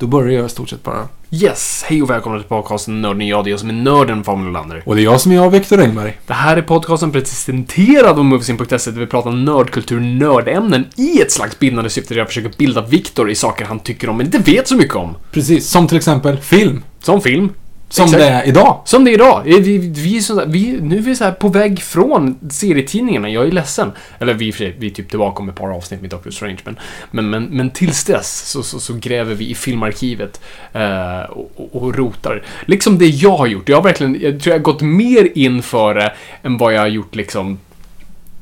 Då börjar jag i stort sett bara. Yes! Hej och välkomna till podcasten Nörden jag, det är jag som är nörden Fabian Lander. Och det är jag som är jag, Viktor Engberg. Det här är podcasten presenterad av Moviesin.se där vi pratar nördkultur, nördämnen i ett slags bildande syfte där jag försöker bilda Viktor i saker han tycker om men inte vet så mycket om. Precis, som till exempel film. Som film. Som Exakt. det är idag. Som det är idag. Vi, vi, så, vi, nu är vi så på väg från serietidningarna. Jag är ledsen. Eller vi, vi är typ tillbaka om ett par avsnitt med Doctor Strange. Men, men, men, men tills dess så, så, så gräver vi i filmarkivet eh, och, och, och rotar. Liksom det jag har gjort. Jag har verkligen, jag tror jag har gått mer in för det än vad jag har gjort liksom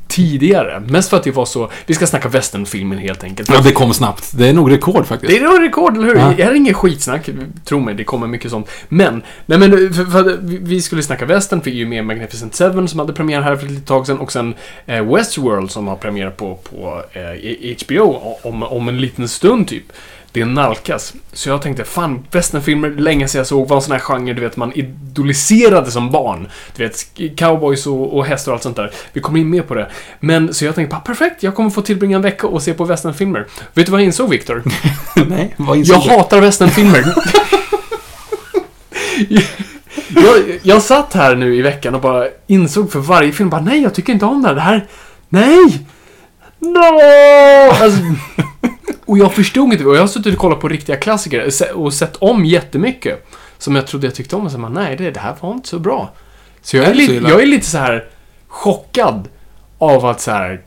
tidigare. Mest för att det var så, vi ska snacka westernfilmen helt enkelt. Ja, det kom snabbt. Det är nog rekord faktiskt. Det är nog rekord, eller hur? Ja. Det här är ingen skitsnack. Tro mig, det kommer mycket sånt. Men, nej men, för, för, vi- skulle snacka västern, fick ju med Magnificent Seven som hade premiär här för ett litet tag sedan och sen eh, Westworld som har premiär på, på eh, HBO om, om en liten stund typ. Det nalkas. Så jag tänkte, fan, westernfilmer, länge sedan jag såg, var en sån här genre, du vet, man idoliserade som barn. Du vet, cowboys och, och hästar och allt sånt där. Vi kommer in mer på det. Men, så jag tänkte, perfekt, jag kommer få tillbringa en vecka och se på westernfilmer. Vet du vad jag insåg, Viktor? Nej, vad insåg Jag du? hatar westernfilmer. jag, jag satt här nu i veckan och bara insåg för varje film bara nej, jag tycker inte om det här. Det här nej! No! Alltså, och jag förstod inte. Och jag har suttit och kollat på riktiga klassiker och sett om jättemycket. Som jag trodde jag tyckte om. Och så bara, nej, det, det här var inte så bra. Så jag Är li- jag är lite så här chockad av att så här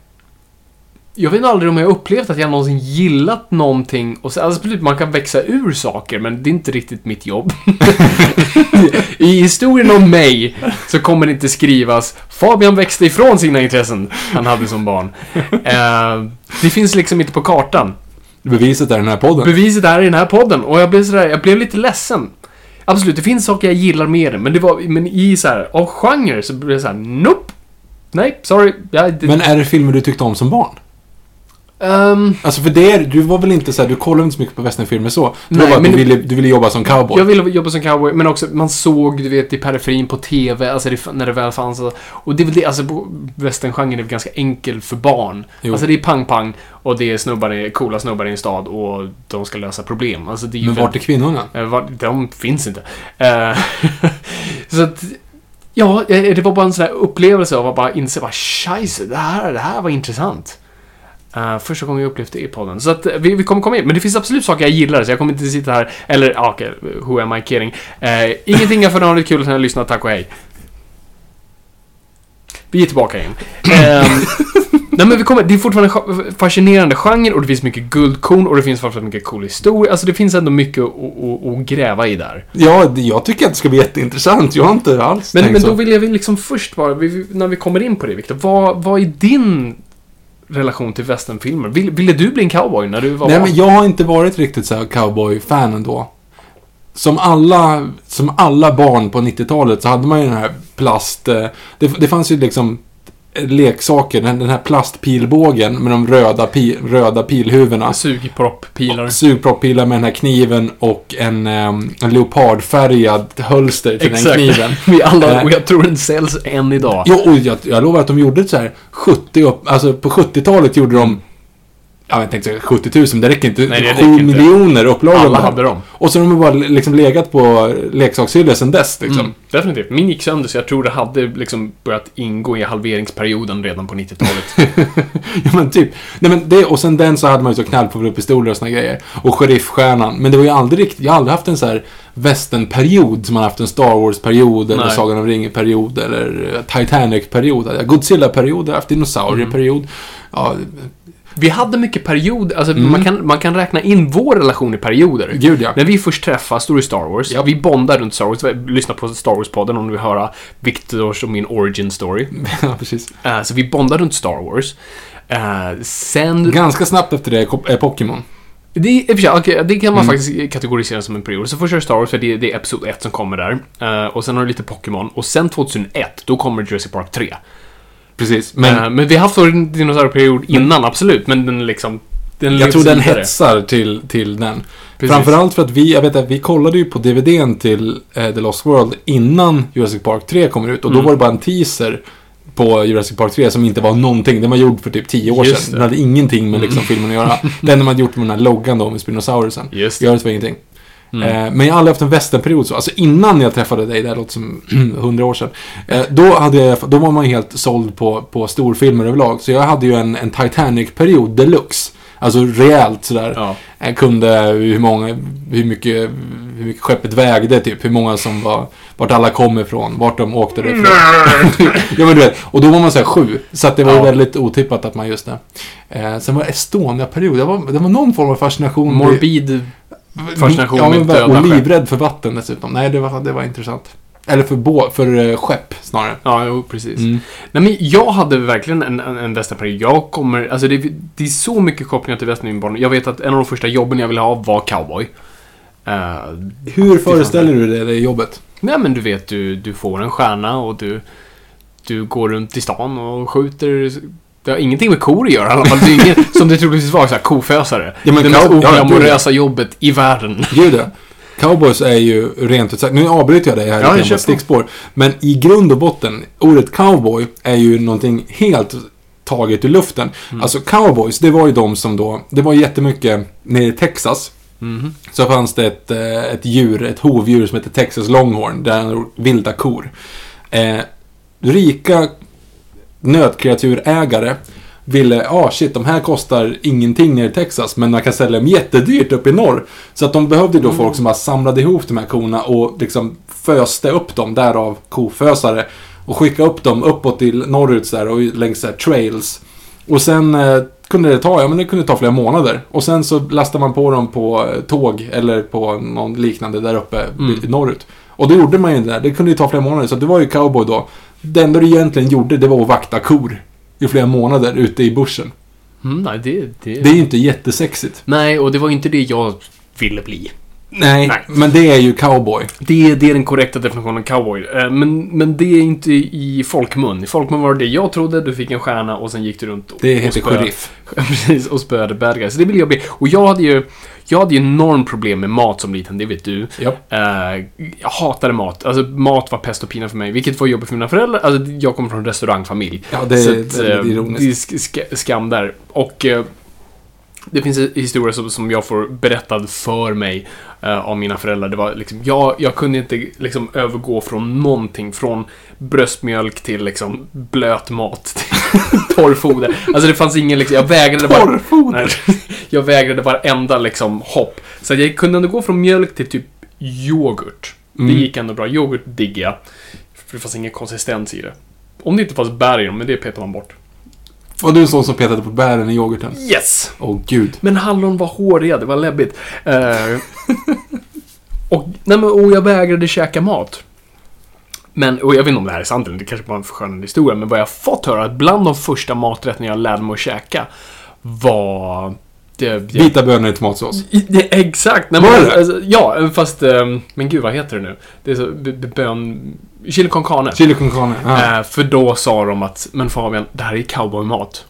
jag vet aldrig om jag upplevt att jag någonsin gillat någonting och så, alltså, absolut, man kan växa ur saker, men det är inte riktigt mitt jobb. I historien om mig så kommer det inte skrivas Fabian växte ifrån sina intressen han hade som barn. Eh, det finns liksom inte på kartan. Beviset är den här podden. Beviset är i den här podden och jag blev sådär, jag blev lite ledsen. Absolut, det finns saker jag gillar med den, men det var, men i så här, av genre så blev det så här, nope. Nej, sorry. Jag, det, Men är det filmer du tyckte om som barn? Ehm, Alltså för det, du var väl inte så här, du kollade inte så mycket på westernfilmer så? Det Nej, bara men- du ville, du ville jobba som cowboy. Jag ville jobba som cowboy, men också man såg, du vet, i periferin på TV, alltså det, när det väl fanns. Och det är väl det, alltså westerngenren är väl ganska enkel för barn. Jo. Alltså det är pang-pang och det är snubbar, coola snubbar i en stad och de ska lösa problem. Alltså det är Men vart är kvinnorna? Eh, var- De finns inte. Eh, så att... Ja, eh, det var bara en sån där upplevelse av att bara inse bara scheisse, det här, det här var intressant. Uh, första gången jag upplevde det i podden. Så att eh, vi, vi kommer komma in. Men det finns absolut saker jag gillar, så jag kommer inte sitta här... Eller, ja, okej, who am I kidding? Uh, ingenting är för nördigt kul utan jag lyssnar, tack och hej. Vi är tillbaka igen. Ehm, Nej men vi kommer, det är fortfarande en fascinerande genre och det finns mycket guldkorn och det finns framförallt mycket cool historia. Alltså det finns ändå mycket att, gräva i där. Ja, jag tycker att det ska bli jätteintressant. Jag har inte alls Men, tänkt men så. då vill jag liksom först bara, när vi kommer in på det Viktor, vad, vad är din relation till westernfilmer? Vill, ville du bli en cowboy när du var Nej, barn? men jag har inte varit riktigt så här cowboy-fan ändå. Som alla, som alla barn på 90-talet så hade man ju den här plast... eh, Det, det fanns ju liksom leksaker, den, den här plastpilbågen med de röda, pi, röda pilhuvudena. Sugpropp-pilar. Sugpropppilar med den här kniven och en, ehm, en leopardfärgad hölster till den kniven. Vi alla, Eh. och jag tror den säljs än idag. Jo, och jag, jag lovar att de gjorde så här 70 upp, alltså på 70-talet gjorde de Ja, jag tänkte säga 70 000, men det räcker inte. Nej, det 7 räcker miljoner upplagor. Alla hade dem. Och så har de bara liksom legat på leksakshyllor sedan dess. Liksom. Mm, definitivt. Min gick sönder så jag tror det hade liksom börjat ingå i halveringsperioden redan på 90-talet. ja, men typ. Nej, men det, och sen den så hade man ju så knallpulverpistoler och såna grejer. Och sheriffstjärnan. Men det var ju aldrig riktigt, jag har aldrig haft en så här västernperiod som man haft en Star Wars-period eller Nej. Sagan om ringen-period eller Titanic-period. Godzilla-period, jag har haft dinosaurier-period. Ja, Vi hade mycket perioder, alltså Mm. man, kan, man kan räkna in vår relation i perioder. gud ja. När vi först träffas, då är det Star Wars. Ja. Vi bondar runt Star Wars. Lyssna på Star Wars-podden om du vill höra Victors och min origin story. ja, precis. Eh, så vi bondar runt Star Wars. Eh, sen... Ganska snabbt efter det är Pokémon. Det, okej, det kan man Mm. faktiskt kategorisera som en period. Så först är det Star Wars, för det, det är Episod 1 som kommer där. Eh, och sen har du lite Pokémon. Och sen 2001, då kommer Jurassic Park 3. Precis. Men Men, men vi har haft en dinosaurieperiod innan, absolut. Men den liksom... Den jag tror den vidare. hetsar till, till den. Precis. Framförallt för att vi, jag vet att vi kollade ju på DVDn till eh, The Lost World innan Jurassic Park 3 kommer ut. Och då Mm. var det bara en teaser på Jurassic Park 3 som inte var någonting. Den var gjord för typ 10 år Just sedan. det. Den hade ingenting med liksom, filmen att göra. Den de hade gjort med den här loggan då med Spinosaurusen. Just I övrigt var ingenting. Mm. Eh, men jag har aldrig haft en västernperiod så. Alltså innan jag träffade dig, det här låter som 100 år sedan. Eh, då, hade jag, då var man ju helt såld på, på storfilmer överlag. Så jag hade ju en, en Titanic-period deluxe. Alltså rejält sådär. Ja. Jag kunde hur många, hur mycket, hur mycket skeppet vägde typ. Hur många som var, vart alla kom ifrån, vart de åkte ifrån. ja men du vet, och då var man såhär sju. Så att det var Ja. väldigt otippat att man just det. Eh, sen var Estonia-period, det var, det var någon form av fascination. Morbid fascination ja, med men, döda Och livrädd för vatten dessutom. Nej, det var, det var intressant. Eller för, bå, för uh, skepp snarare. Ja, jo, precis. Mm. Nej, men jag hade verkligen en, en, en västernperiod. Jag kommer, alltså det, det är så mycket kopplingar till västern i min barn. Jag vet att en av de första jobben jag ville ha var cowboy. Eh, Hur föreställer du dig det jobbet? nej men du vet, du, du får en stjärna och du, du går runt i stan och skjuter. Det har ingenting med kor att göra i alla fall. Det är ingen, som det troligtvis var, så här, kofösare. Ja, men det mest cow- ja, oglamorösa jobbet i världen. Gud ja. Cowboys är ju rent ut sagt, nu avbryter jag dig här Ja, lite stickspår. Men i grund och botten, ordet cowboy är ju någonting helt taget ur luften. Mm. Alltså cowboys, det var ju de som då, det var jättemycket nere i Texas. Mhm. Så fanns det ett, eh, ett djur, ett hovdjur som heter Texas Longhorn, där han vilda kor. Eh, rika nötkreaturägare ville, ah shit, de här kostar ingenting nere i Texas, men man kan sälja dem jättedyrt uppe i norr. Så att de behövde Mm. då folk som bara samlade ihop de här korna och liksom föste upp dem, därav kofösare. Och skicka upp dem uppåt till norrut så här, och längs så här, trails. Och sen eh, kunde det ta, ja men det kunde ta flera månader. Och sen så lastade man på dem på eh, tåg eller på någon liknande där uppe Mm. i- norrut. Och då gjorde man ju det där. Det kunde ju ta flera månader. Så det var ju cowboy då. Det enda du egentligen gjorde, det var att vakta kor. I flera månader ute i bushen. Mm, nej, det, det... Det är ju inte jättesexigt. Nej, och det var inte det jag ville bli. Nej, Nej. men det är ju cowboy. Det, det är den korrekta definitionen av cowboy. Eh, Men, men det är inte i folkmun. I folkmun var det det jag trodde, du fick en stjärna och sen gick du runt och, Det heter sheriff. Precis, och spöade bad guys. Så det vill jag bli. Och jag hade ju, jag hade ju enormt problem med mat som liten, det vet du. Ja. Eh, jag hatade mat. Alltså mat var pest och pina för mig, vilket var jobbigt för mina föräldrar. Alltså, jag kommer från en restaurangfamilj. Ja, det är Så väldigt att, eh, ironiskt. Det är sk- sk- skam där. Och eh, det finns en historia som, som jag får berättad för mig eh, av mina föräldrar. Det var liksom, jag, jag kunde inte liksom övergå från någonting. Från bröstmjölk till liksom blöt mat. till torrfoder. Alltså det fanns ingen liksom, jag vägrade bara... Torrfoder? Nej, jag vägrade varenda liksom hopp. Så jag kunde ändå gå från mjölk till typ yoghurt. Mm. Det gick ändå bra. Yoghurt diggar jag. För det fanns ingen konsistens i det. Om det inte fanns bär i dem, men det petar man bort. Var du en sån som petade på bären i yoghurten? Yes! Åh gud. Men hallon var håriga, det var läbbigt. Eh, och, nej men, och jag vägrade käka mat. Men, och jag vet inte om det här är sant eller det kanske bara är en förskönande historia, men vad jag fått höra att bland de första maträtterna jag lärde mig att käka var det, Vita bönor i tomatsås. I- exakt! Nej, men, alltså, ja, fast... ehm, men gud, vad heter det nu? Det är så... Bön... Chili con carne. Chili con carne. Ja. Eh, för då sa de att, men Fabian, det här är cowboymat.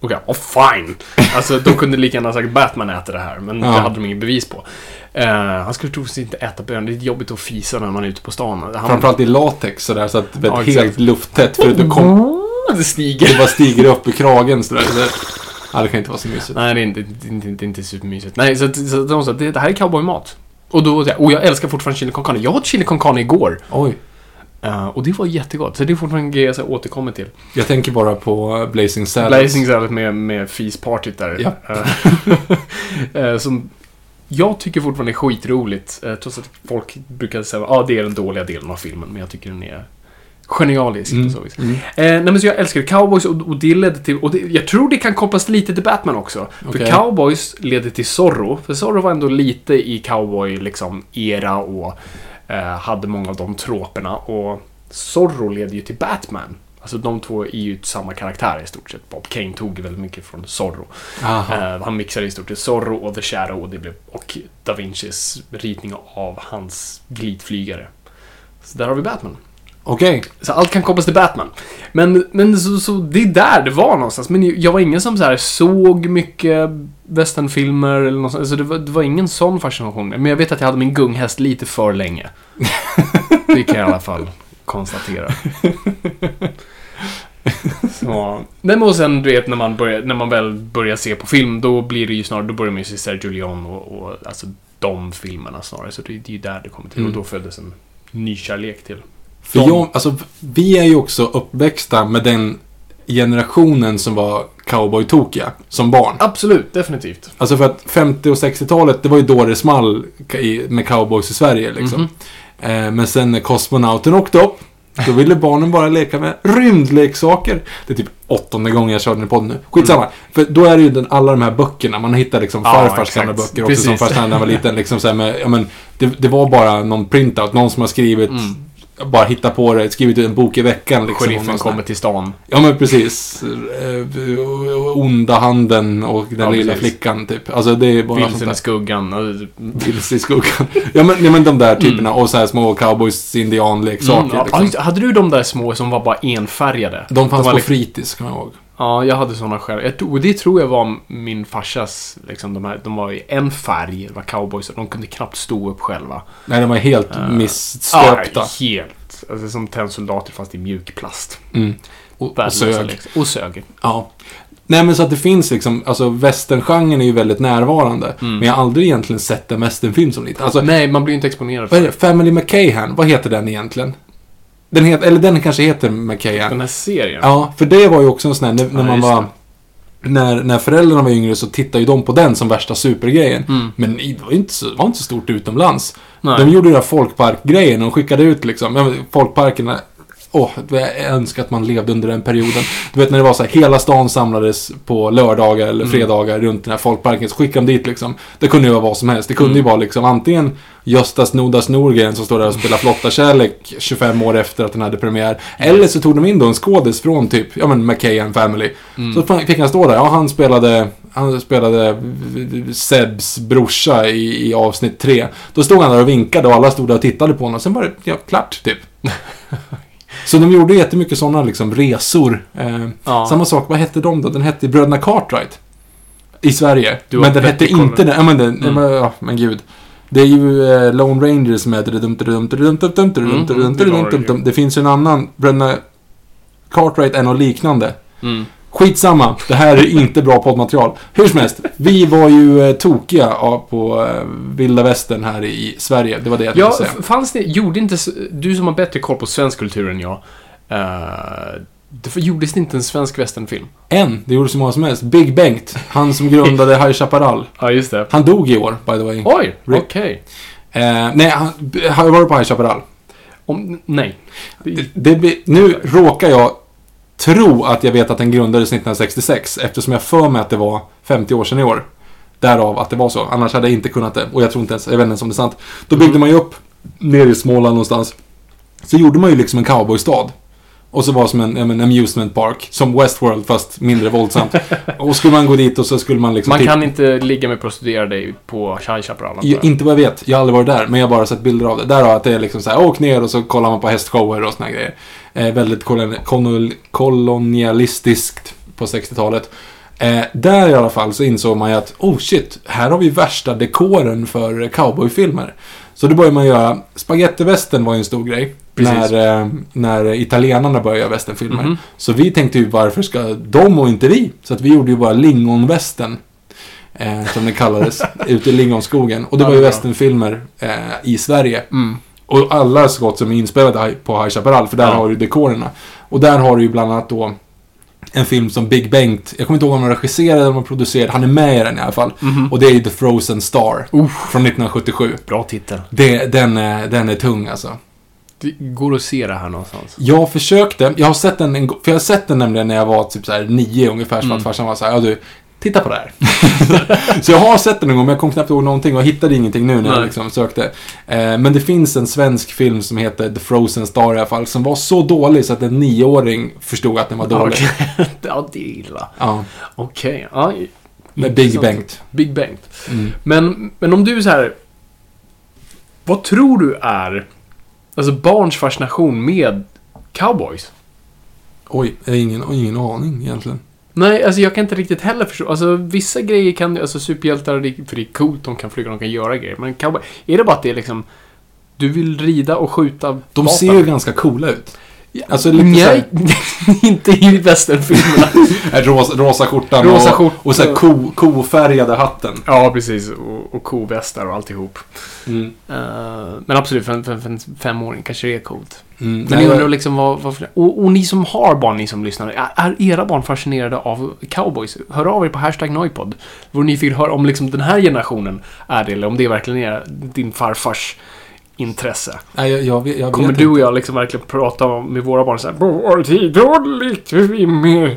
Och jag, oh fine! Alltså, de kunde lika gärna ha sagt Batman äter det här, men Ja. det hade de inget bevis på. Eh, han skulle troligtvis inte äta bönor, det är jobbigt att fisa när man är ute på stan. Han, Framförallt i latex sådär så att det Ja, är exakt. helt lufttätt. För att du kom, det stiger. det bara stiger upp i kragen sådär. Ja, det kan inte vara så mysigt. Nej, det är inte, inte, är inte supermysigt. Nej, så, så att de sa, det, det här är cowboymat. Och då, och jag älskar fortfarande chili con carne. Jag åt chili con carne igår. Oj. Eh, och det var jättegott. Så det är fortfarande en grej jag återkommer till. Jag tänker bara på uh, Blazing Saddles. Blazing Salad med, med fispartyt där. Ja. Eh, eh, som jag tycker fortfarande är skitroligt. Trots att folk brukar säga att ah, det är den dåliga delen av filmen. Men jag tycker den är genialisk Mm. på så vis. Eh, nej, men så jag älskar Cowboys och, och det ledde till... Och det, jag tror det kan kopplas lite till Batman också. För Okej. Cowboys ledde till Zorro. För Zorro var ändå lite i cowboy liksom era och eh, hade många av de troperna. Och Zorro leder ju till Batman. Alltså de två är ju samma karaktär i stort sett. Bob Kane tog väldigt mycket från Zorro. Eh, han mixade i stort sett Zorro och The Shadow och, det blev, och Da Vincis ritning av hans glidflygare. Så där har vi Batman. Okej. Så allt kan kopplas till Batman. Men, men så, så det är där det var någonstans. Men jag var ingen som så här såg mycket westernfilmer eller något. Alltså det, var, det var ingen sån fascination. Men jag vet att jag hade min gunghäst lite för länge. Det kan jag i alla fall konstatera. Så. Nej, men och sen du vet när man, börjar, när man väl börjar se på film då blir det ju snarare, då börjar man ju se Sergio Leone och, och alltså de filmerna snarare. Så det, det är ju där det kommer till. Mm. Och då föddes en nykärlek till. För De- jag, alltså, vi är ju också uppväxta med den generationen som var cowboy-tokiga som barn. Absolut, definitivt. Alltså för att 50 och 60-talet, det var ju då det small med cowboys i Sverige liksom. Mhm. Eh, men sen när kosmonauten åkte upp, då ville barnen bara leka med rymdleksaker. Det är typ åttonde gången jag kör den i podden nu. Skitsamma. För då är det ju den, alla de här böckerna, man hittar liksom Ja, farfars gamla böcker också som Precis. första när jag var liten. Liksom så här med, ja, men, det, det var bara någon printout, någon som har skrivit, Mm. Bara hittat på det, skrivit en bok i veckan liksom. Sheriffen kommer till stan. Ja men precis. Eh, onda handen och den Ja, lilla precis. flickan typ. Alltså det är bara Vilsen i skuggan. Vilse i skuggan. ja, men, ja men de där typerna. Och så här små cowboys indianleksaker. Mm, ja, liksom. hade du de där små som var bara enfärgade? De fanns var på liksom- fritids, kommer jag ihåg. Ja, jag hade såna själv. Och det tror jag var min farsas, liksom, de, här, de var i en färg, det var cowboys, och de kunde knappt stå upp själva. Nej, de var helt Ja, missstöpta. helt. Alltså som tennsoldater fast i mjuk plast. Mm. Och, och sög. liksom. Och sög. Ja. Nej men så att det finns liksom, alltså westerngenren är ju väldigt närvarande. Mm. Men jag har aldrig egentligen sett en westernfilm som liten. Alltså, Nej, man blir ju inte exponerad vad för är det? Family McCahan, vad heter den egentligen? Den heter, eller den kanske heter McCahan. den här serien. Ja, för det var ju också en sån här, när, när Ja, man var... När, när föräldrarna var yngre så tittade ju de på den som värsta supergrejen. Mm. Men det var inte så, var inte så stort utomlands. Nej. De gjorde ju den här folkparkgrejen och skickade ut liksom, folkparkerna. Åh, jag önskar att man levde under den perioden. Du vet när det var så här, hela stan samlades på lördagar eller Mm. fredagar runt den här folkparken. Så skickade de dit liksom. Det kunde ju vara vad som helst. Det kunde ju Mm. vara liksom antingen Gösta Snodas Norgren som står där och spelar Flotta Kärlek 25 år efter att den hade premiär. Eller så tog de in då en skådis från typ, ja men McKayan Family. Mm. Så fick han stå där. Ja, han spelade, han spelade Sebs brorsa i, i avsnitt tre. Då stod han där och vinkade och alla stod där och tittade på honom. Sen var det, ja, klart typ. Så de gjorde jättemycket sådana liksom, resor. Eh, ja. Samma sak, vad hette de då? Den hette Bröderna Cartwright. I Sverige. Du men den hette inte den. Ja, men, den mm. ja, men gud. Det är ju eh, Lone Rangers med. Det finns ju en annan, Bröderna Cartwright är något liknande. Mm. Skitsamma, det här är inte bra poddmaterial. Hur som helst, vi var ju eh, tokiga ja, på eh, vilda västern här i Sverige. Det var det jag Ja, tänkte säga. f- fanns det, gjorde inte, du som har bättre koll på svensk kultur än jag, eh, det gjordes det inte en svensk westernfilm? En, det gjorde så många som helst. Big Bengt, han som grundade High Chaparral. Ja, just det. Han dog i år, by the way. Oj, okej. Eh, nej, han, har du varit på High Chaparral? Om, nej. Det, det nu råkar jag tro att jag vet att den grundades 1966 eftersom jag för mig att det var 50 år sedan i år. Därav att det var så. Annars hade jag inte kunnat det. Och jag tror inte ens, jag vet inte ens om det är sant. Då byggde man ju upp, nere i Småland någonstans. Så gjorde man ju liksom en cowboystad. Och så var som en, en amusement park. Som Westworld fast mindre våldsamt. och skulle man gå dit och så skulle man liksom... Man titta- kan inte ligga med prostituerade på High Chaparral. inte vad jag vet. Jag har aldrig varit där, men jag har bara sett bilder av det. Där har att det är liksom så här, åk ner och så kollar man på hästshower och såna grejer. Eh, väldigt kolon kolon kolonialistiskt på 60-talet. Eh, där i alla fall så insåg man ju att, oh shit, här har vi värsta dekoren för cowboyfilmer. Så då började man göra, spagettivästern var ju en stor grej. Precis. När, eh, när italienarna började göra västernfilmer. Mhm. Så vi tänkte ju, varför ska de och inte vi? Så att vi gjorde ju bara lingonvästern. Eh, som det kallades, ute i lingonskogen. Och det Ja, var ju västernfilmer eh, i Sverige. Mm. Och alla skott som är inspelade på High Chaparral, för där Ja. har du dekorerna. Och där har du ju bland annat då en film som Big Bengt, jag kommer inte ihåg om han regisserade eller om han producerade, han är med i den i alla fall. Mhm. Och det är ju The Frozen Star. Uff. Från 1977. Bra titel. Det, den, är, den är tung alltså. Det går att se det här någonstans. Jag försökte, jag har sett den en för jag har sett den nämligen när jag var typ så här nio ungefär, så Mm. att farsan var så här, ja du, titta på det här. så jag har sett den en gång, men jag kom knappt ihåg någonting och hittade ingenting nu när jag liksom sökte. Eh, men det finns en svensk film som heter The Frozen Star i alla fall, som var så dålig så att en nioåring förstod att den var dålig. Ja, det är illa. Ja, Okej. Ja, med Big. Bengt. Big Bengt. Mm. Men, men om du är så här. Vad tror du är alltså barns fascination med cowboys? Oj, jag har ingen, ingen aning egentligen. Nej, alltså jag kan inte riktigt heller förstå. Alltså vissa grejer kan alltså superhjältar, för det är coolt, de kan flyga, de kan göra grejer. Men cowboy, är det bara att det är liksom du vill rida och skjuta De vapen? ser ju ganska coola ut. Alltså lite Nej, inte i västernfilmerna. såhär, rosa, rosa skjortan Rosa och, skjorta. och så här ko, kofärgade hatten. ja, precis. Och, och kovästar och alltihop. Mm. Eh, men absolut, för en, för, för en femåring kanske det är coolt. Mm. Men Nej, jag undrar liksom vad... vad för, och, och ni som har barn, ni som lyssnar. Är, era barn fascinerade av cowboys? Hör av er på hashtag Noipod. Vore nyfiken höra om liksom den här generationen är det, eller om det verkligen är din farfars intresse. Nej, jag, jag, jag Kommer du och jag liksom verkligen prata med våra barn så här, då lekte vi med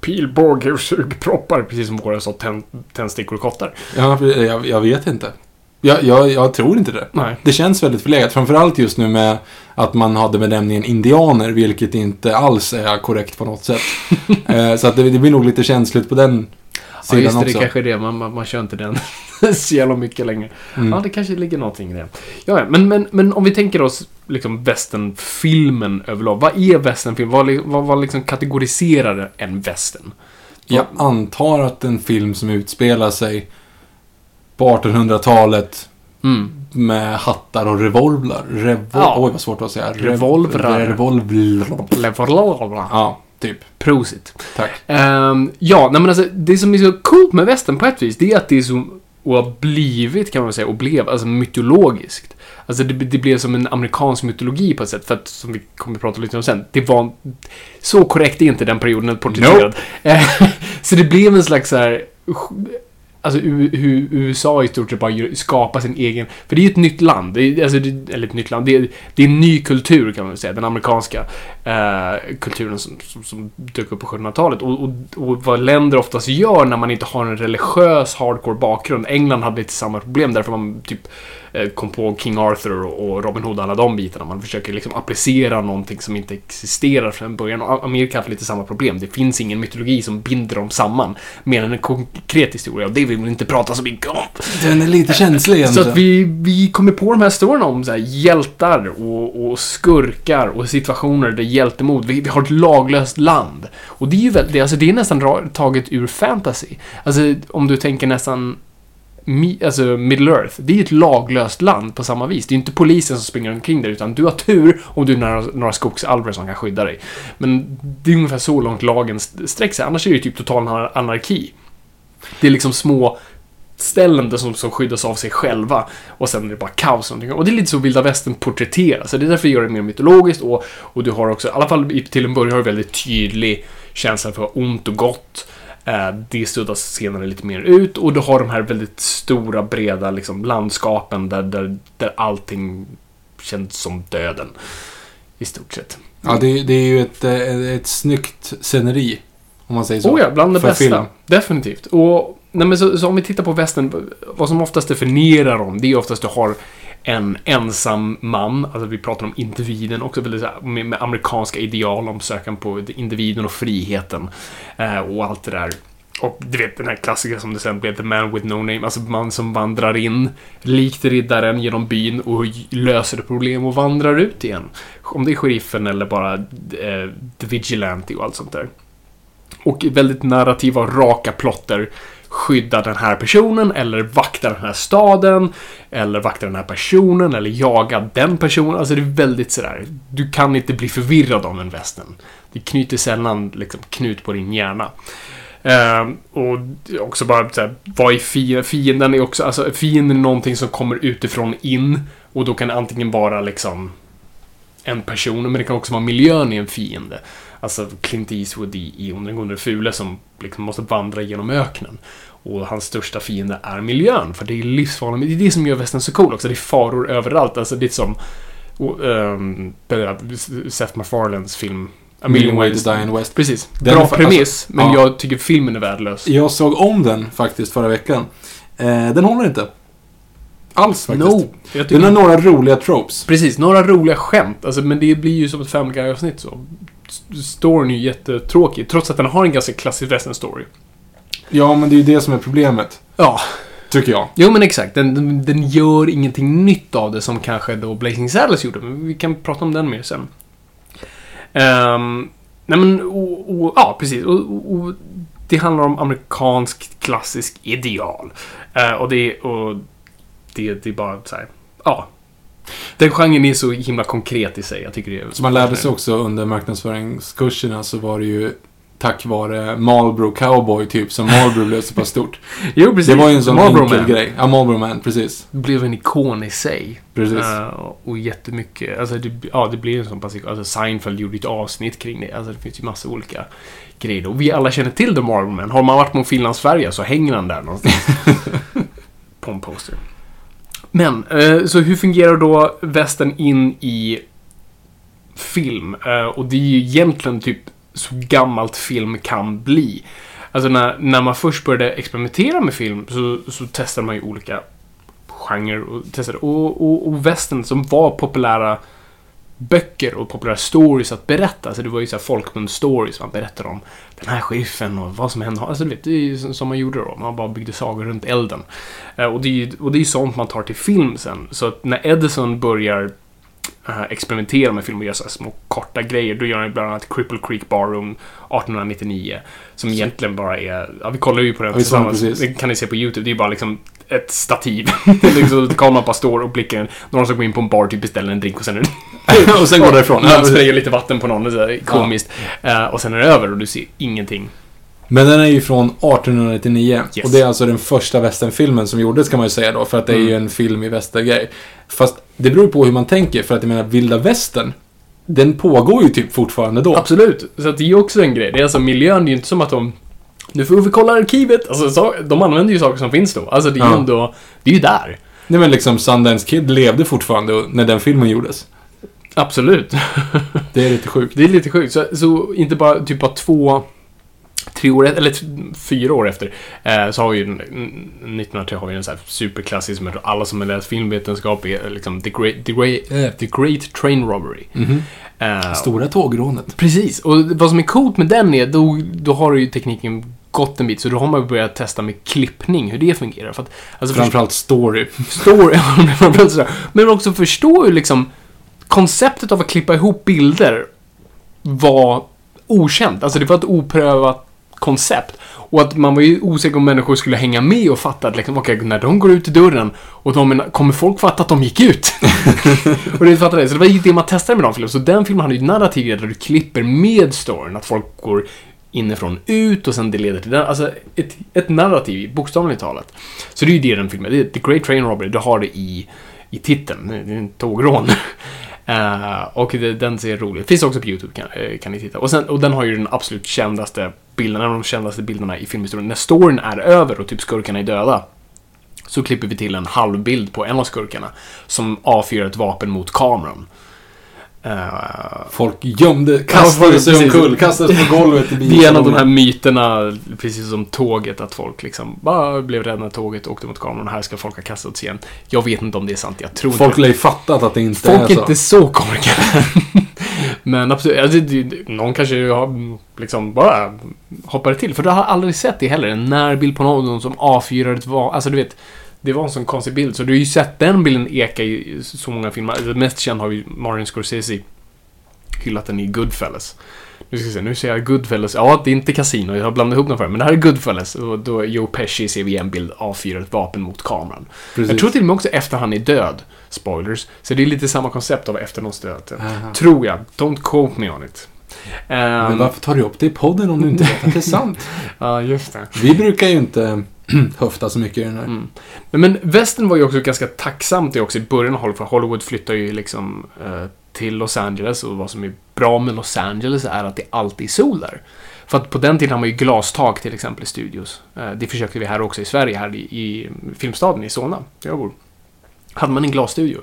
pilbåge och sugproppar. Precis som våra sa tänd, tändstickor och kottar. Ja, jag, jag vet inte. Jag, jag, jag tror inte det. Nej. Det känns väldigt förlegat. Framförallt just nu med att man hade benämningen indianer, vilket inte alls är korrekt på något sätt. eh, så att det, det blir nog lite känsligt på den Ja, just det, det också. kanske är det. Man, man, man kör inte den så jävla mycket längre. Mm. Ja, det kanske ligger någonting i det. Ja, men, men, men om vi tänker oss liksom västernfilmen överlag. Vad är västernfilm? Vad, vad, vad liksom kategoriserar en västern? Jag antar att en film som utspelar sig på 1800-talet Mm. med hattar och revolvrar. Revol Ja. Oj, vad svårt att säga. Rev- Revolvrar. Revolvrar. Ja, typ. Prosit. Tack. Ehm, ja, nej men alltså, det som är så coolt med västern på ett vis, det är att det är så, och har blivit kan man säga, och blev, alltså mytologiskt. Alltså det, det blev som en amerikansk mytologi på ett sätt, för att, som vi kommer att prata lite om sen, det var, så korrekt är inte den perioden porträtterad. Eh, så det blev en slags så här, Alltså hur USA i stort sett bara skapar sin egen... För det är ju ett nytt land. Det är, alltså, det, eller ett nytt land. Det är, det är en ny kultur kan man väl säga. Den amerikanska eh, kulturen som, som, som dök upp på 1700-talet. Och, och, och vad länder oftast gör när man inte har en religiös hardcore bakgrund. England hade lite samma problem därför man typ eh, kom på King Arthur och och Robin Hood alla de bitarna. Man försöker liksom applicera någonting som inte existerar från början. Och Amerika har haft lite samma problem. Det finns ingen mytologi som binder dem samman. Mer än en konkret historia. Och det vill vi inte prata så mycket om. Den är lite känslig Så ändå. att vi, vi kommer på de här storyn om så här, hjältar och, och skurkar och situationer där hjältemod. Vi, vi har ett laglöst land. Och det är ju väldigt, det, alltså, det är nästan taget ur fantasy. Alltså om du tänker nästan alltså Middle Earth, det är ju ett laglöst land på samma vis. Det är ju inte polisen som springer omkring där, utan du har tur om du är nära några skogsalver som kan skydda dig. Men det är ungefär så långt lagen sträcker sig, annars är det ju typ total anarki. Det är liksom små ställen som, som skyddas av sig själva och sen är det bara kaos. Och, och det är lite så vilda västern porträtteras. Så det är därför jag gör det mer mytologiskt och, och du har också, i alla fall till en början har du väldigt tydlig känsla för ont och gott. Eh, Det suddas senare lite mer ut och du har de här väldigt stora, breda liksom, landskapen där, där, där allting känns som döden. I stort sett. Ja, det, det är ju ett, eh, ett snyggt sceneri. Om man säger så. Oh ja, bland det bästa. film. Definitivt. Och nej, men så, så om vi tittar på västern, vad som oftast definierar dem, det är oftast att du har en ensam man, alltså vi pratar om individen också, väldigt med, med amerikanska ideal om sökan på individen och friheten. Eh, och allt det där. Och du vet den här klassiska som det sen blev The Man With No Name, alltså man som vandrar in likt riddaren genom byn och löser problem och vandrar ut igen. Om det är sheriffen eller bara eh, The Vigilante och allt sånt där. Och väldigt narrativa och raka plotter skydda den här personen eller vakta den här staden eller vakta den här personen eller jaga den personen. Alltså det är väldigt sådär, du kan inte bli förvirrad av en västen. Det knyter sällan liksom knut på din hjärna. Uh, och också bara såhär, vad är fienden? Fienden är också, alltså fienden är någonting som kommer utifrån in och då kan det antingen vara liksom en person, men det kan också vara miljön i en fiende. Alltså Clint Eastwood i, i under den gående fule som liksom måste vandra genom öknen. Och hans största fiende är miljön, för det är livsfarligt. Det är det som gör västern så cool också. Det är faror överallt. Alltså det är som och, um, Seth MacFarlanes film A Million Ways to Die in West. Precis. Den Bra fa- premiss, alltså, men ja. jag tycker filmen är värdelös. Jag såg om den faktiskt förra veckan. Eh, den håller inte. Alls faktiskt. No! Den har några roliga tropes. Precis, några roliga skämt. Alltså, men det blir ju som ett Family Guy-avsnitt så. Storyn är ju jättetråkig, trots att den har en ganska klassisk western story. Ja, men det är ju det som är problemet. Ja, Tycker jag. jo men exakt. Den, den, gör ingenting nytt av det som kanske då Blazing Saddles gjorde, men vi kan prata om den mer sen. Ehm, nej men, och, och, ja precis. Och, det handlar om amerikansk klassisk ideal. Eh, och det, och det, det är bara så här, ja. Den genren är så himla konkret i sig. Jag tycker det är... Som man lärde sig också under marknadsföringskurserna så var det ju tack vare Marlboro Cowboy typ som Marlboro blev så pass stort. Jo, precis. Det var ju en sån Marlboro enkel Man grej. Ja, Marlboro Man, precis. blev en ikon i sig. Precis. Eh, och jättemycket, alltså det, ja, det blir en sån pass Alltså Seinfeld gjorde ett avsnitt kring det. Alltså det finns ju massa olika grejer. Och vi alla känner till The Marvel Man. Har man varit på Finland Sverige så hänger han där någonstans. på en poster. Men, eh, så hur fungerar då västern in i film? Eh, och det är ju egentligen typ så gammalt film kan bli. Alltså när, när man först började experimentera med film så, så testade man ju olika genrer och testade. Och, och, och västern som var populära böcker och populära stories att berätta. Alltså det var ju såhär folkmun-stories man berättade om den här sheriffen och vad som hände. Alltså du vet, det är ju som- man gjorde då. Man bara byggde sagor runt elden. Eh, och det är ju och det är sånt man tar till film sen. Så att när Edison börjar experimentera med film och göra små korta grejer. Då gör han bland annat Cripple Creek Barroom 1899. Som egentligen bara är, ja vi kollar ju på den Ja, tillsammans. Det kan ni se på YouTube. Det är bara liksom ett stativ. det är liksom, kameran bara står och blickar. Någon som går in på en bar, typ beställer en drink och sen och sen går därifrån. man sprayar lite vatten på någon, så här komiskt. Eh, och sen är det över och du ser ingenting. Men den är ju från 1899. Yes. Och det är alltså den första västernfilmen som gjordes kan man ju säga då. För att det är ju Mm. en film i västergrej. Fast det beror på hur man tänker. För att jag menar, vilda västern. Den pågår ju typ fortfarande då. Absolut. Så att det är ju också en grej. Det är alltså miljön, det är ju inte som att de... Nu får vi kolla arkivet. Alltså, så, de använder ju saker som finns då. Alltså det är ju Ja. ändå... Det är ju där. Nej men liksom Sundance Kid levde fortfarande när den filmen gjordes. Absolut. Det är lite sjukt. Det är lite sjukt. Så, så inte bara typ bara två... Tre år, eller fyra år efter, eh, så har vi ju, den- 1903 har vi en sån här superklassisk, men alla som har läst filmvetenskap är liksom The Great, the great, eh, the great Train Robbery. Mhm. Eh, Stora tågrånet. Precis, och vad som är coolt med den är, då, då har ju tekniken gått en bit, så då har man börjat testa med klippning, hur det fungerar. För att, alltså för- Framförallt story. förstår, framförallt sådär. men också förstå hur liksom konceptet av att klippa ihop bilder var okänt. Alltså det var ett oprövat koncept. Och att man var ju osäker om människor skulle hänga med och fatta att liksom, okej, när de går ut i dörren och de, kommer folk fatta att de gick ut? och det fattade det. Så det var ju det man testade med de filmerna. Så den filmen hade ju narrativ där du klipper med storyn. Att folk går inifrån ut och sen det leder till den. Alltså ett, ett narrativ, bokstavligt talat. Så det är ju det den filmen. Det är The Great Train Robbery. Du har det i, i titeln. Det är en tågrån. Eh, och det, den ser rolig ut. Finns också på YouTube kan, eh, kan ni titta. Och, sen, och den har ju den absolut kändaste bilden, en av de kändaste bilderna i filmhistorien. När storyn är över och typ skurkarna är döda. Så klipper vi till en halvbild på en av skurkarna. Som avfyrar ett vapen mot kameran. Folk gömde, kastade sig omkull, kastades på golvet i det är en av de här bilen. myterna, precis som tåget, att folk liksom bara blev rädda när tåget åkte mot kameran här ska folk ha kastats igen. Jag vet inte om det är sant, jag tror Folk lär ju fattat att det inte Folk är är så. inte så korkade. Men absolut, alltså, någon kanske har liksom bara hoppade till. För du har aldrig sett det heller. En närbild på någon som avfyrar ett vapen. Alltså du vet, det var en sån konstig bild. Så du har ju sett den bilden eka i så många filmer. Alltså, mest känd har ju Martin Scorsese hyllat den i Goodfellas. Nu ska vi se, nu ser jag Goodfellas. Ja, det är inte Casino, jag har blandat ihop dem för Men det här är Goodfellas. Och då Joe Pesci ser vi en bild avfyrar ett vapen mot kameran. Precis. Jag tror till och med också efter han är död. Spoilers. Så det är lite samma koncept av efter någons död. Aha. Tror jag. Don't quote me on it. Men Um, varför tar du upp det i podden om du inte vet att det är sant? Ja, just det. Vi brukar ju inte höfta så mycket i den här. Mm. Men, västern var ju också ganska tacksamt det också i början av Hollywood. För Hollywood flyttar ju liksom eh, till Los Angeles och vad som är bra med Los Angeles är att det alltid är sol där. För att på den tiden har man ju glastak till exempel i studios. Eh, det försökte vi här också i Sverige, här i, i filmstaden i Solna, där jag bor. Hade man en glasstudio.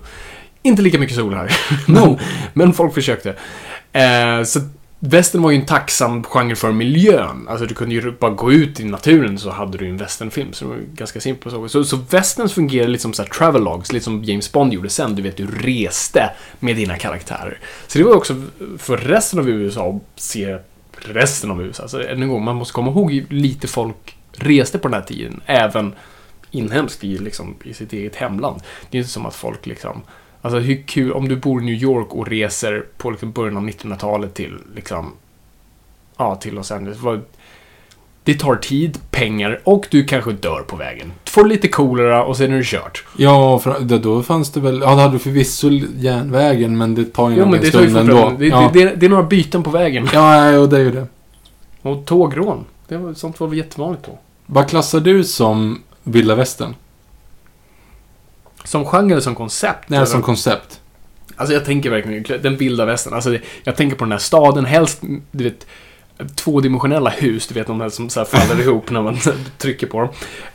Inte lika mycket sol här. No. Men folk försökte. Eh, så västern var ju en tacksam genre för miljön. Alltså du kunde ju bara gå ut i naturen så hade du en västernfilm. Så det var ju ganska simpelt. Så, så, så västerns fungerade lite som så här travelogs, lite som James Bond gjorde sen. Du vet, du reste med dina karaktärer. Så det var ju också för resten av USA att se resten av USA. Så än en gång, man måste komma ihåg hur lite folk reste på den här tiden. Även inhemskt i, liksom, i sitt eget hemland. Det är inte som att folk liksom Alltså hur kul, om du bor i New York och reser på liksom början av 1900-talet till liksom, ja, till Los Angeles. Det tar tid, pengar och du kanske dör på vägen. Du får lite kolera och sen är det kört. Ja, för, då- då fanns det väl... Ja, det hade förvisso järnvägen, men det tar ju Jo, en men det tar ju stund ändå. det, ja. det, det, det är några byten på vägen. ja, ja, det är ju det. Och tågrån. Det var, sånt var väl jättevanligt då. Vad klassar du som vilda västern? Som genre eller som koncept? Nej, som koncept. Alltså jag tänker verkligen, den vilda västern. Alltså det, jag tänker på den här staden, helst, du vet, tvådimensionella hus, du vet de här som så faller ihop när man trycker på dem.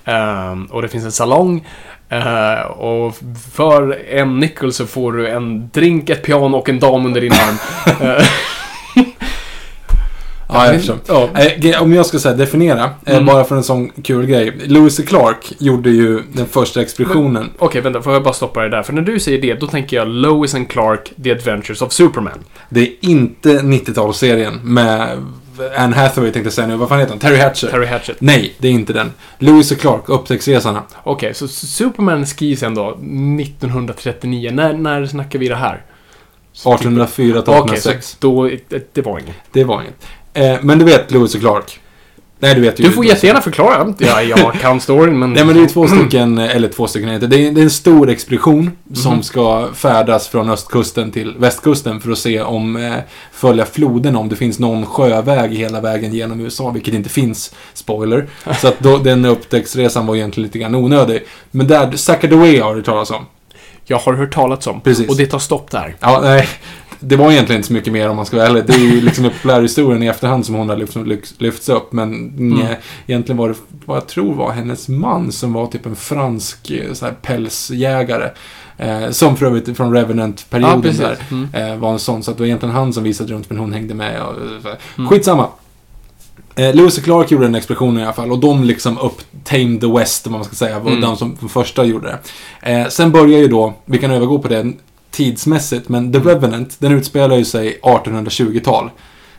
Ehm, och det finns en salong. eh, och för en nickel så får du en drink, ett piano och en dam under din arm. Ja, jag förstår. ja. Om jag ska säga definiera, eh, Mm. bara för en sån kul grej. Lewis Clark gjorde ju den första expeditionen. Okej, vänta, får jag bara stoppa det där? För när du säger det, då tänker jag Lois and Clark, The Adventures of Superman. Det är inte 90-talsserien med Anne Hathaway tänkte jag säga nu. Vad fan heter han? Terry Hatcher. Terry Hatchett. Nej, det är inte den. Lewis och Clark, Upptäcktsresarna. Okej, så Superman skrivs ändå 1939. När, när snackar vi det här? 1804 till Okej, så 1806. då, det, det var inget. Det var inget. Eh, men du vet Lewis och Clark? Nej, du vet ju. Du får jättegärna förklara. Ja, jag kan storyn, men... Nej men det är två stycken, eller två stycken heter det. är, det är en stor expedition som Mhm. ska färdas från östkusten till västkusten för att se om, eh, följa floden om det finns någon sjöväg hela vägen genom USA, vilket inte finns, spoiler. Så att då, den upptäcktsresan var egentligen lite grann onödig. Men där, Sacagaway har du talat om. Jag har hört talats om. Precis. Och det tar stopp där. Ja, nej. Det var egentligen inte så mycket mer om man ska vara ärlig. Det är ju liksom en populärhistorien i efterhand som hon har lyft, lyft, lyfts upp. Men Mm. nej, egentligen var det vad jag tror var hennes man som var typ en fransk eh, så här, pälsjägare. Eh, som för övrigt från Revenant-perioden precis. där. Mm. Eh, var en sån. Så att det var egentligen han som visade runt men hon hängde med. Och. Mm. Skitsamma. Eh, Lewis och Clark gjorde den expeditionen i alla fall och de liksom upp Tame the West, om man ska säga, var Mm. de som de första gjorde det. Eh, sen börjar ju då, vi kan övergå på det tidsmässigt, men The Revenant, den utspelar ju sig 1820-tal.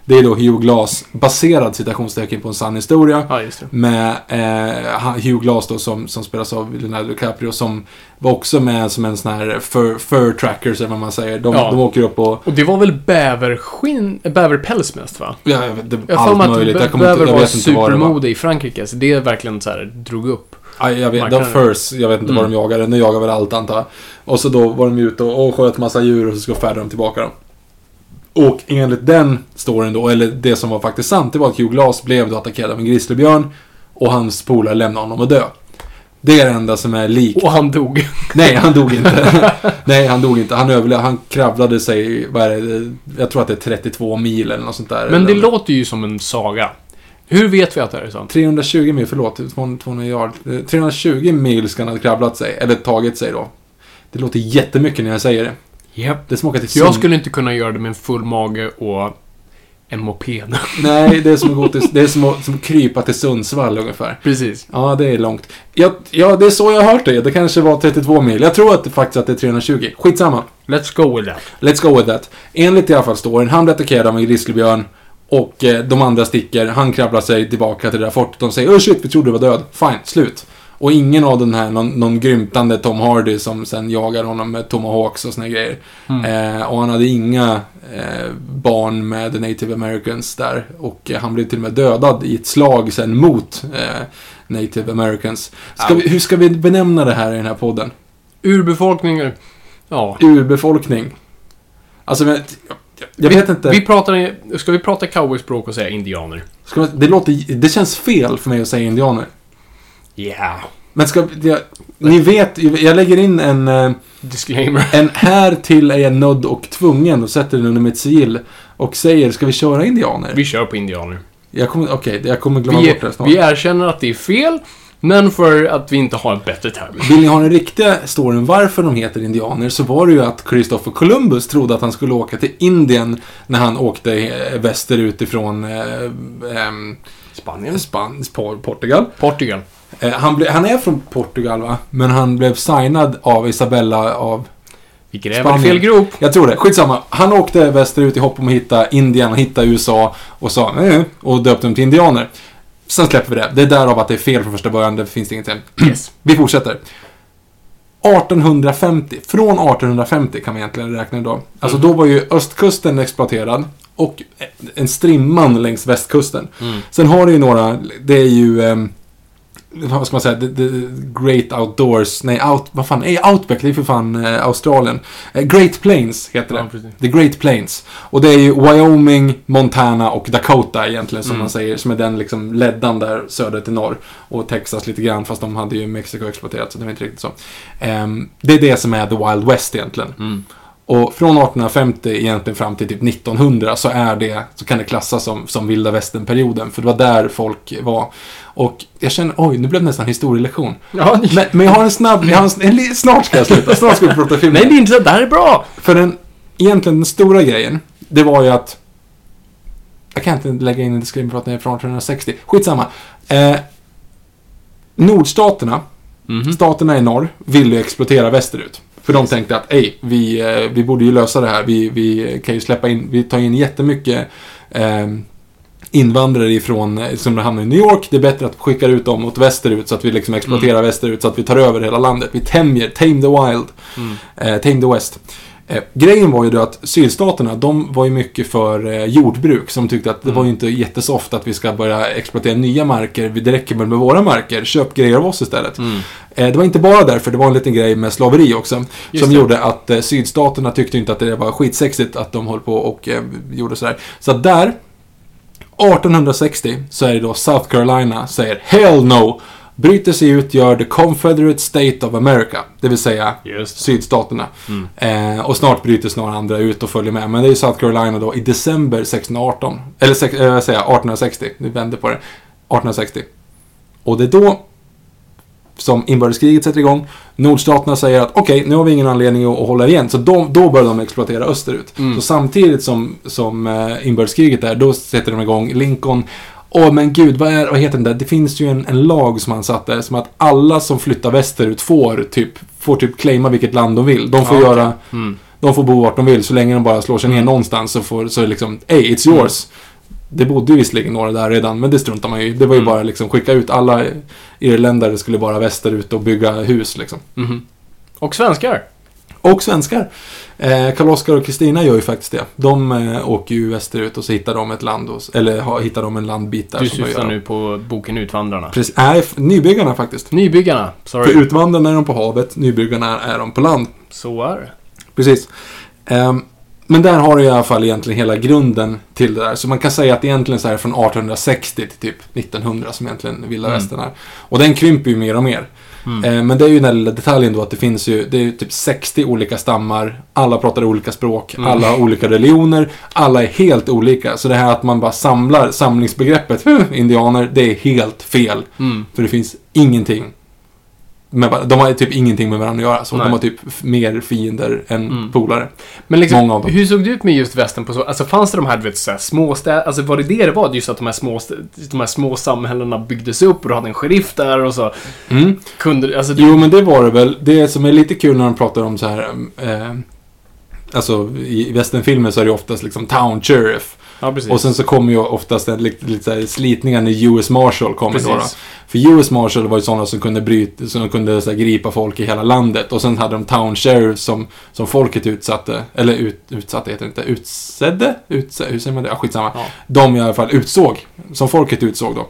Det är då Hugh Glass, baserad citationstecken på en sann historia. Ja, just det. Med eh, Hugh Glass då som, som spelas av Leonardo DiCaprio som var också med som en sån här fur, fur trackers eller vad man säger. De, Ja. de åker upp och, Och det var väl bäverskinn, bäverpäls mest va? ja, det, Jag allt möjligt. Jag, kommer bäver inte det var. supermode i Frankrike, så det verkligen så här drog upp. Ja, jag vet, de. Furs, jag vet inte vad Mm. de jagade. De jagar väl allt antar jag. Och så då var de ute och, och sköt massa djur och så ska färda dem tillbaka dem. Och enligt den storyn då, eller det som var faktiskt sant, det var att Hugh Glass blev då attackerad av en grizzlybjörn och hans polare lämnade honom att dö. Det är det enda som är likt. Och han dog. Nej, han dog inte. Nej, han dog inte. Han överlevde. Han kravlade sig, vad är det, jag tror att det är 32 mil eller något sånt där. Men det Eller- låter ju som en saga. Hur vet vi att det här är sant? 320 mil, förlåt, 200 yard. Eh, 320 mil ska han ha kravlat sig, eller tagit sig då. Det låter jättemycket när jag säger det. Japp. Det smakar till Jag skulle inte kunna göra det med en full mage och en moped. Nej, det är som att, gå till, det är som att som krypa till Sundsvall ungefär. Precis. Ja, det är långt. Ja, ja, det är så jag har hört det. Det kanske var 32 mil. Jag tror att det faktiskt att det är 320. Skitsamma. Let's go with that. Let's go with that. Enligt i alla fall storyn, han blir attackerad av en grizzlybjörn och eh, de andra sticker. Han krabblar sig tillbaka till det där fortet. De säger oh shit, vi trodde du var död. Fine, slut. Och ingen av den här, någon, någon grymtande Tom Hardy som sen jagar honom med tomahawks och såna grejer. Eh, och han hade inga eh, barn med the native americans där. Och eh, han blev till och med dödad i ett slag sen mot eh, native americans. Ska vi, hur ska vi benämna det här i den här podden? Urbefolkningar. Ja. Urbefolkning. Alltså, men, jag, vet inte. Vi pratar, ska vi prata cowboyspråk och säga indianer? Man, det, låter, det känns fel för mig att säga indianer. Yeah. Men ska jag, Ni vet, jag lägger in en, eh, Disclaimer. en här till är jag nödd och tvungen och sätter den under mitt sigill. Och säger, ska vi köra indianer? Vi kör på indianer. Jag kommer, okej, jag kommer glömma Vi, bort det snart. vi erkänner att det är fel, men för att vi inte har en bättre term. Vill ni ha den riktiga storyn varför de heter indianer så var det ju att Christopher Columbus trodde att han skulle åka till Indien när han åkte eh, västerut ifrån eh, ehm, Spanien. Span, Por- Portugal. Portugal. Eh, han, han är från Portugal va? Men han blev signad av Isabella av... Vi gräver Spanien. fel grop. Jag tror det. Skitsamma. Han åkte västerut i hopp om att hitta Indien och hitta USA och sa eh, och döpte dem till indianer. Sen släpper vi det. Det är därav att det är fel från första början. Det finns ingenting. Yes. Vi fortsätter. 1850. Från 1850 kan man egentligen räkna idag. Alltså då var ju östkusten exploaterad och en strimman längs västkusten. Sen har det ju några, det är ju, ehm, vad ska man säga, the, the Great Outdoors, nej, out, vad fan, nej, Outback, det är för fan eh, Australien. Eh, Great Plains heter det. Ja. The Great Plains. Och det är ju Wyoming, Montana och Dakota egentligen som Mm. man säger, som är den liksom leddan där söder till norr. Och Texas lite grann, fast de hade ju Mexiko exploaterat så det var inte riktigt så. Ehm, det är det som är The Wild West egentligen. Mm. Och från 1850 egentligen fram till typ 1900 så är det, så kan det klassas som, som vilda västern-perioden. För det var där folk var. Och jag känner, oj, nu blev det nästan historielektion. Ja, Men, men jag har en snabb, jag har en, en, snart ska jag sluta, snart ska vi prata film. Nej, det är inte så. Det här är bra! För den, egentligen den stora grejen, det var ju att... Jag kan inte lägga in en disclaimer för att den är från 1860. Skitsamma. Eh, nordstaterna, Mhm. staterna i norr, ville ju exploatera västerut. För de tänkte att, ej, vi, eh, vi borde ju lösa det här. Vi, vi kan ju släppa in, vi tar in jättemycket eh, invandrare ifrån, eh, som hamnar i New York. Det är bättre att skicka ut dem åt västerut så att vi liksom exploaterar västerut så att vi tar över hela landet. Vi tämjer, tame the wild. Eh, tame the west. Eh, grejen var ju då att sydstaterna, de var ju mycket för eh, jordbruk. Som tyckte att det var ju inte jättesoft att vi ska börja exploatera nya marker. Det räcker väl med våra marker. Köp grejer av oss istället. Mm. Eh, det var inte bara därför, det var en liten grej med slaveri också. Just som det. gjorde att eh, sydstaterna tyckte inte att det var skitsexigt att de höll på och eh, gjorde sådär. Så att där, 1860, så är det då South Carolina säger Hell no! Bryter sig ut, gör the Confederate State of America. Det vill säga Just sydstaterna. Eh, och snart bryter sig några andra ut och följer med. Men det är ju South Carolina då i december 1618. Eller sex- eh, jag, 1860. Vi vänder på det. 1860. Och det är då som inbördeskriget sätter igång. Nordstaterna säger att okej, nu har vi ingen anledning att att hålla igen. Så då, då börjar de exploatera österut. Så samtidigt som, som eh, inbördeskriget är, då sätter de igång Lincoln. Åh men gud, vad, är, vad heter den där? Det finns ju en, en lag som han satte, som att alla som flyttar västerut får typ, får typ claima vilket land de vill. De får Ja, göra, Mm. de får bo vart de vill, så länge de bara slår sig ner någonstans så får, så liksom, hey, it's yours. Det bodde ju visserligen några där redan, men det struntar man ju. Det var ju Mm. bara liksom skicka ut alla irländare skulle bara västerut och bygga hus liksom. Mhm. Och svenskar. Och svenskar. Eh, Karl-Oskar och Kristina gör ju faktiskt det. De eh, åker ju västerut och så hittar de ett land, och, eller ha, hittar de en landbit där. Du syftar nu på boken Utvandrarna. Precis, nej, nybyggarna faktiskt. Nybyggarna. För Sorry. utvandrarna är de på havet, nybyggarna är de på land. Så är det. Precis. Ehm, men där har du i alla fall egentligen hela grunden till det där. Så man kan säga att egentligen så här från 1860 till typ 1900 som egentligen vilda Mm. västern är. Och den krymper ju mer och mer. Ehm, men det är ju den här lilla detaljen då att det finns ju, det är typ 60 olika stammar. Alla pratar olika språk, Mm. alla har olika religioner, alla är helt olika. Så det här att man bara samlar samlingsbegreppet indianer, det är helt fel. Mm. För det finns ingenting med, de har typ ingenting med varandra att göra. Så Nej. de har typ mer fiender än Mm. polare. Men liksom, Många av dem. hur såg det ut med just västern på så? Alltså fanns det de här, du vet, så här, små städer? Alltså var det det det var? Just att de här små, de här små samhällena byggdes upp och du hade en sheriff där och så Mm. kunde, alltså det, Jo, men det var det väl. Det som är lite kul när de pratar om så här... Eh, alltså, i westernfilmer så är det oftast liksom town sheriff. Ja precis. Och sen så kommer ju oftast en, lite, lite slitningar när US Marshal kommer då, då. För US Marshal var ju sådana som kunde bryta, som kunde så gripa folk i hela landet. Och sen hade de Town Sheriff som, som folket utsatte, eller ut, utsatte heter det inte, utsedde? Utse, hur säger man det? Ja, skitsamma. Ja. De i alla fall utsåg, som folket utsåg då.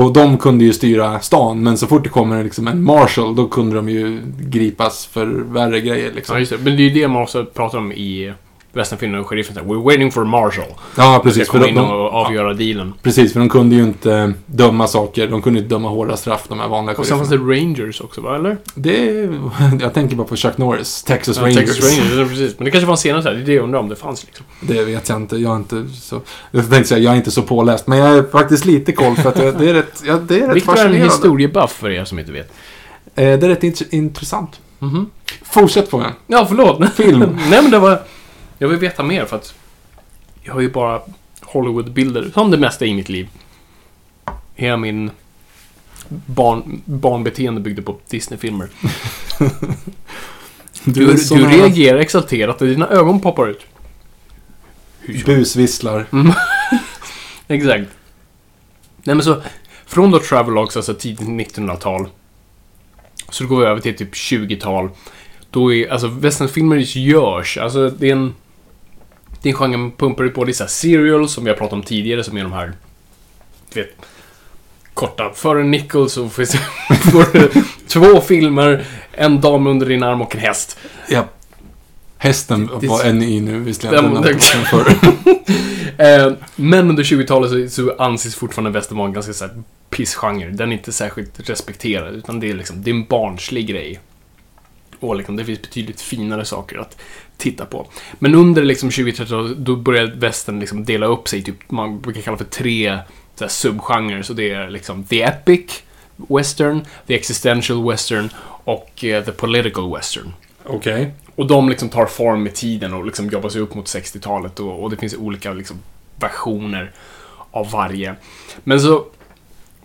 Och de kunde ju styra stan, men så fort det kommer liksom en Marshal, då kunde de ju gripas för värre grejer Ja, liksom. just det. Men det är ju det man också pratar om i westernfilmen och sheriffen säger We're waiting for Marshall. Ja, Precis, ska komma in och avgöra dealen. precis, för de kunde ju inte döma saker. De kunde inte döma hårda straff, de här vanliga Och sen fanns det Rangers också, va? Eller? Det jag tänker bara på Chuck Norris, Texas Ja, Rangers. Texas Rangers, ja, precis. Men det kanske var en senare så här. Det är det jag undrar om det fanns liksom. Det vet jag inte. Jag är inte så... Jag tänkte säga, jag är inte så påläst. Men jag är faktiskt lite koll för att det, det är rätt, ja, det är rätt Victor är en fascinerande. historiebuff för er som inte vet. Eh, det är rätt int- intressant. Mhm. Fortsätt frågan. Ja, förlåt. Film. Nej, men det var... Jag vill veta mer för att... Jag har ju bara Hollywood-bilder, som det mesta i mitt liv. Hela min barn, barnbeteende byggde på Disney-filmer. Du, du, här reagerar exalterat och dina ögon poppar ut. Busvisslar. Exakt. Nej men så, från då Travelogs, alltså tidigt 1900-tal, så går vi över till typ 20-tal. Då är, alltså westernfilmer görs, alltså det är en... Det är en genre man pumpar ut på, det är så här serials som vi har pratat om tidigare, som är de här, du vet, korta. Före Nichols så finns det får du två filmer, en dam under din arm och en häst. Ja. Hästen Det- var en i nu visserligen. Den det- den förr. Eh, men under 20-talet så, så anses fortfarande western vara en ganska så här pissgenre. Den är inte särskilt respekterad, utan det är liksom, det är en barnslig grej. Och liksom, det finns betydligt finare saker att titta på. Men under liksom 20-30-talet, då började västern liksom dela upp sig, typ, man brukar kalla för tre så subgenrer. Så det är liksom the epic western, the existential western och eh, the political western. Okej. Och de liksom tar form med tiden och liksom jobbar sig upp mot 60-talet och, och det finns olika liksom versioner av varje. Men så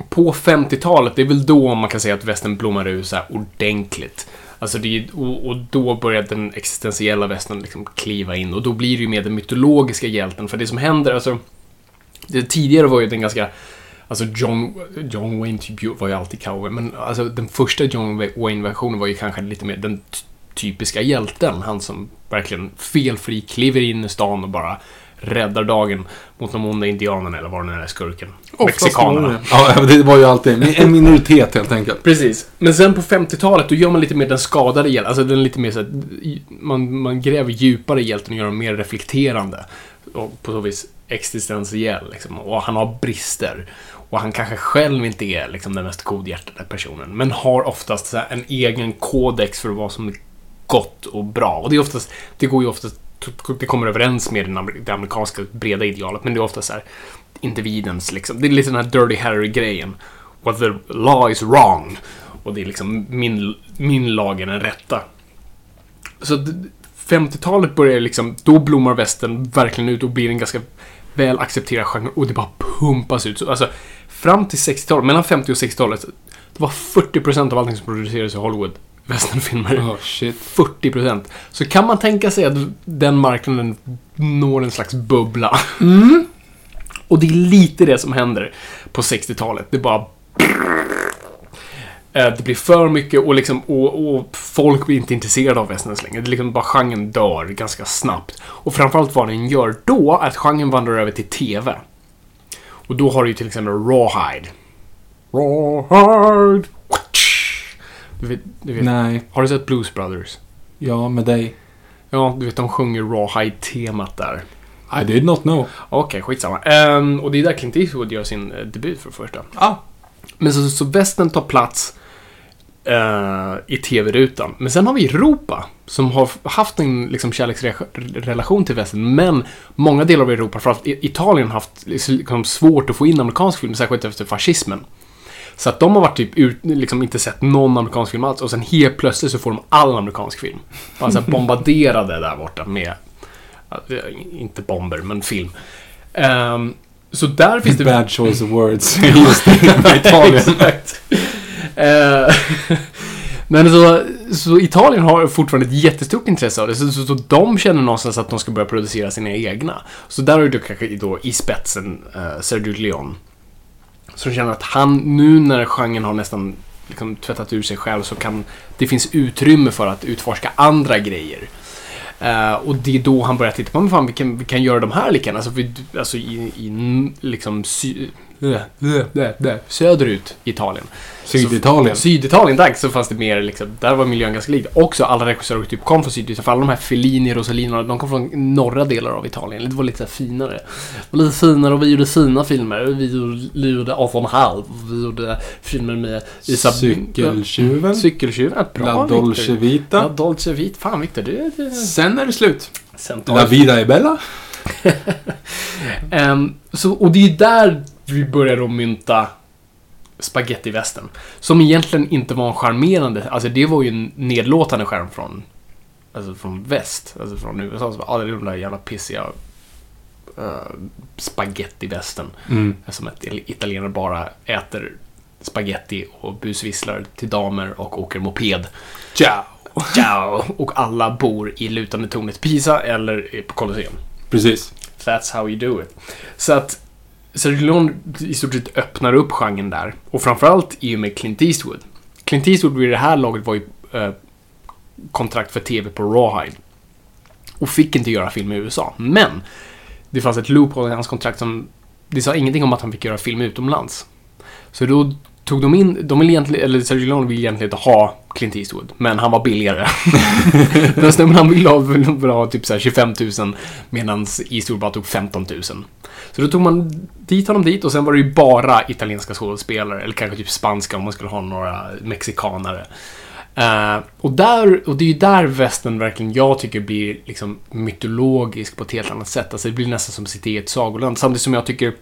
på 50-talet, det är väl då man kan säga att västern blommar ut så här ordentligt. Alltså det och, och då börjar den existentiella västern liksom kliva in och då blir det ju mer den mytologiska hjälten. För det som händer, alltså det tidigare var ju den ganska Alltså John, John Wayne typ var ju alltid cowboy, men alltså den första John Wayne-versionen var ju kanske lite mer den typiska hjälten. Han som verkligen felfri kliver in i stan och bara räddar dagen mot de onda indianerna eller vad det nu är, skurken. Mexikanerna. Ja, det var ju alltid en minoritet helt enkelt. Precis. Men sen på 50-talet, då gör man lite mer den skadade hjälten. Alltså den lite mer så här, man, man gräver djupare i hjälten och gör den mer reflekterande. Och på så vis existentiell liksom. Och han har brister. Och han kanske själv inte är liksom den mest godhjärtade personen. Men har oftast så här, en egen kodex för vad som är gott och bra. Och det är oftast, det går ju oftast, Typ, det kommer överens med det amerikanska breda idealet. Men det är ofta så här, individens liksom, det är lite den här Dirty Harry-grejen. What the law is wrong. Och det är liksom min, min lag är den rätta. Så 50-talet börjar liksom, då blommar västern verkligen ut och blir en ganska väl accepterad genre och det bara pumpas ut. Så, alltså, fram till 60-talet, mellan 50 och 60-talet, det var 40% av allting som producerades i Hollywood westernfilmer. Oh, shit. 40%. Så kan man tänka sig att den marknaden når en slags bubbla. Och det är lite det som händer på 60-talet. Det bara... Eh, Det blir för mycket och, liksom, och, och folk blir inte intresserade av västerns längre. Det är liksom bara genren dör ganska snabbt. Och framförallt vad den gör då är att genren vandrar över till TV. Och då har du ju till exempel Rawhide. Rawhide! Du vet, du vet, Nej. har du sett Blues Brothers? Ja, med dig. Ja, du vet de sjunger Rawhide-temat där. I did not know. Okej, skitsamma. Ehm, och det är där Clint Eastwood gör sin eh, debut för första. Ah. Men så, så västern tar plats eh, i tv-rutan. Men sen har vi Europa, som har haft en liksom, kärleksrelation till västern. Men många delar av Europa, framförallt Italien, har haft liksom, svårt att få in amerikansk film, särskilt efter fascismen. Så att de har varit typ ut, liksom inte sett någon amerikansk film alls och sen helt plötsligt så får de all amerikansk film. Bara så här bombarderade där borta med, inte bomber, men film. Ehm, så där finns det... Bad choice of words. Just det, Italien. Eh, Men så, så Italien har fortfarande ett jättestort intresse av det, så, så, så de känner någonstans att de ska börja producera sina egna. Så där har du kanske då i spetsen uh, Sergio Leone. Som känner att han, nu när genren har nästan liksom, tvättat ur sig själv, så kan det finns utrymme för att utforska andra grejer. Uh, och det är då han börjar titta på, men fan vi kan, vi kan göra de här lika. Alltså, vi, alltså i, i liksom sy, söderut i Italien. Syditalien. Så, Syditalien, tack. Så fanns det mer liksom, där var miljön ganska lik. Också alla regissörer typ kom från Syditalien. För alla de här Fellini, Rossellini, de kom från norra delar av Italien. Det var lite finare. Det var lite finare och vi gjorde fina filmer. Vi gjorde 18,5. Vi gjorde filmer med Isab Cykeltjuven. Cykeltjuven, bra La Dolce. Vita. Ja, Dolce Vita. Fan Victor, du... du Sen är det slut. sen La Vida är Bella. Ehm, så, och det är ju där vi börjar då mynta spagettivästen. Som egentligen inte var en charmerande, alltså det var ju en nedlåtande skärm från, alltså från väst, alltså från USA. Bara, ah, det är de där jävla pissiga uh, spagettivästen. Mm. Som att italienare bara äter spaghetti och busvisslar till damer och åker moped. Ciao. Ciao! Och alla bor i lutande tornet Pisa eller på Colosseum. Precis. That's how you do it. Så att Sergio Leone i stort sett öppnar upp genren där. Och framförallt i och med Clint Eastwood. Clint Eastwood vid det här laget var ju eh, kontrakt för TV på Rawhide. Och fick inte göra film i USA. Men det fanns ett loophole i hans kontrakt som... Det sa ingenting om att han fick göra film utomlands. Så då tog de in... De vill egentligen, eller Sergio Leone vill egentligen inte ha Clint Eastwood, men han var billigare. Den snubben han ville ha, ville ha typ så här 25 000 medan Eastwood bara tog 15 000. Så då tog man dit honom dit och sen var det ju bara italienska skådespelare, eller kanske typ spanska om man skulle ha några mexikanare. Eh, och, där, och det är ju där västern verkligen, jag tycker, blir liksom mytologisk på ett helt annat sätt. Alltså det blir nästan som i ett sagoland. Samtidigt som jag tycker,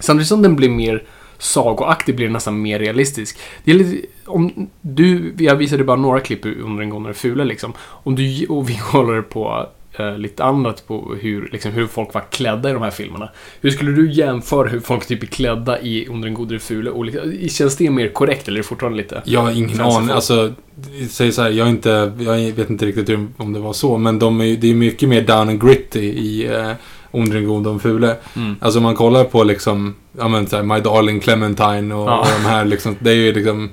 samtidigt som den blir mer sagoaktig blir den nästan mer realistisk. Det är lite, om du, jag visade bara några klipp under en gång när det fula liksom. Om du, och vi kollar på eh, lite annat på hur, liksom, hur folk var klädda i de här filmerna. Hur skulle du jämföra hur folk typ är klädda i Under en godare fula? Och, liksom, känns det mer korrekt eller är det fortfarande lite? Jag har ingen aning. Alltså, säg så här, jag, inte, jag vet inte riktigt om det var så, men de är, det är mycket mer down and gritty i eh, Onder den gode den fule. Mm. Alltså om man kollar på liksom, ja men så här, My Darling Clementine och, Ja. och de här liksom, det är ju liksom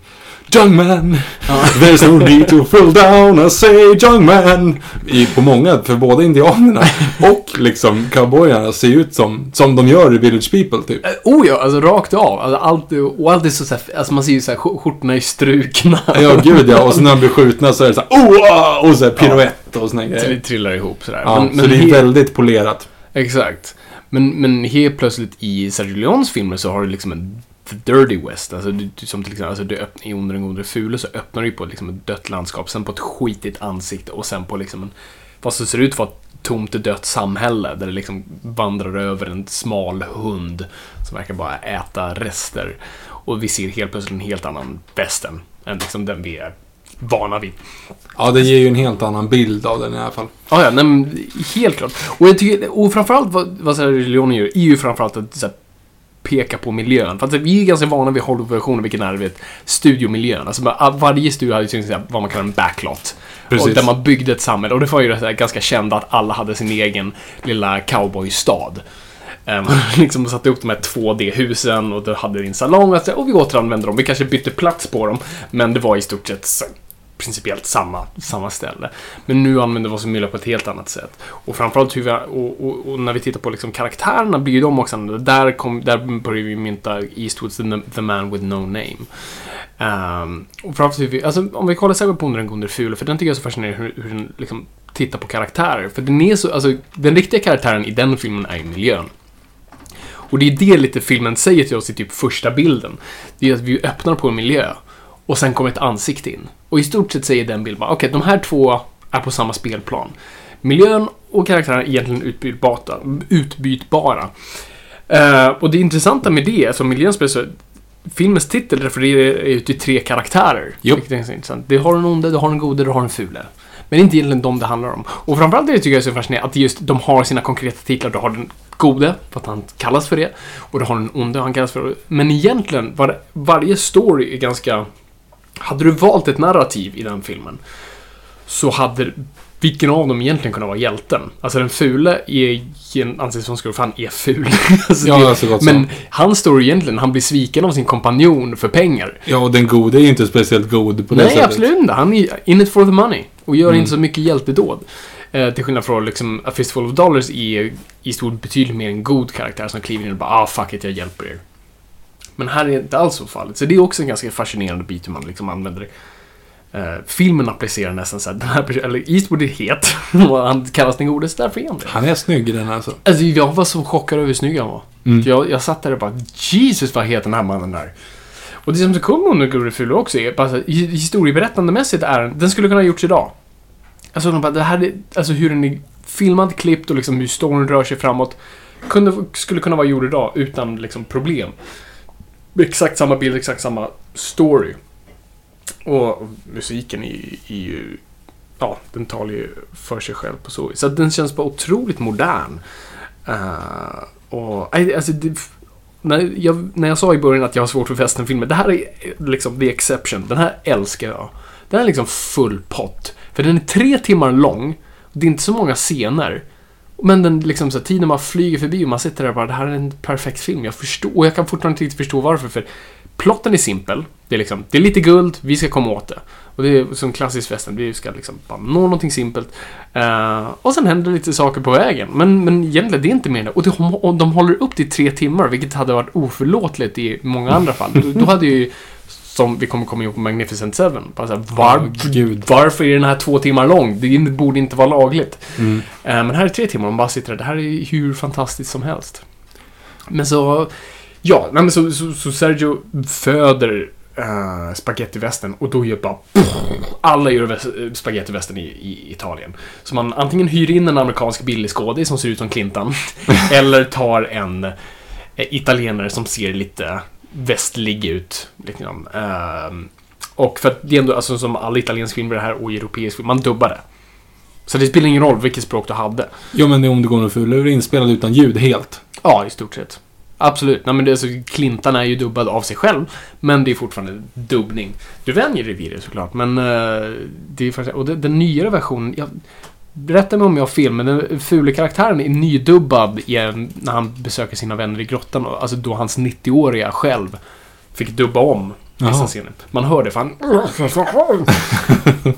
Young man, Ja. there's no need to fall down and say young man. I, på många, för både indianerna och liksom cowboyarna ser ut som, som de gör i Village People typ. Eh, Oh ja, alltså rakt av. Alltså, allt, och allt är så, så här, alltså man ser ju så här, sk- skjortorna är strukna. Ja, gud ja. Och sen när de blir skjutna så är det så här, oh, ah", och så här piruett och Trill- grejer. Trillar ihop sådär. Ja, men, så men det är he- väldigt polerat. Exakt. Men, men helt plötsligt i Sergio Leones filmer så har du liksom en the dirty west. Alltså, du, du, som till exempel alltså, du öppnar, i Onder den gode fule så öppnar du ju på liksom ett dött landskap, sen på ett skitigt ansikte och sen på liksom en, vad som ser ut att vara ett tomt dött samhälle där det liksom vandrar över en smal hund som verkar bara äta rester. Och vi ser helt plötsligt en helt annan västern än liksom den vi är vana vid. Ja, det ger ju en helt annan bild av den i alla fall. Ja, ja, nej, men helt klart. Och, jag tycker, och framförallt vad, vad Leone gör är ju framförallt att här, peka på miljön. För att vi är ganska vana vid Hollywood-versioner, vilken är vet, studiomiljön. Alltså bara, varje studio hade ju här, vad man kallar en backlot. Precis. Och där man byggde ett samhälle. Och det var ju det här, ganska känt att alla hade sin egen lilla cowboystad. Man liksom satte upp de här 2D-husen och då hade din salong och, så, och vi återanvände dem. Vi kanske bytte plats på dem, men det var i stort sett så, principiellt samma, samma ställe. Men nu använder vi oss av mylla på ett helt annat sätt. Och framförallt hur vi, och, och, och när vi tittar på liksom karaktärerna blir ju de också annorlunda. där, kom, där börjar vi mynta Eastwoods the, the Man with No Name. Um, och framförallt hur vi, alltså om vi kollar särskilt på Under den gode ful, för den tycker jag är så fascinerande hur, hur den liksom tittar på karaktärer. För den är så, alltså den riktiga karaktären i den filmen är ju miljön. Och det är det lite filmen säger till oss i typ första bilden. Det är att vi öppnar på en miljö och sen kommer ett ansikte in. Och i stort sett säger den bilden bara, okej, de här två är på samma spelplan. Miljön och karaktären är egentligen utbytbara. utbytbara. Eh, och det intressanta med det, alltså miljön spelar så filmens titel refererar ju till tre karaktärer. Jo. Vilket är intressant. Du har den onde, du har den gode, du har den fule. Men det är inte egentligen dem det handlar om. Och framförallt det tycker jag är så fascinerande att just de har sina konkreta titlar. Du har den gode, för att han kallas för det. Och du har den onde, han kallas för det. Men egentligen, var, varje story är ganska... Hade du valt ett narrativ i den filmen så hade vilken av dem egentligen kunnat vara hjälten? Alltså den fule är, anses som skurk, för han är ful. alltså, Ja, det, så gott men som. hans story egentligen, han blir sviken av sin kompanjon för pengar. Ja, och den gode är ju inte speciellt god på det Nej, sättet. absolut inte. Han är in it for the money. Och gör Mm. inte så mycket hjältedåd. Eh, till skillnad från liksom, A Fistful of Dollars är i stort betydligt mer en god karaktär som kliver in och bara ah fuck it, jag hjälper er. Men här är inte alls så fallet. Så det är också en ganska fascinerande bit hur man liksom använder det. Eh, filmen applicerar nästan så här, den här personen, eller Eastwood är het och han kallas den gode, så därför är han det. Han är snygg i den alltså. Alltså jag var så chockad över hur snygg han var. Mm. Jag, jag satt där och bara Jesus vad het den här mannen är. Och det som så Under Gode Fule också är bara historieberättandemässigt är den, den skulle kunna ha gjorts idag. Alltså, de bara, det här är, alltså hur den är filmad, klippt och liksom hur storyn rör sig framåt. Kunde, skulle kunna vara gjord idag utan liksom problem. Exakt samma bild, exakt samma story. Och musiken är, är ju... Ja, den talar ju för sig själv på så vis. Så den känns bara otroligt modern. Uh, och, alltså, det, när, jag, när jag sa i början att jag har svårt för westernfilmer, det här är liksom the exception. Den här älskar jag. Den här är liksom full pott. För den är tre timmar lång. Det är inte så många scener. Men den liksom så här, tiden man flyger förbi och man sitter där och bara, det här är en perfekt film. Jag förstår, och jag kan fortfarande inte riktigt förstå varför. För plotten är simpel. Det är liksom, det är lite guld, vi ska komma åt det. Och det är som klassisk western, vi ska liksom bara nå någonting simpelt. Uh, och sen händer lite saker på vägen. Men, men egentligen, det är inte mer än det. Och, det, och de håller upp till tre timmar, vilket hade varit oförlåtligt i många andra fall. Då, då hade ju, som vi kommer komma ihåg på Magnificent Seven, bara så här, var, gud. varför är den här två timmar lång? Det borde inte vara lagligt. Mm. Eh, Men här är tre timmar och man bara sitter där. Det här är hur fantastiskt som helst. Men så... Ja, men så, så, så Sergio föder uh, spagettivästen och då gör bara... alla gör väs- spagettivästen i, i Italien. Så man antingen hyr in en amerikansk billig skådis som ser ut som Clinton. eller tar en eh, italienare som ser lite västlig ut. Liksom. Ehm, och för att det är ändå, alltså som alla italienska filmer det här och europeisk film, man dubbar det. Så det spelar ingen roll vilket språk du hade. Jo, men det är om det går något ful. Det är inspelad utan ljud helt. Ja, i stort sett. Absolut. Nej, men det, alltså, Clintan är ju dubbad av sig själv, men det är fortfarande dubbning. Du vänjer dig vid det såklart, men eh, det är faktiskt, och det, den nyare versionen, jag, berätta mig om jag har fel, men den fula karaktären är nydubbad i, en- när han besöker sina vänner i grottan, alltså då hans 90-åriga själv fick dubba om vissa scener. Man hör det, för han...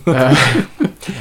Eh,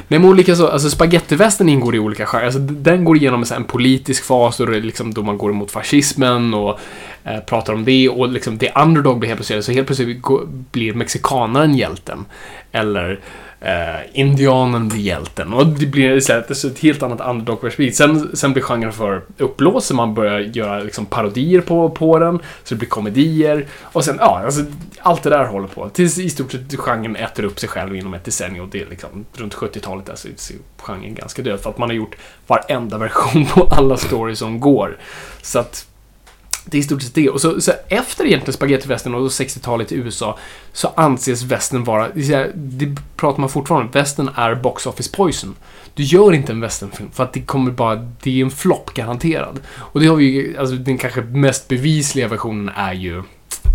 Nej, men olika så, alltså spagettivästen ingår i olika genrer. Alltså, den går igenom en, så här, en politisk fas och det är liksom då man går emot fascismen och eh, pratar om det och liksom det underdog blir helt plötsligt, så helt plötsligt går, blir mexikanaren hjälten. Eller Uh, indianen blir hjälten. Och det blir istället ett helt annat underdog-perspektiv. Sen, sen blir genren för uppblåst, så man börjar göra liksom, parodier på, på den. Så det blir komedier. Och sen, ja, alltså, allt det där håller på. Tills i stort sett genren äter upp sig själv inom ett decennium. Och det är liksom, runt 70-talet där så så är genren ganska död. För att man har gjort varenda version på alla stories som går. Så att det är i stort sett det. Och så, så efter egentligen spagettivästern och 60-talet i USA så anses västern vara, det pratar man fortfarande om, västern är box office poison. Du gör inte en westernfilm för att det kommer bara, det är en flopp garanterad. Och det har vi ju, alltså den kanske mest bevisliga versionen är ju,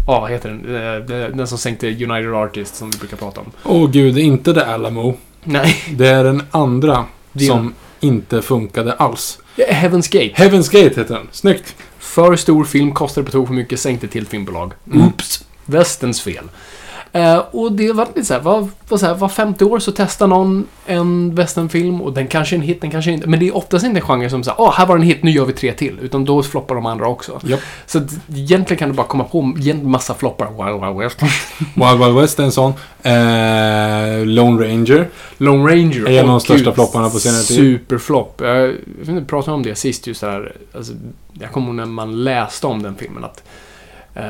ja vad heter den, Eh, den som sänkte United Artists som vi brukar prata om. Åh gud, det är inte The Alamo. Nej, Det är den andra som inte funkade alls. Heaven's Gate. Heaven's Gate heter den. Snyggt. För stor film, kostade på tok för mycket, sänkte till filmbolag. Mm. Oops! Västerns fel. Eh, och det var lite såhär, var, var, så här, var femte år så testar någon en westernfilm och den kanske är en hit, den kanske inte. Men det är oftast inte en genre som säger åh, här var en hit, nu gör vi tre till. Utan då floppar de andra också. Japp. Så att, egentligen kan du bara komma på en massa floppar. Wild Wild West. Wild Wild West är en sån. Eh, Lone Ranger. Lone Ranger. Är en av de största gud, flopparna på senare tid. Superflopp. Jag, jag pratade om det sist just där. Alltså, jag kommer ihåg när man läste om den filmen att eh,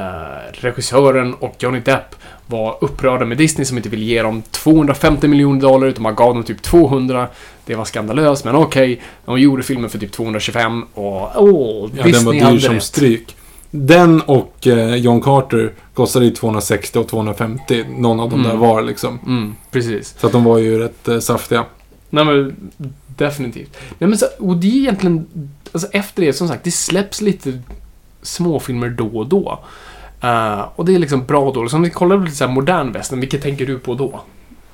regissören och Johnny Depp var upprörda med Disney som inte ville ge dem 250 miljoner dollar utan man gav dem typ 200. Det var skandalöst, men okej. De gjorde filmen för typ 225 och åh, Ja, Disney den var dyr hade som rätt. stryk. Den och eh, John Carter kostade ju 260 och 250. Någon av dem Mm. där var liksom. Mm, precis. Så att de var ju rätt eh, saftiga. Nej men, definitivt. Nej men så, och det är egentligen, alltså efter det, som sagt, det släpps lite småfilmer då och då. Eh, och det är liksom bra och dåligt. Så om vi kollar på lite så här modern västern, vilket tänker du på då?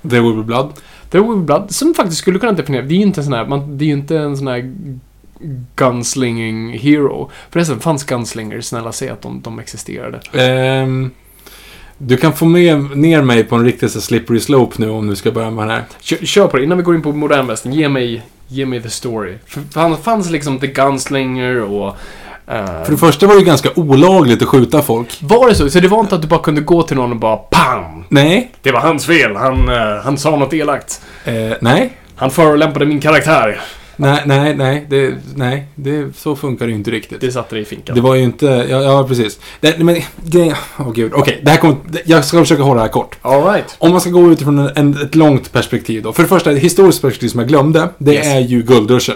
There Will Be Blood. There Will Be Blood, som faktiskt skulle kunna definiera, det är ju inte en sån här, man, det är ju inte en sån här gunslinging hero. Förresten, fanns gunslingers, snälla säg att de, de existerade. Ehm, du kan få med ner mig på en riktig så slippery slope nu om du ska börja med den här. Kör, kör på det, innan vi går in på modern västern, ge mig, ge mig the story. För, för han fanns liksom The Gunslinger och... För det första var det ju ganska olagligt att skjuta folk. Var det så? Så det var inte att du bara kunde gå till någon och bara PAM! Nej. Det var hans fel. Han, eh, han sa något elakt. Eh, nej. Han förolämpade min karaktär. Nej, nej, nej. Det, nej, det, så funkar det ju inte riktigt. Det satte dig i finkan. Det var ju inte, ja, ja precis. Det, men grejen, åh gud, okej, det här kommer, jag ska försöka hålla det här kort. Alright. Om man ska gå utifrån en, en, ett långt perspektiv då. För det första, ett historiskt perspektiv som jag glömde, det Yes. är ju guldruschen.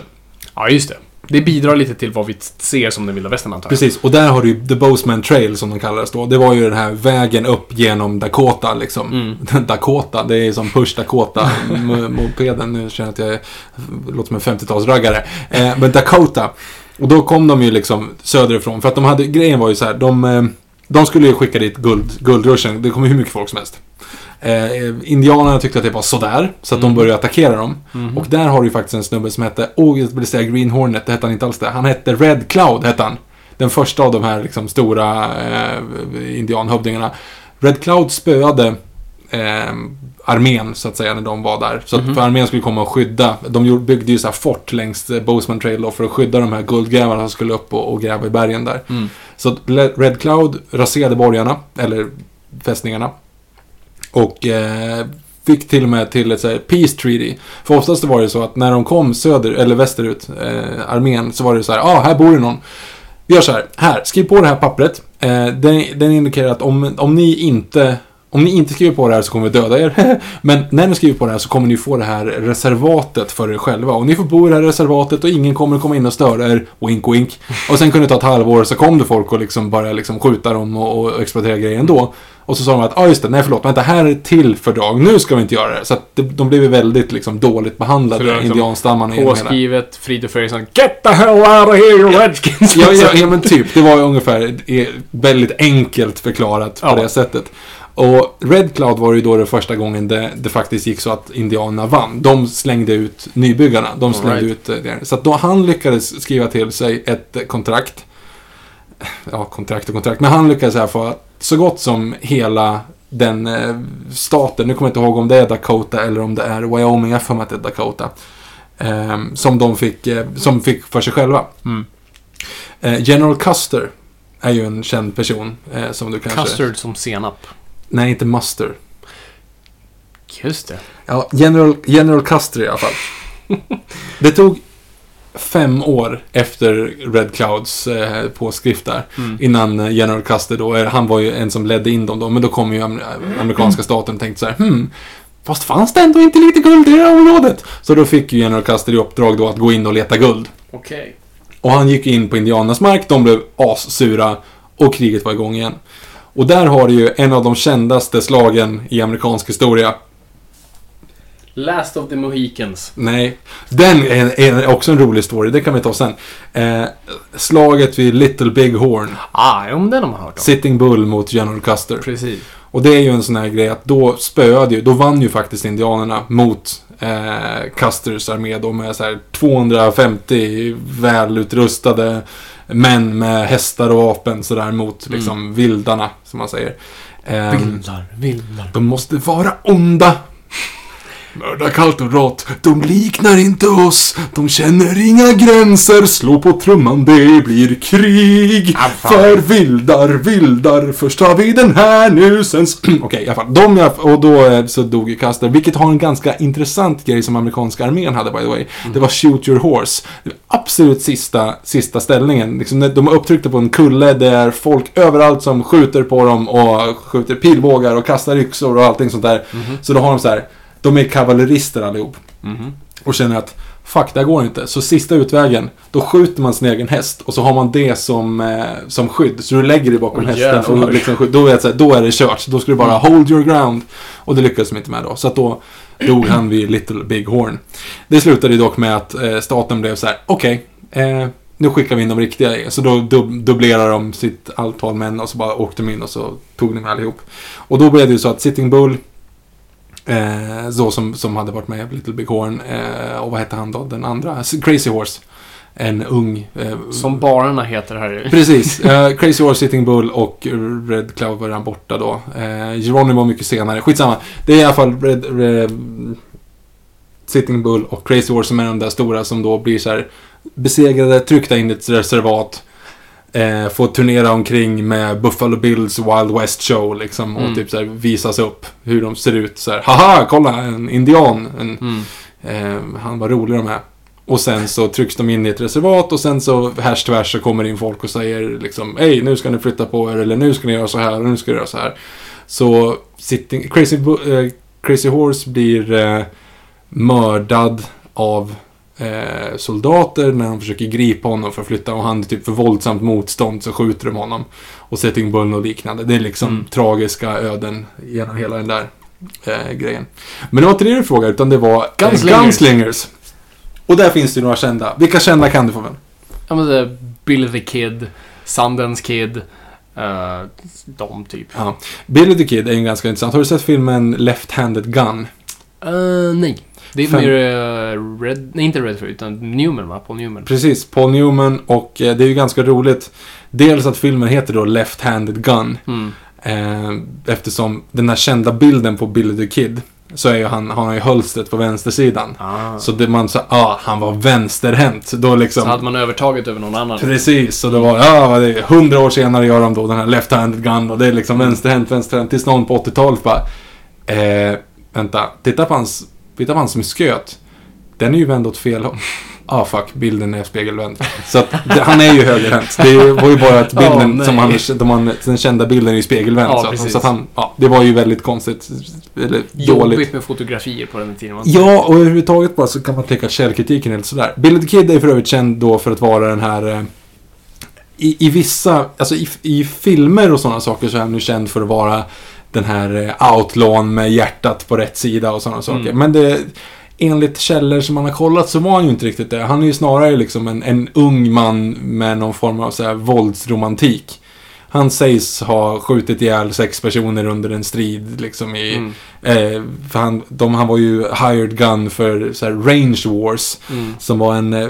Ja, just det. Det bidrar lite till vad vi ser som den vilda västern antar jag. Precis, och där har du ju The Bozeman Trail som de kallades då. Det var ju den här vägen upp genom Dakota liksom. Dakota, det är som Push Dakota, mopeden. Nu känner jag att jag låter som en 50-talsraggare. Eh, men Dakota. Och då kom de ju liksom söderifrån. För att de hade, grejen var ju så här, de, eh, de skulle ju skicka dit guld, guldruschen. Det kom ju hur mycket folk som helst. Eh, indianerna tyckte att det var sådär, så att de började attackera dem. Och där har du ju faktiskt en snubbe som hette, åh jag vill säga Green Hornet, det hette han inte alls det. Han hette Red Cloud, hette han. Den första av de här liksom stora eh, indianhövdingarna. Red Cloud spöade eh, armén, så att säga, när de var där. Så att för armén skulle komma och skydda. De byggde ju så här fort längs eh, Bozeman Trail då, för att skydda de här guldgrävarna som skulle upp och, och gräva i bergen där. Så att Le- Red Cloud raserade borgarna, eller fästningarna. Och eh, fick till och med till ett så här, peace treaty. För oftast var det så att när de kom söder, eller västerut, eh, armén, så var det så här, ja, ah, här bor det någon. Vi gör så här, här, skriv på det här pappret. Eh, den, den indikerar att om, om ni inte om ni inte skriver på det här så kommer vi döda er. Men när ni skriver på det här så kommer ni få det här reservatet för er själva. Och ni får bo i det här reservatet och ingen kommer komma in och störa er. Wink wink. Och sen kunde det ta ett halvår så kom det folk och liksom bara liksom skjuta dem och, och exploatera grejer ändå. Och så sa de att, ja ah, just det, nej förlåt, vänta, här är till fördrag, nu ska vi inte göra det. Så att det, de blev väldigt liksom dåligt behandlade, liksom indianstammarna. Påskrivet, Frid och Fröjdsson. Get the hell out of here you redskins! Ja, ja, ja, men typ. Det var ungefär eh, väldigt enkelt förklarat på Ja. det sättet. Och Red Cloud var ju då det första gången det, det faktiskt gick så att indianerna vann. De slängde ut nybyggarna. De slängde All ut eh, det. Så att då han lyckades skriva till sig ett eh, kontrakt. Ja, kontrakt och kontrakt. Men han lyckades i alla fall så gott som hela den eh, staten, nu kommer jag inte ihåg om det är Dakota eller om det är Wyoming, jag för mig att det är Dakota. Eh, som de fick, eh, som fick för sig själva. Mm. Eh, General Custer är ju en känd person som du kanske... Custard som senap. Nej, inte Muster. Just det. Ja, General, General Custer i alla fall. det tog fem år efter Red Clouds eh, påskrift där. Mm. Innan eh, General Custer då, eh, han var ju en som ledde in dem då. Men då kom ju am- amerikanska staten och tänkte så här, hmm, fast fanns det ändå inte lite guld i det här området? Så då fick ju General Custer i uppdrag då att gå in och leta guld. Okej. Och han gick in på indianernas mark, de blev assura och kriget var igång igen. Och där har du ju en av de kändaste slagen i amerikansk historia. Last of the Mohicans. Nej, den är, är också en rolig story, det kan vi ta sen. Eh, slaget vid Little Big Horn. Ah, men den har man hört om. Sitting Bull mot General Custer. Precis. Och det är ju en sån här grej att då spöade ju, då vann ju faktiskt indianerna mot eh, Custers armé då med så här 250 välutrustade män med hästar och vapen sådär mot liksom vildarna, som man säger. Ehm, Vildar, vildar. de måste vara onda. Mörda kallt och rått, de liknar inte oss. De känner inga gränser, slå på trumman, det blir krig. Ah. För vildar, vildar, först har vi den här nu, sen... Okej, i alla fall. De, jag- och då eh, så dog ju Custer, vilket har en ganska intressant grej som amerikanska armén hade, by the way. Det var Shoot Your Horse. Det var absolut sista, sista ställningen. Liksom, de är upptryckta på en kulle, det är folk överallt som skjuter på dem och skjuter pilbågar och kastar yxor och allting sånt där. Så då har de så här, de är kavallerister allihop. Och känner att Fuck, det här går inte. Så sista utvägen, då skjuter man sin egen häst och så har man det som, eh, som skydd. Så du lägger dig bakom Oj, hästen att liksom, då, är det här, då är det kört. Då ska du bara hold your ground. Och det lyckades de inte med då. Så att då dog han vid Little Big Horn. Det slutade dock med att eh, staten blev så här: okej, eh, nu skickar vi in de riktiga. Så då dub dubblerar de sitt antal män och så bara åkte de in och så tog de allihop. Och då blev det ju så att Sitting Bull, eh, så som, som hade varit med i Little Big Horn, eh, och vad hette han då, den andra? Crazy Horse. En ung... Eh, Som barerna heter här. Precis. Eh, Crazy Horse, Sitting Bull och Red Cloud var redan borta då. Eh, Geronimo mycket senare. Skitsamma. Det är i alla fall Red, Red, Sitting Bull och Crazy Horse som är de där stora som då blir så här besegrade, tryckta in i ett reservat. Eh, får turnera omkring med Buffalo Bills Wild West Show liksom. Och Mm. typ så här visas upp hur de ser ut så här. Haha, kolla en indian. En, Mm. Eh, han var rolig de här. Och sen så trycks de in i ett reservat och sen så härs tvärs så kommer in folk och säger liksom Hej, nu ska ni flytta på er eller nu ska ni göra så här och nu ska ni göra så här. Så sitting, Crazy, eh, Crazy Horse blir eh, mördad av eh, soldater när de försöker gripa honom för att flytta och han är typ för våldsamt motstånd så skjuter de honom. Och Sitting Bull och liknande. Det är liksom Mm. tragiska öden genom hela den där eh, grejen. Men det var inte det du frågade, utan det var Gunslingers. Gunslingers. Och där finns det några kända. Vilka kända kan du få väl? Ja men det är Billy the Kid, Sundance Kid, uh, de typ. Ja. Billy the Kid är ju ganska intressant. Har du sett filmen Left-Handed Gun? Uh, nej. Det är Fem- mer uh, Red, nej inte Redford utan Newman va? Paul Newman. Precis, Paul Newman och eh, det är ju ganska roligt. Dels att filmen heter då Left-Handed Gun. Mm. Eh, eftersom den här kända bilden på Billy the Kid så är ju han, har han ju hölstret på vänstersidan. Ah. Så, Så det man sa, ah, han var vänsterhänt. Då liksom... hade man övertaget över någon annan. Precis, så det var, ja, vad det hundra år senare gör de då den här left-handed gun och det är liksom vänsterhänt, vänsterhänt. Tills någon på 80-talet bara, eh, vänta, titta på hans, titta på hans musköt. Den är ju vänd åt fel håll. Ah fuck, bilden är spegelvänd. Så att, han är ju högerhänt. Det var ju bara att bilden Åh, som han, de, han, den kända bilden är ju spegelvänd. Ja, så, att, precis. så att han, ja, det var ju väldigt konstigt. Eller dåligt. Jobbigt med fotografier på den tiden. Ja, och överhuvudtaget bara så kan man att källkritiken är lite sådär. Billy the Kid är för övrigt känd då för att vara den här... Eh, i, I vissa, alltså i, i filmer och sådana saker så är han nu känd för att vara den här eh, outlawn med hjärtat på rätt sida och sådana saker. Mm. Men det, enligt källor som man har kollat så var han ju inte riktigt det. Han är ju snarare liksom en, en ung man med någon form av så här våldsromantik. Han sägs ha skjutit ihjäl sex personer under en strid liksom i... Mm. Eh, för han, de, han var ju hired gun för så här, range wars. Mm. Som var en eh,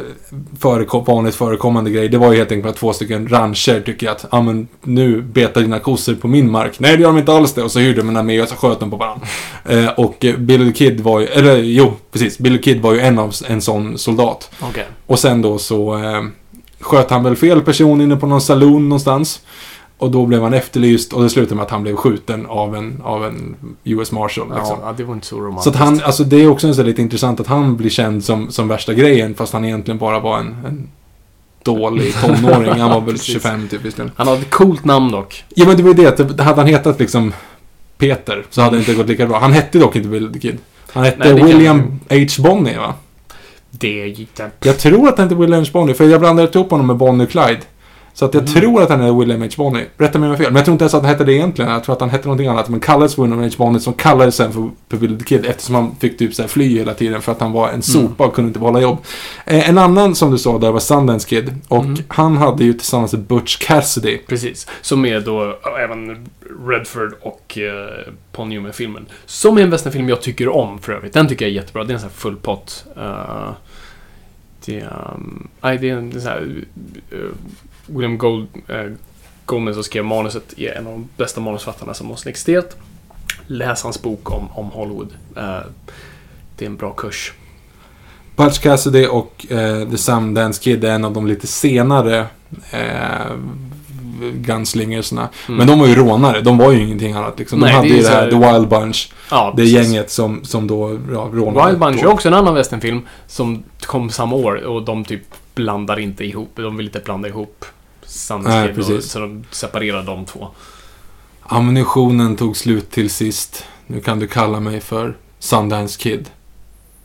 förekom, vanligt förekommande grej. Det var ju helt enkelt att två stycken rancher tycker att ah, men, nu betar dina kossor på min mark. Nej, det gör de inte alls det. Och så hyrde de en armé och så sköt de på varandra. Eh, och eh, Billy Kid var ju, eller jo, precis. Billy Kid var ju en av en sån soldat. Okej. Och sen då så eh, sköt han väl fel person inne på någon saloon någonstans. Och då blev han efterlyst och det slutade med att han blev skjuten av en, av en US Marshal. Liksom. Ja, det var inte så romantiskt. Så att han, alltså det är också en så lite intressant att han blir känd som, som värsta grejen fast han egentligen bara var en, en dålig tonåring. Han var väl Precis. 25 typ visserligen. Han hade ett coolt namn dock. Ja men det var ju det, hade han hetat liksom Peter så hade det inte gått lika bra. Han hette dock inte Bill the Kid. Han hette Nej, det kan- William H. Bonney va? Det gick det. Jag tror att han hette William H. Bonney, för jag blandade ihop honom med Bonnie och Clyde. Så att jag Mm. tror att han är William H. Bonney. Rätta mig om jag fel. Men jag tror inte ens att han hette det egentligen. Jag tror att han hette någonting annat. Men kallades William H. Bonney som kallades sen för, the Kid. Eftersom han fick typ så fly hela tiden för att han var en sopa och kunde inte behålla jobb. Eh, en annan som du sa där var Sundance Kid. Och Mm. han hade ju tillsammans med Butch Cassidy. Precis. Som är då ja, även Redford och uh, Paul Newman-filmen. Som är en westernfilm jag tycker om för övrigt. Den tycker jag är jättebra. Det är en sån här full pott. Uh, det, um, nej, det är en sån här... eh, William Gold, uh, Gomez som skrev manuset är en av de bästa manusförfattarna som någonsin existerat. Läs hans bok om, om Hollywood. Eh, det är en bra kurs. Butch Cassidy och eh, The Sundance Kid är en av de lite senare eh, gunslingersna. Mm. Men de var ju rånare, de var ju ingenting annat liksom. De Nej, hade det ju det här The Wild Bunch. Ja, Det precis. gänget som, som då ja, rånade. Wild Bunch är också en annan westernfilm som kom samma år och de typ blandar inte ihop. De vill inte blanda ihop Nej, och, precis. så de separerar de två. Ammunitionen tog slut till sist. Nu kan du kalla mig för Sundance Kid.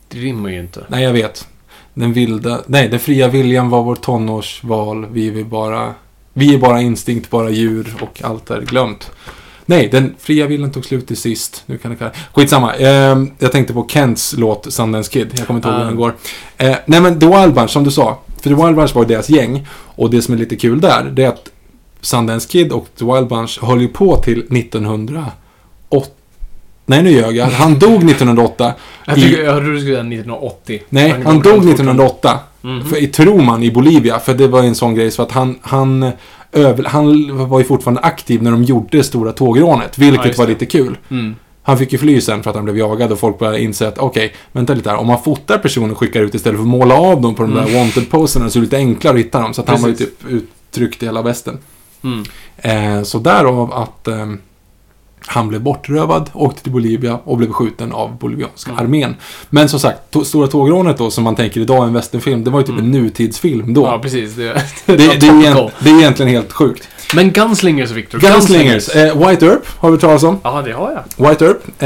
Det rimmar ju inte. Nej, jag vet. Den vilda... Nej, den fria viljan var vår tonårsval. Vi vill bara... Vi är bara instinkt, bara djur och allt är glömt. Nej, den fria viljan tog slut till sist. Nu kan det kalla... Skitsamma. Eh, jag tänkte på Kents låt Sundance Kid. Jag kommer inte ihåg hur Ah. den går. Eh, nej men The Wild Bunch, som du sa. För The Wild Bunch var ju deras gäng. Och det som är lite kul där, det är att Sundance Kid och The Wild Bunch höll ju på till 1908. Nej, nu ljög jag. Han dog 1908. Jag, i- tycker, jag hörde du skulle säga 1980. Nej, Han han dog fortfarande. 1908. Mhm. För, i tror man i Bolivia. För det var en sån grej så att han, han, över, han var ju fortfarande aktiv när de gjorde det stora tågrånet. Ja, Vilket just var lite kul. Mm. Han fick ju fly sen för att han blev jagad och folk började inse att okej, vänta lite här. Om man fotar personer och skickar ut istället för att måla av dem på de där wanted-poserna så är det lite enklare att hitta dem. Så att han var ju Mm. Typ uttryckt i hela västen. Mm. Eh, så därav att eh, han blev bortrövad, åkte till Bolivia och blev skjuten av bolivianska Mm. armén. Men som sagt, to- Stora tågrånet då, som man tänker idag är en westernfilm, det var ju typ en nutidsfilm då. Mm. Ja, precis. Det, det, det, är det är egentligen helt sjukt. Men Gunslingers, Victor. Gunslingers, eh, White Earp har vi hört talas om. Ja, det har jag. White Earp.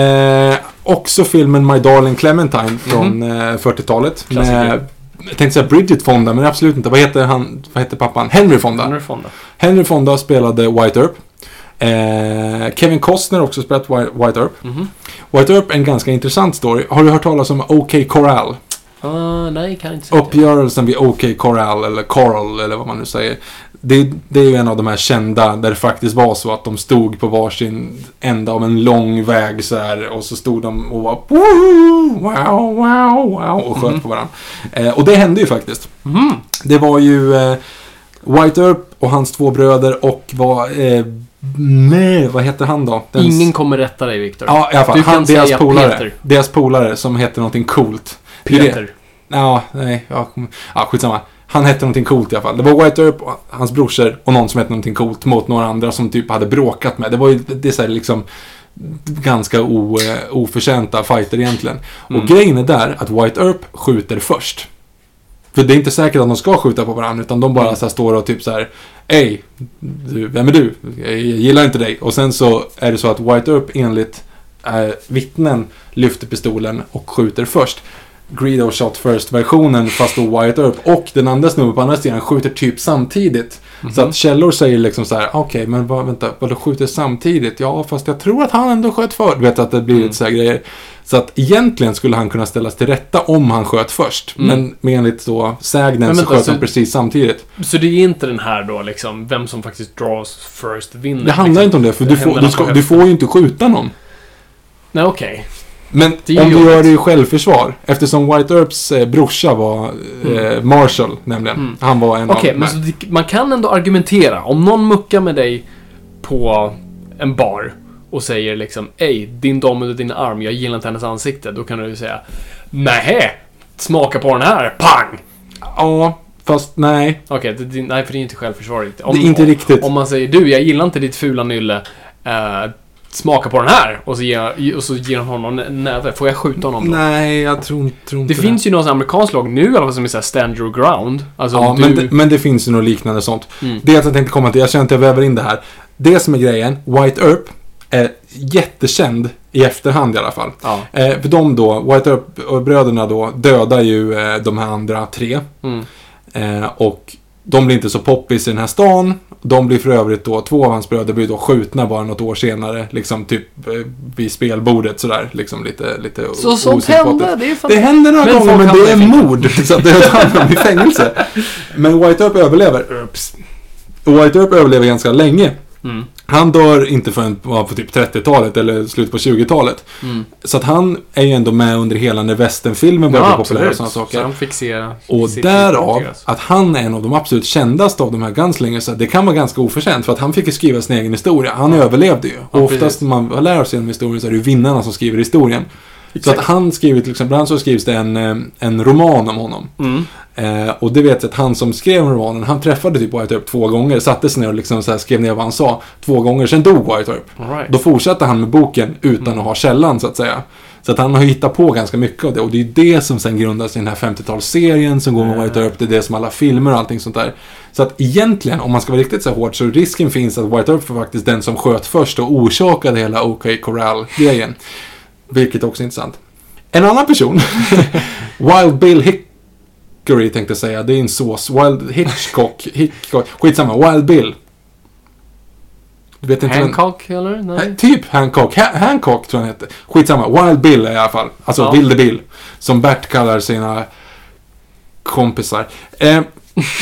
Eh, också filmen My Darling Clementine från eh, 40-talet. Mhm. Klassiker. Med, jag tänkte säga Bridget Fonda, men absolut inte. Vad heter han? Vad heter pappan? Henry Fonda. Henry Fonda. Henry Fonda spelade White Earp. Eh, Kevin Costner också spelat White, Earp. Mhm. White Earp är en ganska intressant story. Har du hört talas om OK Corral? Ah, nej, kan inte säga. Uppgörelsen vid OK Corral, eller Coral, eller vad man nu säger. Det, det är ju en av de här kända där det faktiskt var så att de stod på varsin ända av en lång väg så här och så stod de och var "Woo! wow, wow, wow och sköt på varandra. Eh, och det hände ju faktiskt. Mhm. Det var ju eh, White Earp och hans två bröder och var... Eh, nej, vad heter han då? Den- Ingen kommer rätta dig, Victor. Ja, i alla fall. Du Han, deras polare. Peter. Deras polare som hette någonting coolt. Det är det. Peter. Ja, nej. Ja, ja, skitsamma. Han hette någonting coolt i alla fall. Det var White Earp, hans brorsor och någon som hette någonting coolt mot några andra som typ hade bråkat med. Det var ju, det är så här liksom ganska o, eh, oförtjänta fighter egentligen. Mm. Och grejen är där att White Earp skjuter först. För det är inte säkert att de ska skjuta på varandra, utan de bara Mm. så står och typ så här Ey, du, vem är du? Jag gillar inte dig. Och sen så är det så att White Earp enligt eh, vittnen lyfter pistolen och skjuter först. Greedo shot first-versionen, fast då White Earp och den andra snubben på andra sidan skjuter typ samtidigt. Mhm. Så att källor säger liksom så här, okej, men vad, vänta, vad skjuter samtidigt? Ja, fast jag tror att han ändå sköt för. Du vet att det blir Mm. så här grejer. Så att egentligen skulle han kunna ställas till rätta om han sköt först. Mm. Men enligt då sägnen Men så sköt så- han precis samtidigt. Så det är inte den här då, liksom, vem som faktiskt draws first vinner? Det handlar liksom. inte om det, för du får, du, ska, du får ju inte skjuta någon. Nej, okej. Men om du gör det i självförsvar, eftersom White Earps eh, brorsa var eh, Marshall, nämligen. Mm. Han var en Okej, av men så det, man kan ändå argumentera. Om någon muckar med dig på en bar och säger liksom Ej, din dam under din arm, jag gillar inte hennes ansikte. Då kan du ju säga Nej, smaka på den här, pang! Ja, fast nej. Okej, det, nej för det är inte självförsvar riktigt. Det är inte riktigt. Om man säger du, jag gillar inte ditt fula nylle. eh, smaka på den här! Och så ger, och så ger han honom en näve. Får jag skjuta honom då? Nej, jag tror, inte- tror inte Det finns ju någon amerikansk lag nu i alla fall som är såhär stand your ground. Alltså Ja, du... men, det, men det finns ju något liknande sånt. Mm. Det jag tänkte komma till, jag känner att jag väver in det här. Det som är grejen, White Earp är jättekänd i efterhand i alla fall. Ja. Eh, för de då, White Earp och bröderna då, dödar ju eh, de här andra tre. Mm. Eh, och de blir inte så poppis i den här stan. De blir för övrigt då, två av hans bröder blir då skjutna bara något år senare. Liksom typ eh, vid spelbordet sådär. Liksom lite, lite Så sånt osympatiskt. hände, det är fan... Det händer några Men gånger, men det är mord. Så att det hamnar i fängelse. Men White Earp överlever. Och White Earp överlever ganska länge. Mm. Han dör inte förrän på på typ 30-talet eller slutet på 20-talet. Mm. Så att han är ju ändå med under hela när westernfilmen började bli populär och sådana saker. Så han se... Och därav att han är en av de absolut kändaste av de här gunslingers. Det kan vara ganska oförtjänt för att han fick ju skriva sin egen historia. Han överlevde ju. Och oftast när man lär sig genom historien så är det ju vinnarna som skriver historien. Så Exakt. att han skriver till exempel, ibland så skrivs det en, eh, en roman om honom. Mm. Eh, och det vet jag att han som skrev romanen, han träffade typ White Earp två gånger, satte sig ner och liksom så skrev ner vad han sa två gånger, sen dog White Earp. Right. Då fortsatte han med boken utan Mm. att ha källan så att säga. Så att han har hittat på ganska mycket av det. Och det är det som sen grundas i den här 50-talsserien som går med White Earp. Det är det som alla filmer och allting sånt där. Så att egentligen, om man ska vara riktigt så hård, så risken finns att White Earp var faktiskt den som sköt först och orsakade hela OK Corral-grejen. Vilket också är intressant. En annan person, Wild Bill Hick... Hickory tänkte jag säga. Det är en sås. Wild Hitchcock. Hitchcock. Skitsamma. Wild Bill. Du vet inte vem- Hancock, eller? Nej. Typ Hancock. Ha Hancock tror jag han heter. Skitsamma. Wild Bill i alla fall. Alltså Ja. Vilde Bill. Som Bert kallar sina kompisar. Eh,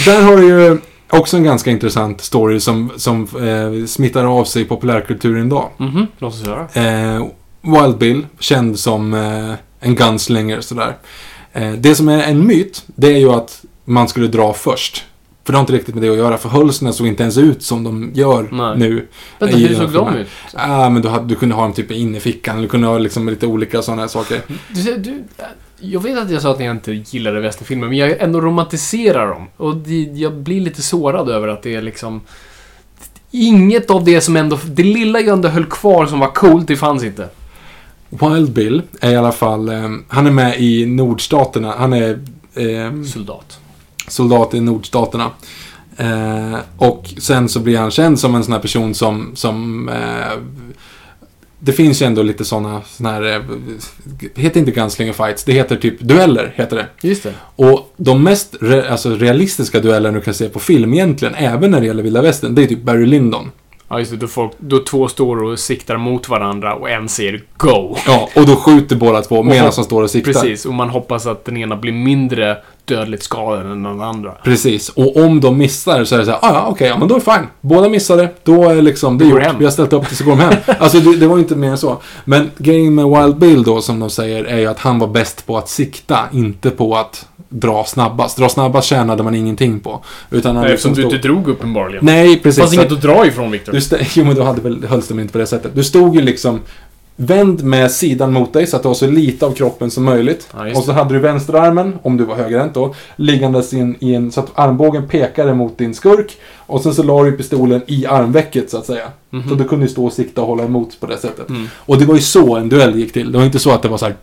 där har du ju också en ganska intressant story som, som eh, smittar av sig i populärkulturen idag. Mhm, låt oss höra. Eh, Wild Bill, känd som eh, en gunslinger sådär. Eh, det som är en myt, det är ju att man skulle dra först. För det har inte riktigt med det att göra, för hölsterna såg inte ens ut som de gör Nej. nu. Vänta, hur såg de ut? Ja, men du, hade, du kunde ha dem typ inne i fickan, du kunde ha liksom lite olika sådana här saker. Du, du, jag vet att jag sa att jag inte gillade västernfilmer, men jag ändå romantiserar dem. Och det, jag blir lite sårad över att det är liksom... Inget av det som ändå... Det lilla jag ändå höll kvar som var coolt, det fanns inte. Wild Bill är i alla fall, eh, han är med i nordstaterna, han är eh, Soldat. soldat i nordstaterna. Eh, och sen så blir han känd som en sån här person som, som eh, det finns ju ändå lite såna, såna här, eh, det heter inte gunslinger fights, det heter typ dueller, heter det. Just det. Och de mest re, alltså, realistiska dueller du kan se på film egentligen, även när det gäller vilda västern, det är typ Barry Lyndon. Ja, just det. Då, folk, då två står och siktar mot varandra och en säger Go! Ja, och då skjuter båda två medan de står och siktar. Precis, och man hoppas att den ena blir mindre dödligt skadad än den andra. Precis, och om de missar så är det så här, ah, ja okej, ja men då är det fine. Båda missade, då är liksom, det är. Vi har ställt upp det så går de hem. Alltså det, det var inte mer än så. Men grejen med Wild Bill då, som de säger, är ju att han var bäst på att sikta, inte på att dra snabbast. Dra snabbast tjänade man ingenting på. Utan han Nej, du stod... inte drog uppenbarligen. Nej, Det precis. fanns Så inget att dra ifrån, Victor. du st- jo, men då hade väl, hölls de inte på det sättet. Du stod ju liksom vänd med sidan mot dig så att du har så lite av kroppen som möjligt. Ja, och så hade du vänsterarmen, om du var högerhänt då, liggandes in, i en, så att armbågen pekade mot din skurk. Och sen så la du pistolen i armvecket så att säga. Så du kunde ju stå och sikta och hålla emot på det sättet. Mm. Och det var ju så en duell gick till. Det var inte så att det var så här.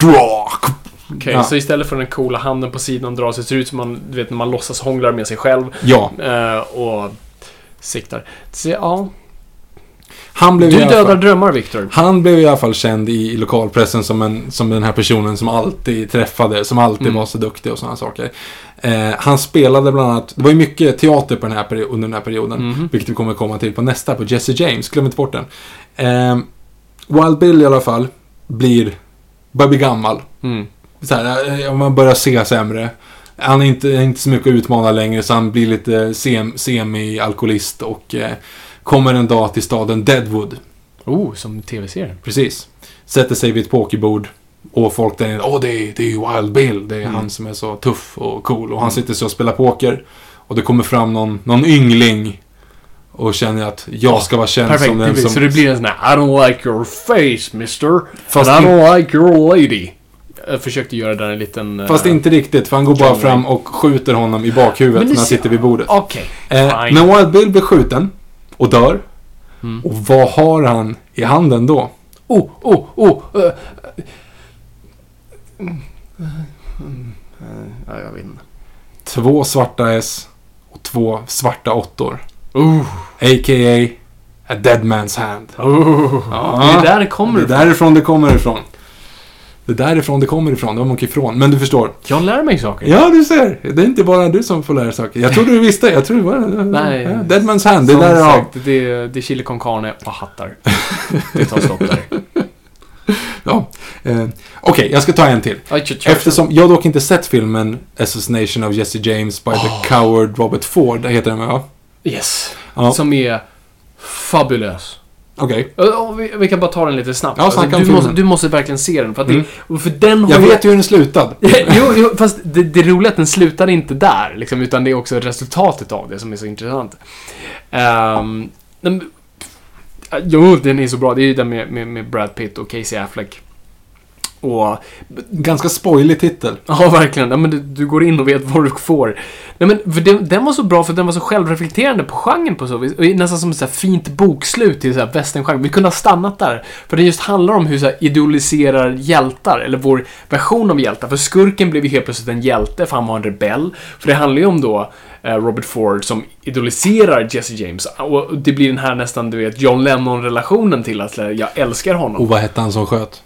Okej, Ja. så istället för den coola handen på sidan dra sig, ser ut som man, du vet, när man låtsas hånglar med sig själv Ja, eh, och siktar. Så, ja. han blev, Du dödar fall, drömmar, Victor. han blev i alla fall känd i, i lokalpressen som, en, som den här personen som alltid träffade, som alltid Mm. var så duktig och sådana saker. Eh, han spelade bland annat, det var ju mycket teater på den här under den här perioden. Mhm. Vilket vi kommer komma till på nästa, på Jesse James. Glöm inte bort den. Eh, Wild Bill i alla fall blir, börjar bli gammal. Mm. Så här, eh, man börjar se sämre. Han är inte, inte så mycket att utmana längre så han blir lite sem, semi-alkoholist och eh, kommer en dag till staden Deadwood. Oh, som tv-serien. Precis. Sätter sig vid ett pokerbord. Och folk där inne, åh det är, det är ju Wild Bill. Det är Mm. han som är så tuff och cool. Och han sitter så och spelar poker. Och det kommer fram någon, någon yngling. Och känner att jag ska vara känd Perfekt, som den som... Så det blir en sån här I don't like your face, mister. Fast and I don't like your lady. Jag försökte göra där en liten... eh, Fast inte riktigt, för han går bara fram och skjuter honom i bakhuvudet när han sitter vid bordet. Okej. Eh, fine. men Wild Bill blir skjuten och dör. Mm. Och vad har han i handen då? Oh, oh, oh. eh, eh, Ja, jag vet inte. Två svarta S och två svarta åttor. Oh, A.k.a. A dead man's hand. oh. Ja. Det är där det kommer Det är därifrån det kommer ifrån. Det är därifrån det kommer ifrån. Det var mycket ifrån. Men du förstår. Jag lär mig saker. Ja, du ser. Det är inte bara du som får lära saker. Jag trodde du visste. Jag trodde det var... Nej. Ja, dead man's hand. Det är Som där det har. sagt, det, är- det är chili con carne och hattar. Det tar stopp där. Ja. Eh, Okej, jag ska ta en till. Eftersom jag dock inte sett filmen Assassination of Jesse James by the coward Robert Ford. Heter den va? Yes. Ja. Som är fabulös. Okej. Ja, ja, Vi, vi kan bara ta den lite snabbt. Ja, om du, måste, du måste verkligen se den. För, att Mm. det, för den har Jag vet ju hur den slutade. jo, jo, fast det, det är att den slutar inte där, liksom, utan det är också resultatet av det som är så intressant. Um, den, jo, den är så bra. Det är ju den med, med, med Brad Pitt och Casey Affleck. Och, Ganska spoilig titel. ja verkligen, ja, men du, du går in och vet vad du får. Nej, men, för den, den var så bra för den var så självreflekterande på genren på så vis. Nästan som ett så fint bokslut till westerngenren. Vi kunde ha stannat där. För det just handlar om hur så här idoliserar hjältar, eller vår version av hjältar. För skurken blev ju helt plötsligt en hjälte, för han var en rebell. För det handlar ju om då eh, Robert Ford som idoliserar Jesse James. Och det blir den här nästan, du vet, John Lennon-relationen till att jag älskar honom. Och vad hette han som sköt?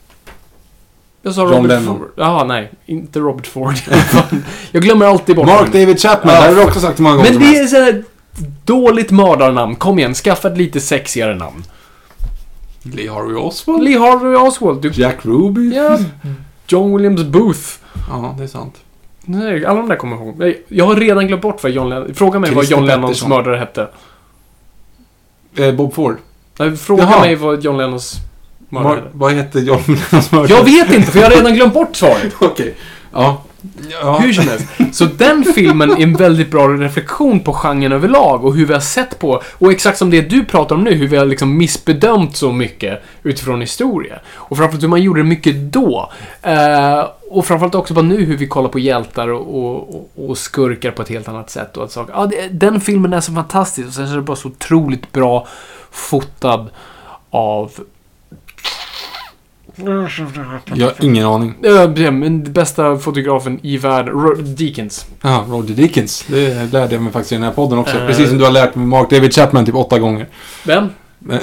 Jag sa John Robert Lennon. Ford. Jaha, nej. Inte Robert Ford. Jag glömmer alltid bort Mark honom. David Chapman, Ja. det har du också sagt många gånger Men det är såhär dåligt mördarnamn. Kom igen, skaffa ett lite sexigare namn. Lee Harvey Oswald? Lee Harvey Oswald. Du, Jack Ruby? ja, John Williams Booth. Ja, det är sant. Nej, alla de där kommer jag ihåg. Jag har redan glömt bort vad John Lennon... Fråga mig Christer vad John Lennons Pettersson. mördare hette. Eh, Bob Ford. Nej, Fråga Jaha. mig vad John Lennons Mar- vad hette John Lennons? Jag vet inte, för jag har redan glömt bort svaret. Okej. Ja. ja. Hur som helst. Så den filmen är en väldigt bra reflektion på genren överlag och hur vi har sett på, och exakt som det du pratar om nu, hur vi har liksom missbedömt så mycket utifrån historia. Och framförallt hur man gjorde det mycket då. Eh, och framförallt också bara nu hur vi kollar på hjältar och, och, och- skurkar på ett helt annat sätt. Och att saker. Ja, det, den filmen är så fantastisk och sen så är det bara så otroligt bra fotad av Jag har ingen aning. äh, men bästa fotografen i världen, Ro- Deakins. Ja, Roger Dickens. Det lärde jag mig faktiskt i den här podden också. Eh. Precis som du har lärt mig Mark David Chapman typ åtta gånger. Vem?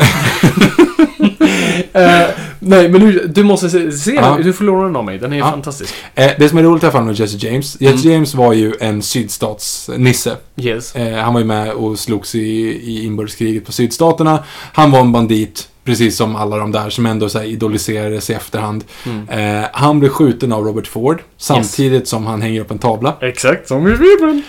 Eh, nej, men du, du måste se, se Ja. du förlorar den av mig. Den är Ja. fantastisk. Eh, det som är roligt i alla fall med Jesse James. Jesse Mm. James var ju en sydstatsnisse. Yes. Han var ju med och slogs i, i inbördeskriget på sydstaterna. Han var en bandit, precis som alla de där som ändå så här, idoliserades i efterhand. Mm. Eh, han blev skjuten av Robert Ford samtidigt som han hänger upp en tavla. Exakt som i Bibeln.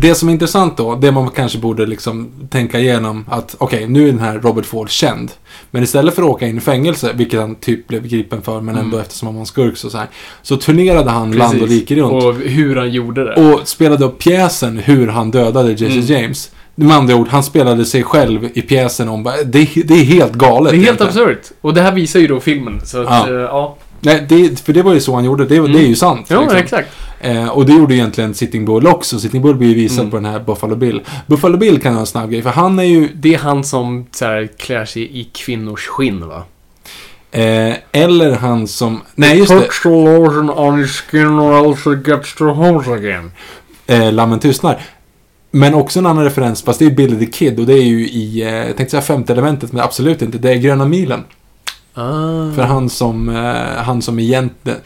Det som är intressant då, det man kanske borde liksom tänka igenom att okej, nu är den här Robert Ford känd. Men istället för att åka in i fängelse, vilket han typ blev gripen för, men ändå eftersom han var en skurk så, så här, så turnerade han land och rike runt. Och hur han gjorde det. Och spelade upp pjäsen hur han dödade Jesse Mm. James. Med andra ord, han spelade sig själv i pjäsen om det, det är helt galet. det är helt absurt. Och det här visar ju då filmen. Så att, Ja. ja. ja. Nej, det, för det var ju så han gjorde. Det, det är ju sant. Jo, liksom. exakt. Eh, och det gjorde egentligen Sitting Bull också. Sitting Bull blir ju visad Mm. på den här Buffalo Bill. Buffalo Bill kan ha en snabb grej, för han är ju... Det är han som så här, klär sig i kvinnors skinn, va? Eh, eller han som... Nej, just det. Puts the lotion on his skin or else it gets to home again. Eh, Lammen tystnar. Men också en annan referens, fast det är Billy the Kid och det är ju i, eh, jag tänkte säga femte elementet, men absolut inte. Det är Gröna milen. Ah. För han som, eh, han som egentligen...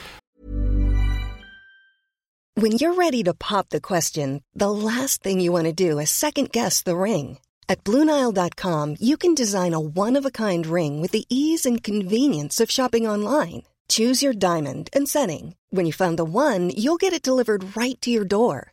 When you're ready to pop the question, the last thing you want to do is second guess the ring. At Bluenile.com, you can design a one of a kind ring with the ease and convenience of shopping online. Choose your diamond and setting. When you find the one, you'll get it delivered right to your door.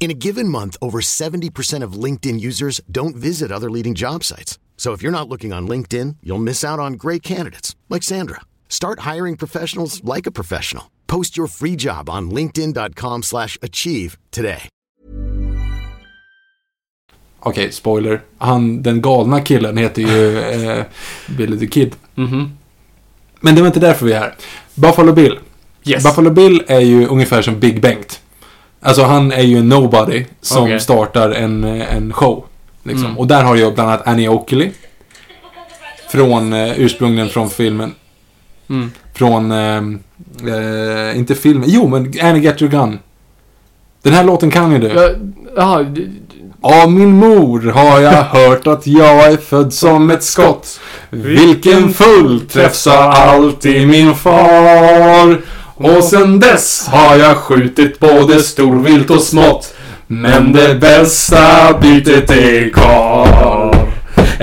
In a given month, over 70% of LinkedIn users don't visit other leading job sites. So if you're not looking on LinkedIn, you'll miss out on great candidates like Sandra. Start hiring professionals like a professional. Post your free job on linkedin.com slash achieve today. Okej, spoiler. Han, den galna killen heter ju eh, Billy the Kid. Mhm. Men det var inte därför vi är här. Buffalo Bill. Yes. Buffalo Bill är ju ungefär som Big Bengt. Alltså han är ju en nobody som Okej. startar en, eh, en show. Liksom. Mm. Och där har jag bland annat Annie Oakley. Från, eh, ursprungligen från filmen. Mm. Från, eh, eh, inte filmen, jo men Annie Get Your Gun. Den här låten kan ju du. Ja, Jaha, Av min mor har jag hört att jag är född som ett skott. Vilken fullträff sa alltid min far. Och sen dess har jag skjutit både storvilt och smått. Men det bästa bytet är kvar.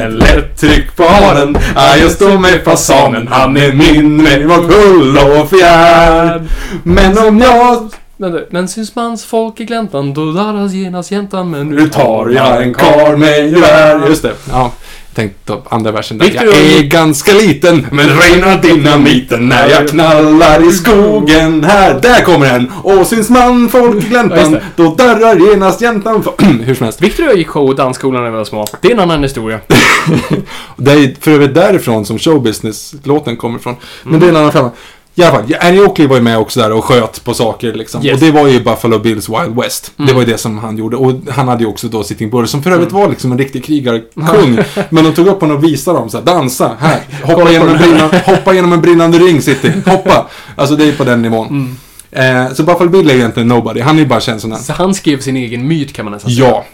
Lätt tryck på haren. Ah, just då med fasanen. Han är min med vårt hull och fjärd. Men om jag men, men syns mans folk i gläntan, då darras genast jäntan. Men Nu tar jag en kar med gevär. Just det. Ja. Jag tänkte upp andra versen där. Victor- Jag är ganska liten, men rena dynamiten när jag knallar i skogen här. Där kommer den! Och syns man folk i Ja, gläntan, just då darrar genast jäntan. Hur som helst. Victor och jag gick show och dansskolan när vi var små. Det är en annan historia. Det är för övrigt därifrån som showbusiness-låten kommer ifrån. Men det är en annan femma. I alla fall, Annie Oakley var ju med också där och sköt på saker liksom. Yes. Och det var ju Buffalo Bills Wild West. Det var ju det som han gjorde. Och han hade ju också då Sitting Bull som för övrigt var liksom en riktig krigarkung. Men de tog upp honom och visade dem så här, dansa, här, hoppa genom, en brinnande, hoppa genom en brinnande ring City, hoppa. Alltså det är på den nivån. Eh, så Buffalo Bill är ju egentligen nobody, han är ju bara känd som den. Så han skrev sin egen myt kan man nästan säga. Ja,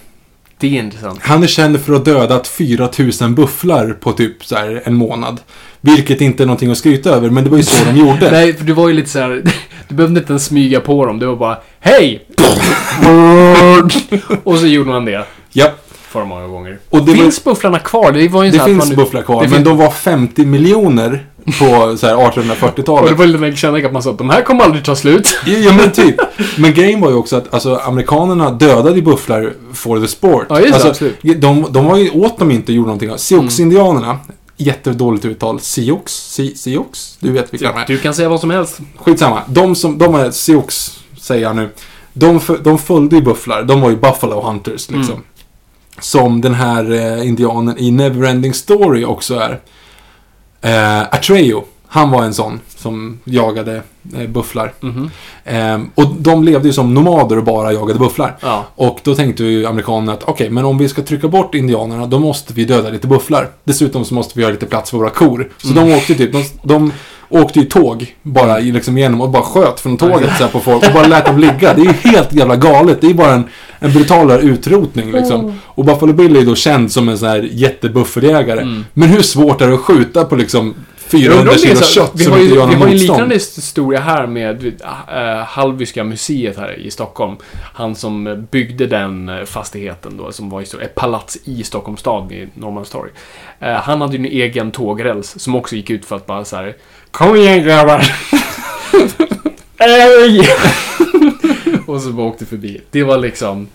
Det är intressant. han är känd för att ha dödat 4000 bufflar på typ så här en månad. Vilket inte är någonting att skryta över, men det var ju så de gjorde. Nej, för du var ju lite så här. Du behövde inte ens smyga på dem. Det var bara Hej! och så gjorde man det. Ja, För många gånger. och det, finns bufflarna kvar? Det var ju var, det finns man, bufflar kvar, det men finns- de var 50 miljoner på så här Och det 1840-talet. var lite kända att man sa att de här kommer aldrig ta slut. Ja, men typ. Men grejen var ju också att alltså, amerikanerna dödade ju bufflar for the sport. Ja, just alltså, absolut. de, de var ju åt dem inte och gjorde någonting. Sioux-indianerna, jättedåligt uttal. Sioux? Si- Sioux? Du vet vilka de är. Du kan säga vad som helst. Skitsamma. De som, de är Sioux, säger jag nu. De, de följde ju bufflar. De var ju Buffalo Hunters, liksom. Mm. Som den här eh, indianen i Neverending Story också är. Eh, Atreyu. Han var en sån som jagade eh, bufflar. Mhm. Eh, och de levde ju som nomader och bara jagade bufflar. Ja. Och då tänkte ju amerikanerna att okej, men om vi ska trycka bort indianerna, då måste vi döda lite bufflar. Dessutom så måste vi göra lite plats för våra kor. Så Mm. de åkte typ, de, de åkte ju tåg bara liksom igenom och bara sköt från tåget så här på folk och bara lät dem ligga. Det är ju helt jävla galet. Det är bara en, en brutalare utrotning liksom. Och Buffalo Bill är ju då känd som en sån här jättebuffeljägare. Men hur svårt är det att skjuta på liksom 400 om det är kilo så- kött vi som har ju, inte gör Vi har ju en liknande historia här med äh, Hallwyska museet här i Stockholm. Han som byggde den eh, fastigheten då, som var ett palats i Stockholms stad vid Norrmalmstorg. Eh, han hade ju en egen tågräls som också gick ut för att bara så här. Kom igen grabbar! Och så bara åkte förbi. Det var liksom...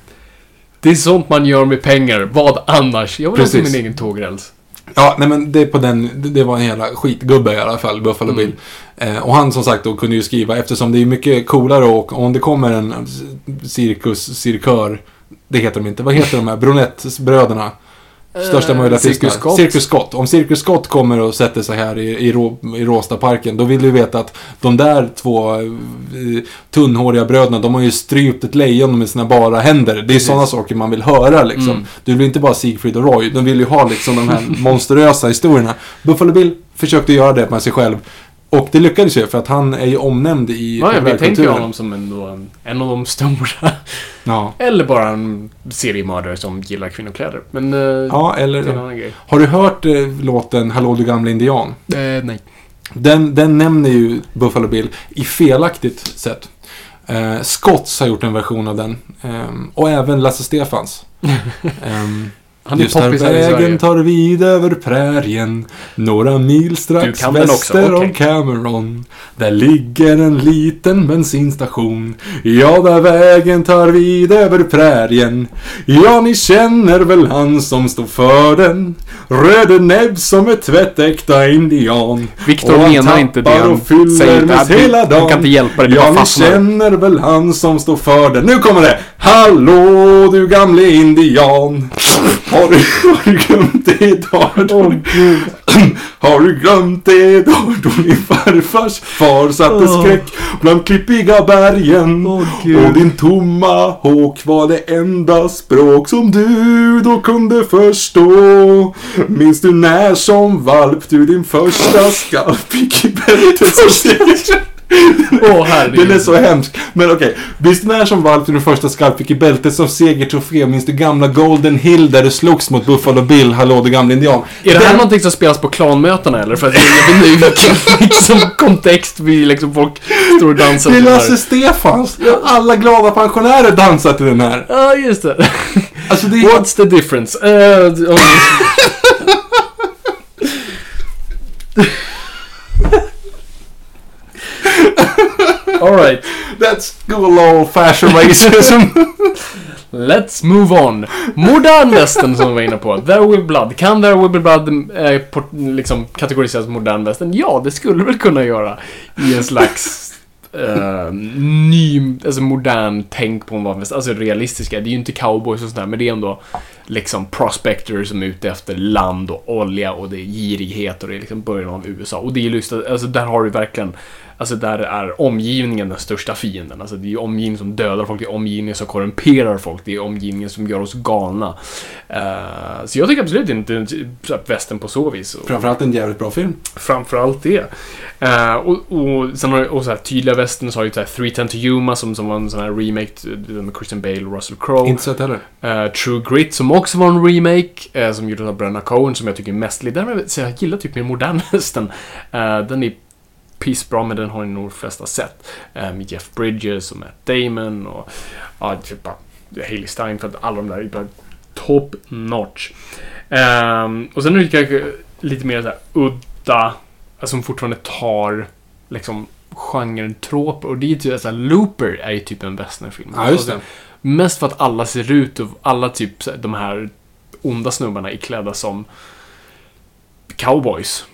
Det är sånt man gör med pengar. Vad annars? Jag vill ha Precis. min egen tågräls. Ja, nej men det, på den, det- det var en jävla skitgubbe i alla fall, Buffalo Mm. Bill. Eh, och han som sagt då kunde ju skriva, eftersom det är mycket coolare och om det kommer en cirkus, cirkör, det heter de inte, vad heter de här, Brunett-bröderna? Största Eh, möjliga Cirkus. Scott. Cirkus Scott. Om Cirkus Scott kommer och sätter sig här i, i, Rå, i Råstaparken, då vill du veta att de där två eh, tunnhåriga bröderna, de har ju strypt ett lejon med sina bara händer. Det är sådana saker man vill höra liksom. Mm. Du vill inte bara Siegfried och Roy, de vill ju ha liksom de här monstruösa historierna. Buffalo Bill försökte göra det med sig själv. Och det lyckades ju, för att han är ju omnämnd i Ja, vi tänker ju honom som en, en av de stora. Ja. Eller bara en seriemördare som gillar kvinnokläder. Men eh, ja, det är en eller... annan grej. Har du hört eh, låten Hallå du gamla indian? Eh, nej. Den, den nämner ju Buffalo Bill i felaktigt sätt. Eh, Scotts har gjort en version av den. Ehm, och även Lasse Stefans. Han är Just poppis här i vägen Sverige. tar vid över prärien Några mil Du strax kan den också, väster okej. om Cameron Där ligger en liten bensinstation Ja, där vägen tar vid över prärien Ja, ni känner väl han som står för den Röde näbb som är tvättäkta indian Viktor Och han menar inte det tappar han och fyller säger. med här- hela han dagen kan inte hjälpa det, det Ja, bara ni fastnar. känner väl han som står för den Nu kommer det! Hallå du gamle indian Har du, har du glömt det idag? Då har du glömt det idag då din farfars far satte skräck bland klippiga bergen? Och din tomma håk var det enda språk som du då kunde förstå. Minns du när som valp du din första skalp fick i bältet? Åh, herregud. Den är så hemsk. Men okej. Visst när som valp du din första skalp fick i bältet som segertrofé? Minns du gamla Golden Hill där du slogs mot Buffalo Bill? Hallå du gamle indian. Är det här Den- någonting som spelas på klanmötena eller? För att vet inte vilken liksom, kontext vi liksom folk står och dansar Det är till Lasse. Stefans. Alla glada pensionärer dansar till den här. Ja, just det. Alltså det är... What's the difference? Eh, om- Alright. That's good old fashion racism. Let's move on. Modern western som vi var inne på. There Will Be Blood. Kan There Will Be Blood eh, por- liksom kategoriseras som modern western? Ja, det skulle väl kunna göra. I en slags eh, ny, alltså modern tänk på en western. Alltså realistiska. Det är ju inte cowboys och sådär, men det är ändå liksom prospectors som är ute efter land och olja och det är girighet och det är liksom början av USA. Och det är just alltså där har du verkligen Alltså där är omgivningen den största fienden. Alltså det är omgivningen som dödar folk, det är omgivningen som korrumperar folk, det är omgivningen som gör oss galna. Eh, så jag tycker absolut inte att västern på så vis. Framförallt en jävligt bra film. framförallt det. Eh, och, och sen har och så här, tydliga västern så har ju så här 310 to Yuma som, som var en sån här remake eh, med Christian Bale och Russell Crowe. Inte sett heller. Eh, True Grit som också var en remake, som gjordes av bröderna Coen som jag tycker är mästerlig. Därmed, så jag gillar typ mer modern västern. Eh, den är pissbra, men den har ni nog flesta sett. Med Jeff Bridges och Matt Damon och ja, typ bara Hailey Steinfeld, alla de där är bara top notch. Ehm, och sen är det kanske lite mer så här udda, alltså som fortfarande tar liksom genren trop och det är typ så här, Looper är ju typ en westernfilm. Ja, just det. Mest för att alla ser ut och alla typ så här, de här onda snubbarna är klädda som cowboys.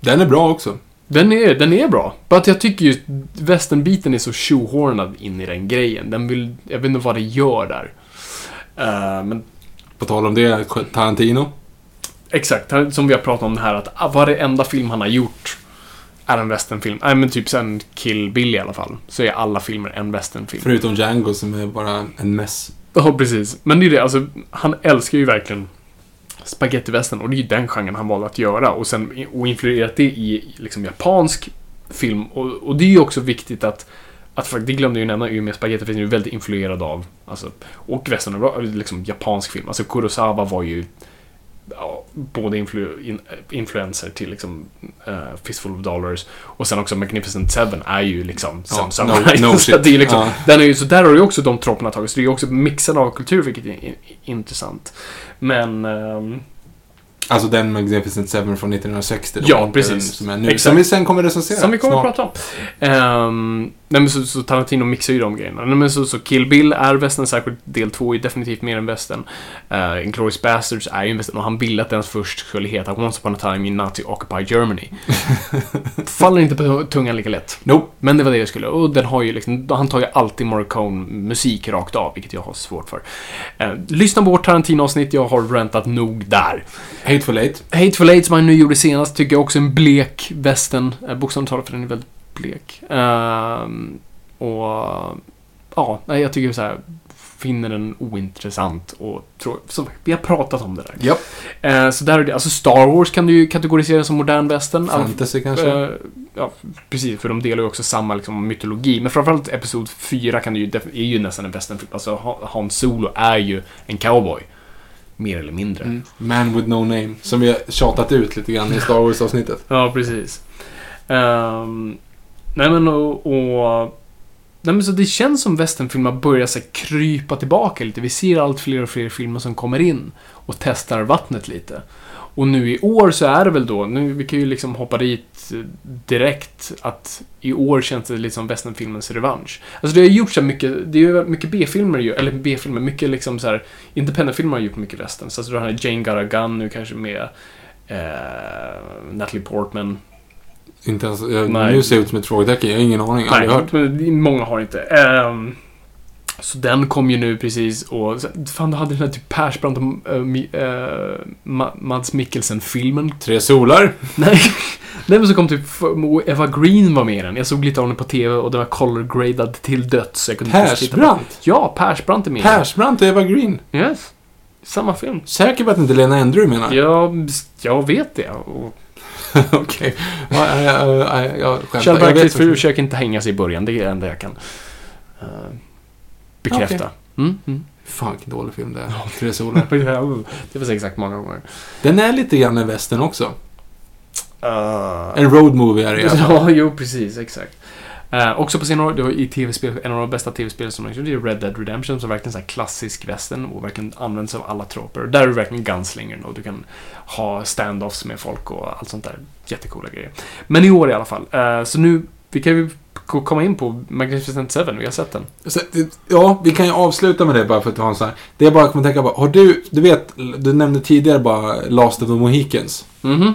Den är bra också. Den är, den är bra. Bara att jag tycker just westernbiten är så shoehornad in i den grejen. Den vill, jag vet inte vad det gör där. Eh, men På tal om det, Tarantino. exakt, som vi har pratat om det här att ah, varenda film han har gjort är en westernfilm. Nej men typ sen Kill Bill i alla fall. Så är alla filmer en westernfilm. Förutom Django som är bara en mess. Ja, precis. Men det är det, alltså, han älskar ju verkligen spagettivästern och det är ju den genren han valde att göra och sen och influerat det i liksom japansk film och, och det är ju också viktigt att att det glömde jag ju nämna, i och med spagettivästern är ju väldigt influerad av, alltså, och västern liksom japansk film. Alltså Kurosawa var ju ja, både influ, in, influenser till liksom uh, Fistful of Dollars och sen också Magnificent Seven är ju liksom Ja, Sam no- Samurai. no så shit. det är liksom, Ja. den är ju, så där har du också de tropperna tagits. Så det är ju också mixen av kultur, vilket är i- intressant. Men... ehm, Alltså den Magnificent Seven från 1960. då, Ja, precis. Som, är nu, Exakt. som vi sen kommer recensera. Som vi kommer snart. att prata om. Um, nej men så, så Tarantino mixar ju de grejerna. Nej men så, så Kill Bill är västern, särskilt del två är definitivt mer än västern. Uh, Inglourious Basterds är ju en västern och han ville att den först skulle heta Once upon a time in Nazi occupied Germany. Faller inte på tungan lika lätt. Nope. Men det var det jag skulle. Och den har ju liksom, han tar ju alltid Morricone-musik rakt av, vilket jag har svårt för. Eh, lyssna på vårt Tarantino-avsnitt, jag har rantat nog där. Hateful Eight. Hateful Eight som han nu gjorde senast tycker jag också är en blek västern. Eh, bokstavligt talat, för den är väldigt blek. Ehm, och ja, nej, jag tycker så här finner den ointressant och tror, så vi har pratat om det där. Japp. Eh, så där är det, alltså Star Wars kan du ju kategorisera som modern västern. Fantasy kanske. Eh, ja, precis, för de delar ju också samma liksom, mytologi. Men framförallt Episod 4 kan du ju, är ju nästan en westernfilm. Alltså Ha- Han Solo är ju en cowboy. Mer eller mindre. Mm. Man with no name. Som vi har tjatat ut lite grann i Star Wars-avsnittet. Ja, precis. Ehm, nej men och, och... Nej men så det känns som westernfilmer börjar så här, krypa tillbaka lite. Vi ser allt fler och fler filmer som kommer in och testar vattnet lite. Och nu i år så är det väl då, nu, vi kan ju liksom hoppa dit eh, direkt, att i år känns det lite som westernfilmens revansch. Alltså det har gjort så här mycket, det är ju mycket B-filmer ju, eller B-filmer, mycket liksom så här, independent-filmer har gjort mycket western. Så alltså du har Jane Got a Gun nu kanske med eh, Natalie Portman. Inte ens, jag, Nej. nu ser jag ut som ett frågetecken. Jag har ingen aning. Aldrig hört. många har inte. Ehm, så den kom ju nu precis och... Fan, du hade den här typ Persbrandt och äh, Mads Mikkelsen-filmen. Tre solar. Nej. Nej, men så kom typ... Eva Green var med i den. Jag såg lite av den på TV och den var color-gradad till döds. Jag kunde. Persbrandt. Ja, Persbrandt är med. Persbrandt och Eva Green. Yes. Samma film. Säker på att inte Lena Endre menar? Jag, jag vet det. Och Okej. Ja, ja, ja, ja, jag skämtar. Kjell Bergqvist vet för försöker inte hänga sig i början. Det är det enda jag kan eh, bekräfta. Mm, mm. Fan vilken dålig film det är. Tre solar. det var så exakt många gånger. Den är lite grann en western också. Uh, En road movie är det i alla fall. ja, jo precis, exakt. Eh, också på senare år, i tv-spel, en av de bästa tv-spel som det är Red Dead Redemption, som verkligen så här klassisk western och verkligen används av alla troper. Där är du verkligen gunslingern och du kan ha standoffs med folk och allt sånt där. Jättecoola grejer. Men i år i alla fall. eh, så nu vi kan ju komma in på Magnificent Seven, vi har sett den. Så, ja, vi kan ju avsluta med det bara för att ha en sån här. Det är bara att komma att tänka på, har du, du vet, du nämnde tidigare bara Last of the Mohicans. Mhm.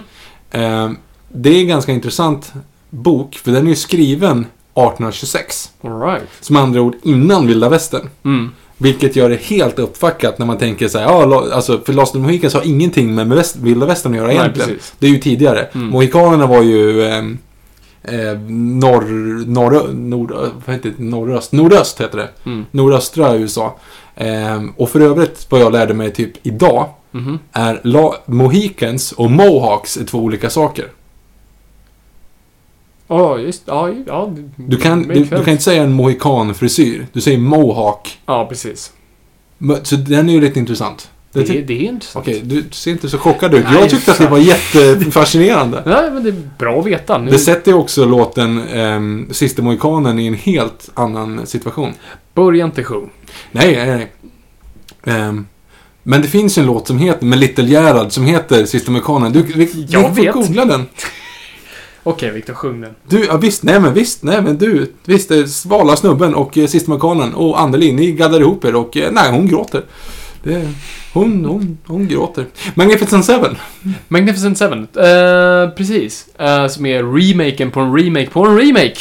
Eh, det är en ganska intressant bok, för den är ju skriven 1826. Alright. Som andra ord innan vilda västern. Mm. Vilket gör det helt uppfackat när man tänker så här, ja, alltså, för Last of the Mohicans har ingenting med vilda västern att göra Nej, egentligen. precis. Det är ju tidigare. Mm. Mohikanerna var ju ehm, eh, norr, norr, nord, vad heter det? Nordöst, nordöst heter det. Mm. Nordöstra USA. Ehm, och för övrigt, vad jag lärde mig typ idag, Mhm. är la- Mohicans och Mohawks är två olika saker. Ja, just ja, ja. Du kan, du, du kan inte säga en mohikanfrisyr. Du säger mohawk. Ja, precis. Så den är ju lite intressant. Det, Det är, det är intressant. Okej, du ser inte så chockad ut. Jag tyckte att det var jättefascinerande. Nej, men det är bra att veta. Nu Det sätter ju också låten um, Sista Mohikanen i en helt annan situation. börjar inte sjung. Nej, nej, nej. Ehm, men det finns en låt som heter, med Little Gerhard, som heter Sista Mohikanen. Du, vi, du Jag får vet. googla den. Okej, Viktor, sjung den. Du, ja visst, nej men visst, nej men du, visst, är Svala snubben och eh, Sista Mohikanen och Anneli, ni gaddar ihop er och eh, nej, hon gråter. Det, hon, hon, hon gråter. Magnificent Seven. Magnificent Seven. Eh, precis. Eh, som är remaken på en remake på en remake.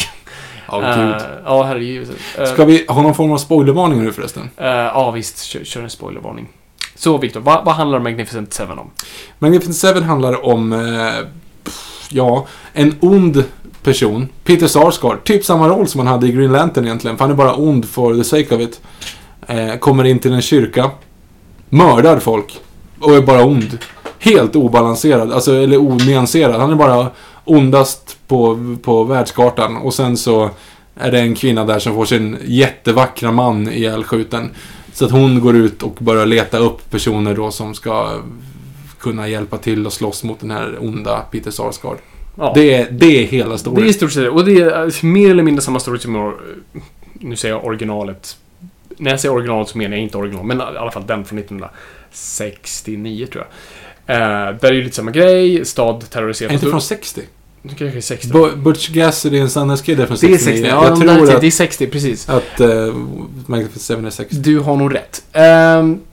Ja, Eh, gud. ja, herregud. Uh, Ska vi ha någon form av spoilervarning nu förresten? ja, visst. Kör, kör en spoilervarning. Så, Viktor, vad, vad handlar Magnificent Seven om? Magnificent Seven handlar om, eh, pff, ja, en ond person. Peter Sarsgaard, typ samma roll som han hade i Green Lantern egentligen, för han är bara ond for the sake of it. Eh, kommer in till en kyrka, mördar folk och är bara ond. Helt obalanserad, alltså, eller onyanserad. Han är bara ondast på, på världskartan. Och sen så är det en kvinna där som får sin jättevackra man ihjälskjuten. Så att hon går ut och börjar leta upp personer då som ska kunna hjälpa till och slåss mot den här onda Peter Sarsgaard. Ja. Det, är, det är hela Det är storyn. i stort sett. Och det är mer eller mindre samma story som Nu säger jag originalet. När jag säger originalet så menar jag inte original, men i alla fall den från 1969 tror jag. Eh, där är ju lite samma grej, stad terroriseras. Är inte från 60? Det kanske är 60. Bu- Butch Cassidy and Sundance Kid är från det 69. är 60, ja, Jag de där, tror är- att, det är 60, precis. att uh, Magnificent Seven är 60. Du har nog rätt. Um,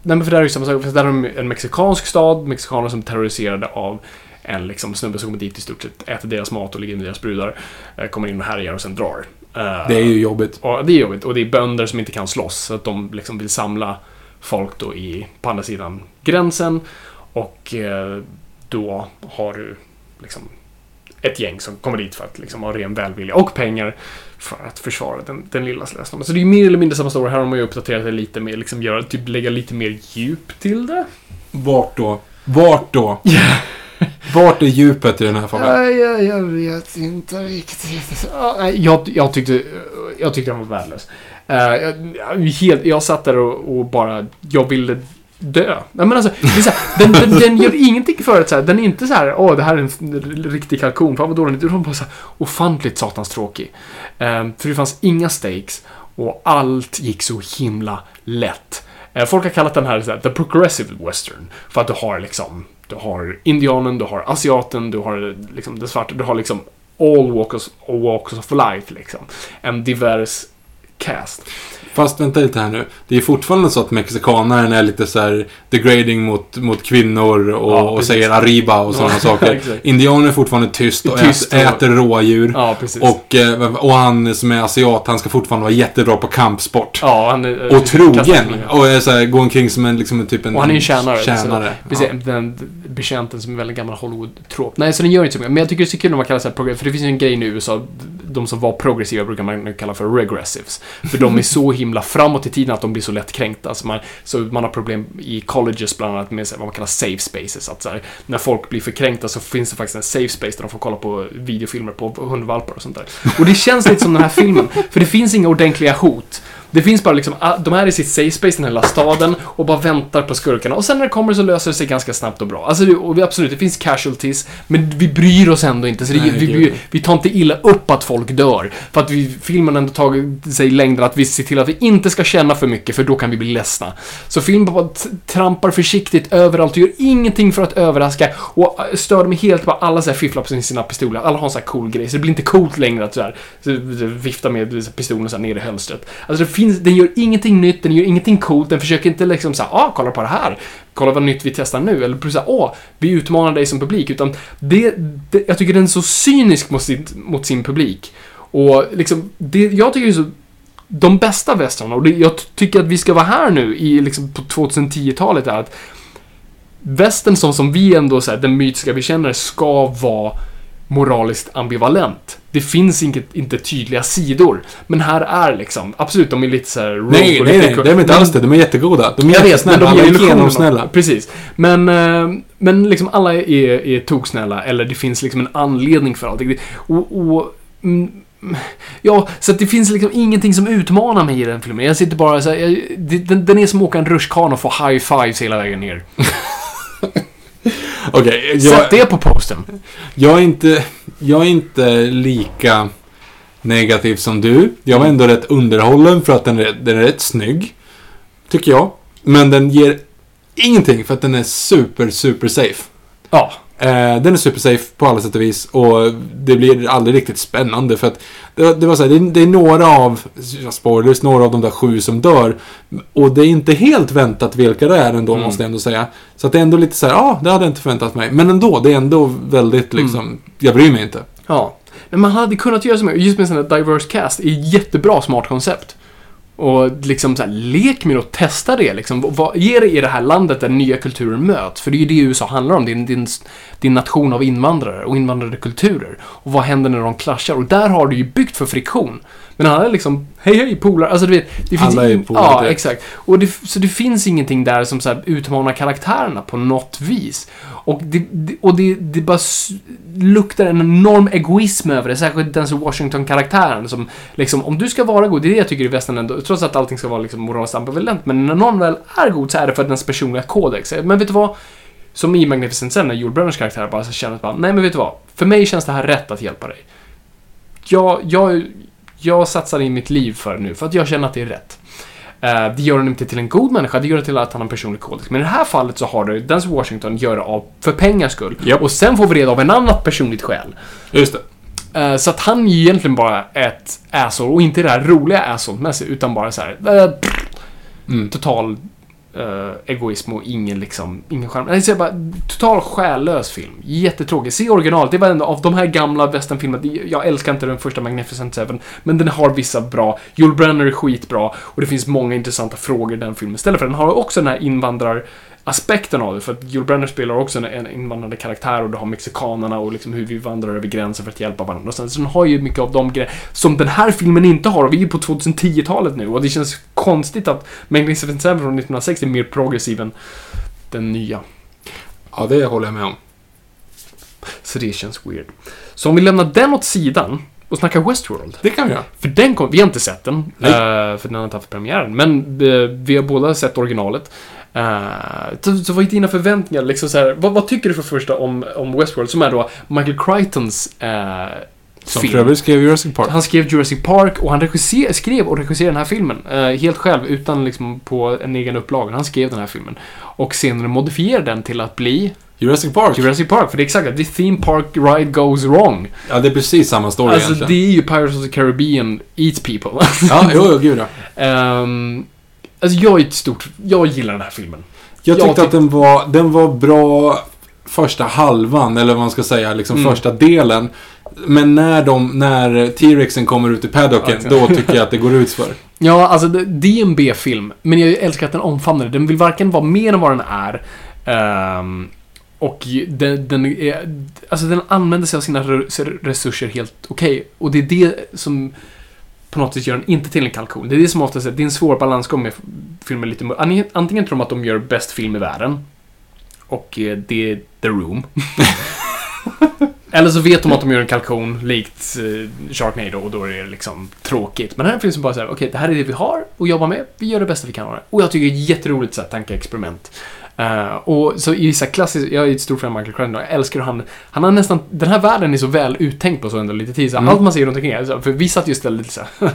nej, men för där är ju samma sak. För där har de en mexikansk stad, mexikaner som är terroriserade av en liksom, snubbe som kommer dit i stort sett, äter deras mat och ligger med deras brudar. eh, kommer in och härjar och sen drar. Eh, Det är ju jobbigt. Och det är jobbigt. Och det är bönder som inte kan slåss. Så att de liksom vill samla folk då i, på andra sidan gränsen. Och eh, då har du liksom ett gäng som kommer dit för att liksom ha ren välvilja och pengar för att försvara den, den lilla slästan. Så det är ju mer eller mindre samma story. Här har man ju uppdaterat det lite mer, liksom göra, typ lägga lite mer djup till det. Vart då? Vart då? Vart är djupet i den här frågan? Nej, jag, jag vet inte riktigt. Jag, jag, tyckte, jag tyckte den var värdelös. Eh, jag, jag, helt, jag satt där och, och bara, jag ville dö. Nej, men alltså, det är så här, den, den, den gör ingenting för att så här, den är inte så här, åh det här är en riktig kalkon, fan vad dålig den är. Utan bara så här, ofantligt satans tråkig. Eh, för det fanns inga stakes och allt gick så himla lätt. Eh, folk har kallat den här, så här the progressive western. För att du har liksom, du har indianen, du har asiaten, du har liksom det svarta, du har liksom all walks, all walks of life liksom. En divers cast. Fast vänta lite här nu. Det är fortfarande så att mexikanaren är lite så här degrading mot, mot kvinnor och, Ja, och säger arriba och sådana Ja, saker. exakt. Indianer är fortfarande tyst och Tyst äter, och- äter rådjur. Ja. Och, eh, och han som är asiat, han ska fortfarande vara jättebra på kampsport. ja, han är, eh, Och trogen. Och är så här, går omkring som en, liksom typ en Och han är en tjänare. tjänare. Så, precis, den betjänten som är väldigt gammal Hollywood-trop. Nej, så den gör inte så mycket. Men jag tycker det är så kul när man kallar sig. För det finns ju en grej nu i USA. De som var progressiva brukar man nu kalla för regressives. För de är så himla framåt i tiden att de blir så lätt kränkta. Så man, så man har problem i colleges bland annat med vad man kallar safe spaces. Att så här, när folk blir för kränkta så finns det faktiskt en safe space där de får kolla på videofilmer på hundvalpar och sånt där. Och det känns lite som den här filmen. För det finns inga ordentliga hot. Det finns bara liksom, ah, de är i sitt safe space, den här lilla staden, och bara väntar på skurkarna. Och sen när det kommer så löser det sig ganska snabbt och bra. Alltså, och absolut, det finns casualties, men vi bryr oss ändå inte. Så det, Nej, vi, vi, vi tar inte illa upp att folk dör. För att vi, filmen ändå tagit sig längden att vi ser till att vi inte ska känna för mycket, för då kan vi bli ledsna. Så filmen bara trampar försiktigt överallt och gör ingenting för att överraska. Och äh, störde mig helt på alla så här fifflar på sina pistoler. Alla har en sån här cool grej, så det blir inte coolt längre att så här, vifta med pistolen så här ner i hölstret. Alltså det finns, den gör ingenting nytt, den gör ingenting coolt, den försöker inte liksom såhär, ah, kolla på det här. Kolla vad nytt vi testar nu. Eller plus såhär, åh, vi utmanar dig som publik. Utan det, det, jag tycker den är så cynisk mot sin, mot sin publik. Och liksom, det, jag tycker det är så de bästa västrarna, och det, jag tycker att vi ska vara här nu i, liksom, på 2010-talet, är att västern som, som vi ändå, så här, den mytiska vi känner, ska vara moraliskt ambivalent. Det finns inget, inte tydliga sidor. Men här är liksom, absolut, de är lite så här rogue Nej, nej, nej. cool. De är inte alls det. De är jättegoda. De är jag vet, men jättesnälla. de är genomsnälla. Precis. Men, eh, men liksom alla är, är toksnälla, eller det finns liksom en anledning för allting. Och, och, mm, ja, så det finns liksom ingenting som utmanar mig i den filmen. Jag sitter bara så här, jag, det- den, den är som att åka en rutschkana och få high fives hela vägen ner. Okej, jag, Sätt det på posten. jag, är inte, jag är inte lika negativ som du. Jag Mm. var ändå rätt underhållen för att den är, den är rätt snygg. Tycker jag. Men den ger ingenting för att den är super, super safe. Ja. Eh, den är super safe på alla sätt och vis och det blir aldrig riktigt spännande för att det, det var så här, det, är- det är några av, spoilers, några av de där sju som dör och det är inte helt väntat vilka det är ändå Mm. måste jag ändå säga. Så att det är ändå lite så här, ja, ah, det hade jag inte förväntat mig. Men ändå, det är ändå väldigt liksom, Mm. jag bryr mig inte. Ja. Men man hade kunnat göra så mycket. Just med en sån här diverse cast är jättebra smart koncept. Och liksom så här, lek med och testa det liksom. Vad, ge det i det här landet där nya kulturer möts. För det är ju det USA handlar om. Det är en, nation av invandrare och invandrade kulturer. Och vad händer när de klaschar? Och där har du ju byggt för friktion. Men han är liksom, hej hej polare. Alltså du vet, det finns Alla är polare Ja, direkt. exakt. Och det, så det finns ingenting där som så här utmanar karaktärerna på något vis. Och det, det, och det, det bara luktar en enorm egoism över det. Särskilt Denzel Washington-karaktären som liksom, om du ska vara god, det är det jag tycker i västern ändå, trots att allting ska vara liksom moraliskt ambivalent, men när någon väl är god så är det för dens personliga kodex. Men vet du vad? Som i Magnificent Seven, när Brenners karaktär bara känner att bara, nej men vet du vad? För mig känns det här rätt att hjälpa dig. Jag, jag, jag satsar in mitt liv för det nu, för att jag känner att det är rätt. Eh, det gör honom inte till en god människa, det gör det till att han har en personlig kodex. Men i det här fallet så har du Denzel Washington gör det av för pengars skull. Japp. Och sen får vi reda av en annat personligt skäl. Just det. Eh, så att han är ju egentligen bara ett asshole, och inte det här roliga asshole-mässigt, utan bara så här. pff, Mm. Total uh, egoism och ingen liksom, ingen charm. Nej, så jag bara, total själlös film. Jättetråkig. Se originalet, det var ändå av de här gamla westernfilmerna, jag älskar inte den första Magnificent Seven, men den har vissa bra, Joel Brenner är skitbra, och det finns många intressanta frågor i den filmen istället för den har också den här invandrar invandraraspekten av det, för att Joel Brenner spelar också en, en invandrade karaktär och du har mexikanerna och liksom hur vi vandrar över gränsen för att hjälpa varandra. Och sen, så den har ju mycket av de grejer som den här filmen inte har, och vi är på 2010-talet nu, och det känns konstigt att Magnificent Seven från 1960 är mer progressiv än den nya. Ja, det håller jag med om. Så det känns weird. Så om vi lämnar den åt sidan och snackar Westworld. Det kan vi göra. För den kom, vi har inte sett den, Nej. eh, för den har inte haft premiären. Men eh, vi har båda sett originalet. Uh, så, så vad är dina förväntningar? Liksom så här, vad, vad tycker du för första om, om Westworld, som är då Michael Crichtons eh, Som film? för övrigt skrev Jurassic Park. Han skrev Jurassic Park och han regisser, skrev och regisserade den här filmen. eh, helt själv, utan liksom på en egen upplaga. Han skrev den här filmen. Och senare modifierade den till att bli Jurassic Park. Jurassic Park. För det är exakt det. The theme park ride goes wrong. Ja, det är precis samma story Alltså egentligen. det är ju Pirates of the Caribbean eats people. Ja, jo, jo, gud ja. Ehm, alltså jag är ett stort... Jag gillar den här filmen. Jag Jag tyckte tyck- att den var, den var bra första halvan, eller vad man ska säga, liksom Mm. första delen. Men när, de, när T-Rexen kommer ut i paddocken, Okej. då tycker jag att det går ut för. Ja, alltså det, är en B-film. Men jag älskar att den omfamnar det. Den vill varken vara mer än vad den är. ehm, och den, den, är, alltså den använder sig av sina re- resurser helt okej. Och det är det som på något sätt gör den inte till en kalkon. Det är det som oftast är, det är en svår balansgång med filmer lite... Antingen, antingen tror de att de gör bäst film i världen. Och eh, det är The Room. Eller så vet de att de gör en kalkon likt eh, Sharknado och då är det liksom tråkigt. Men här finns det bara så här, okej, det här är det vi har att jobba med. Vi gör det bästa vi kan av det. Och jag tycker det är jätteroligt så här tankeexperiment. Uh, och så i vissa klassiska, jag är ett stort fan av Michael Crichton jag älskar han, han har nästan, den här världen är så väl uttänkt på så ändå lite tid. Så Mm. Allt man ser runt omkring, är så- för vi satt ju istället lite såhär,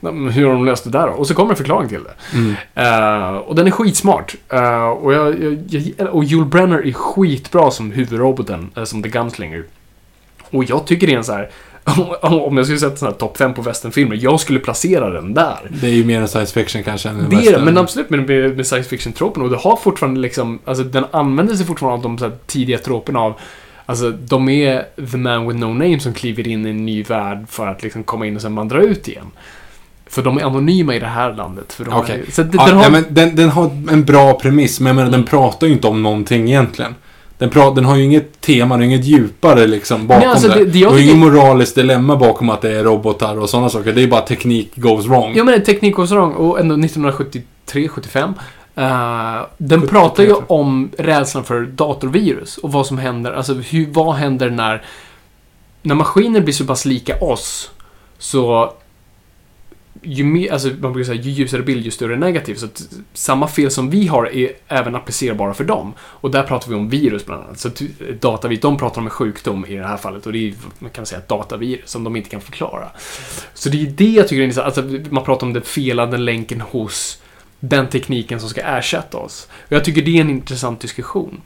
hur har de löst det där då? Och så kommer en förklaring till det. Mm. Eh, och den är skitsmart. Eh, och, jag, jag, jag, och Joel Brenner är skitbra som huvudroboten, som The Gunslinger. Och jag tycker det är en så här. om jag skulle sätta här topp 5 på westernfilmer, jag skulle placera den där. Det är ju mer en science fiction kanske än en Det är det, men absolut med, med, science fiction-tropen. Och det har fortfarande liksom, alltså den använder sig fortfarande av de så tidiga troperna av Alltså, de är the man with no name som kliver in i en ny värld för att liksom komma in och sen vandra ut igen. För de är anonyma i det här landet. För de Okej. så det, Ja, den har, ja, men den, den har en bra premiss, men jag menar, Mm. den pratar ju inte om någonting egentligen. Den, pra, den har ju inget tema, det är inget djupare liksom bakom Nej, alltså, det. det- Det, det är ju inget moraliskt dilemma bakom att det är robotar och sådana saker. Det är bara teknik goes wrong. Ja men en teknikkonservang och ändå 1973, 75. eh, den 73, pratar ju om rädslan för datorvirus och vad som händer, alltså hur, vad händer när, när maskiner blir så pass lika oss så ju mer, alltså man brukar säga ju ljusare bild ju större negativ. Så att samma fel som vi har är även applicerbara för dem. Och där pratar vi om virus bland annat. Så datavirus, de pratar om en sjukdom i det här fallet och det är man kan säga ett datavirus som de inte kan förklara. Så det är det jag tycker är intressant. Alltså, man pratar om den felande länken hos den tekniken som ska ersätta oss. Och jag tycker det är en intressant diskussion.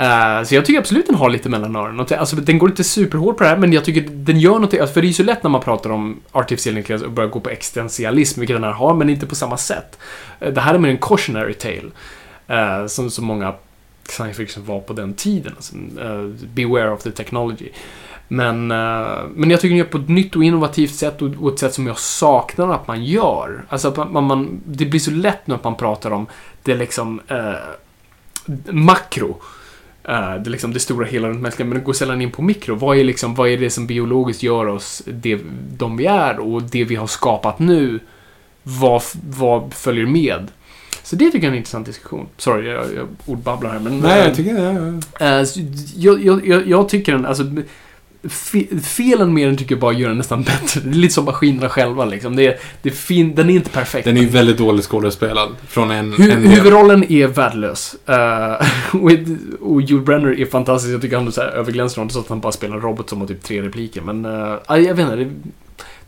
Uh, så jag tycker absolut den har lite mellan öronen. Alltså, den går inte superhårt på det här, men jag tycker den gör något. Alltså, för det är ju så lätt när man pratar om artificiell intelligens och börjar gå på existentialism, vilket den här har, men inte på samma sätt. Uh, det här är mer en cautionary tale. uh, som så många science fiction var på den tiden. Alltså, beware of the technology. Men, eh, men jag tycker den gör på ett nytt och innovativt sätt och, och ett sätt som jag saknar att man gör. Alltså att man, man, det blir så lätt nu att man pratar om det liksom eh, makro. Eh, det, liksom det stora hela runt mänskliga, men det går sällan in på mikro. Vad är, liksom, vad är det som biologiskt gör oss det, de vi är och det vi har skapat nu? Vad, vad följer med? Så det tycker jag är en intressant diskussion. Sorry, jag, jag ordbabblar här, men... Nej, eh, jag tycker det. Eh, så jag, jag, jag, jag tycker den, alltså fe- Felen med den tycker jag bara gör den nästan bättre. Det är lite som maskinerna själva liksom. Det är, det är fin, den är inte perfekt. Den är ju väldigt dåligt skådespelad. Från en, Hu- en huvudrollen är värdelös. Uh, och, och Joel Brenner är fantastisk. Jag tycker han är överglänser honom så att han bara spelar en robot som har typ tre repliker. Men uh, jag vet inte. Det,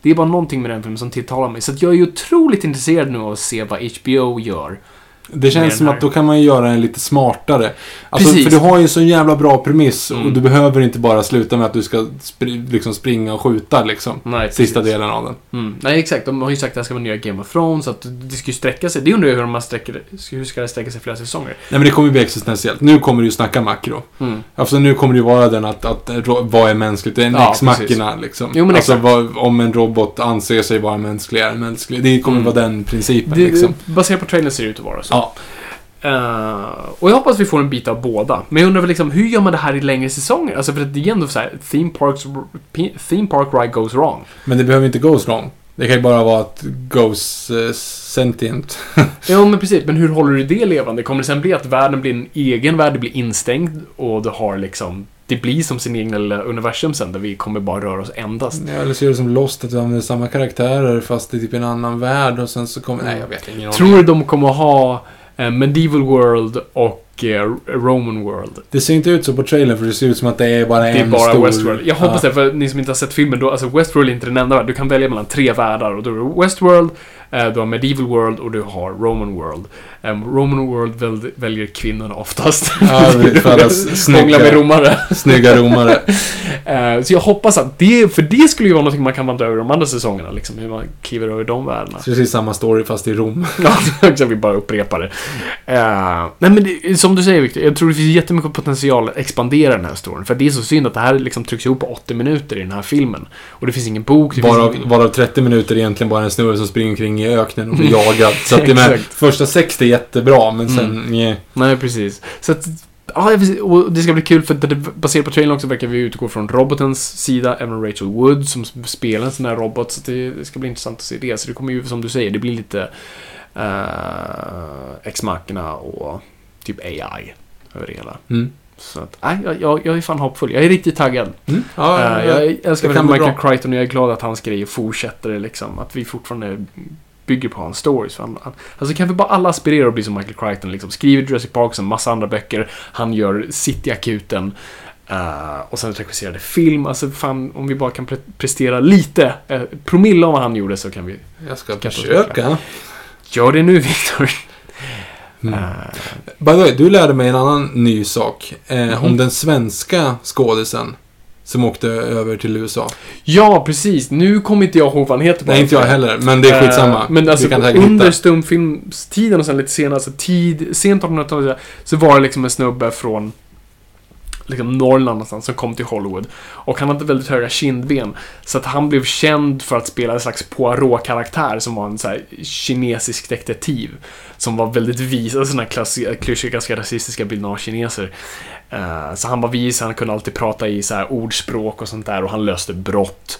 det är bara någonting med den filmen som tilltalar mig. Så jag är ju otroligt intresserad nu av att se vad HBO gör. Det känns den som att då kan man ju göra en lite smartare. Alltså, Precis. för du har ju en så jävla bra premiss och Mm. du behöver inte bara sluta med att du ska spri- liksom springa och skjuta liksom. Nej, Sista delen av den. Mm. Nej, exakt. De har ju sagt att det här ska vara nya Game of Thrones, så att det ska ju sträcka sig. Det undrar jag hur man sträcker Hur ska det sträcka sig flera säsonger? Nej men det kommer ju bli existentiellt. Nu kommer du ju snacka makro. Mm. Alltså nu kommer det ju vara den att, att vad är mänskligt? Det är en Ja, ex-machina liksom. Jo, men alltså vad, om en robot anser sig vara mänsklig är mänsklig. Det kommer Mm. vara den principen Det, liksom. Baserat på trailern ser det ut att vara så. Ja. Eh, och jag hoppas vi får en bit av båda. Men jag undrar väl liksom, hur gör man det här i längre säsonger? Alltså för att det är ändå så här, theme, parks, theme park ride goes wrong. Men det behöver inte goes wrong. Det kan ju bara vara att goes uh, sentient. Ja, men precis. Men hur håller du det levande? Kommer det sen bli att världen blir en egen värld, det blir instängd och du har liksom... Det blir som sin egen lilla universum sen, där vi kommer bara röra oss endast. Ja, eller så är det som Lost, att du använder samma karaktärer fast i typ en annan värld och sen så kommer... Nej, jag vet ingen. Tror du de kommer ha eh, Medieval World och eh, Roman World? Det ser inte ut så på trailern för det ser ut som att det är bara Det är en bara stor... Westworld. Jag hoppas Ja. det, för ni som inte har sett filmen, då, alltså Westworld är inte den enda världen. Du kan välja mellan tre världar och då är det Westworld, eh, du har Medieval World och du har Roman World. Roman World väl, väljer kvinnorna oftast. Ja, Hångla med snygga, romare. snygga romare. Eh, så jag hoppas att det, för det skulle ju vara något man kan vandra över de andra säsongerna, liksom, hur man kliver över de världarna. Precis samma story fast i Rom. Ja, vi bara upprepar det. Eh, nej men det, som du säger Victor, jag tror det finns jättemycket potential att expandera den här storyn. För det är så synd att det här liksom trycks ihop på 80 minuter i den här filmen. Och det finns ingen bok, Varav, ingen... varav 30 minuter är egentligen bara en snurre som springer omkring i öknen och blir jagad. Så att det med första 60 är jättebra, men sen... nej. Nej, precis. Så att, ja, och det ska bli kul för att det, baserat på trailern också verkar vi utgå från robotens sida, även Rachel Wood som spelar en sån här robot. Så det, det ska bli intressant att se det. Så det kommer ju, som du säger, det blir lite uh, Ex Machina och typ AI över det hela. Mm. Så att, nej, jag, jag, jag är fan hoppfull. Jag är riktigt taggad. Mm. Ja, Eh, ja, jag älskar Michael bra. Crichton och jag är glad att hans grejer fortsätter liksom. Att vi fortfarande bygger på hans stories. Han, han, alltså kan vi bara alla aspirera att bli som Michael Crichton liksom. Skriver Jurassic Park och en massa andra böcker. Han gör City-akuten. eh, och sen regisserade film. Alltså fan, om vi bara kan pre- prestera lite. Uh, promille av vad han gjorde så kan vi... Jag ska försöka. Gör det nu Viktor. Mm. Eh, By the way, du lärde mig en annan ny sak. Eh, Mhm. Om den svenska skådisen som åkte över till USA. ja, precis. Nu kommer inte jag ihåg vad han heter. Nej, inte jag heller, men det är skitsamma. Eh, men alltså under stumfilmstiden och sen lite senare, alltså tid, sent 1800-tal, så var det liksom en snubbe från liksom Norrland någonstans som kom till Hollywood. Och han hade väldigt höga kindben. Så att han blev känd för att spela en slags Poirot-karaktär som var en så här kinesisk detektiv. Som var väldigt vis, alltså sådana här klyschiga, ganska rasistiska bilder av kineser. Uh, eh, så han var vis, han kunde alltid prata i så här ordspråk och sånt där och han löste brott.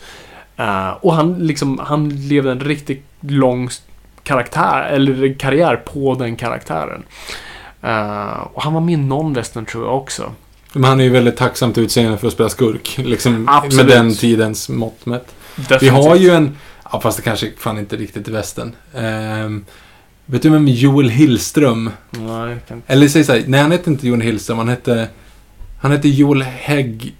Uh, och han liksom, han levde en riktigt lång karaktär, eller karriär på den karaktären. Uh, och han var med i någon western tror jag också. Men han är ju väldigt tacksamt utseende för att spela skurk. Liksom Absolut. med den tidens mått mätt. Vi har ju en, ja fast det kanske fan inte riktigt är västern. Ehm, vet du vem Joel Hillström? Nej, jag kan inte. Eller säg såhär, nej han hette inte Joel Hillström, han hette... Han hette Joel Hägg...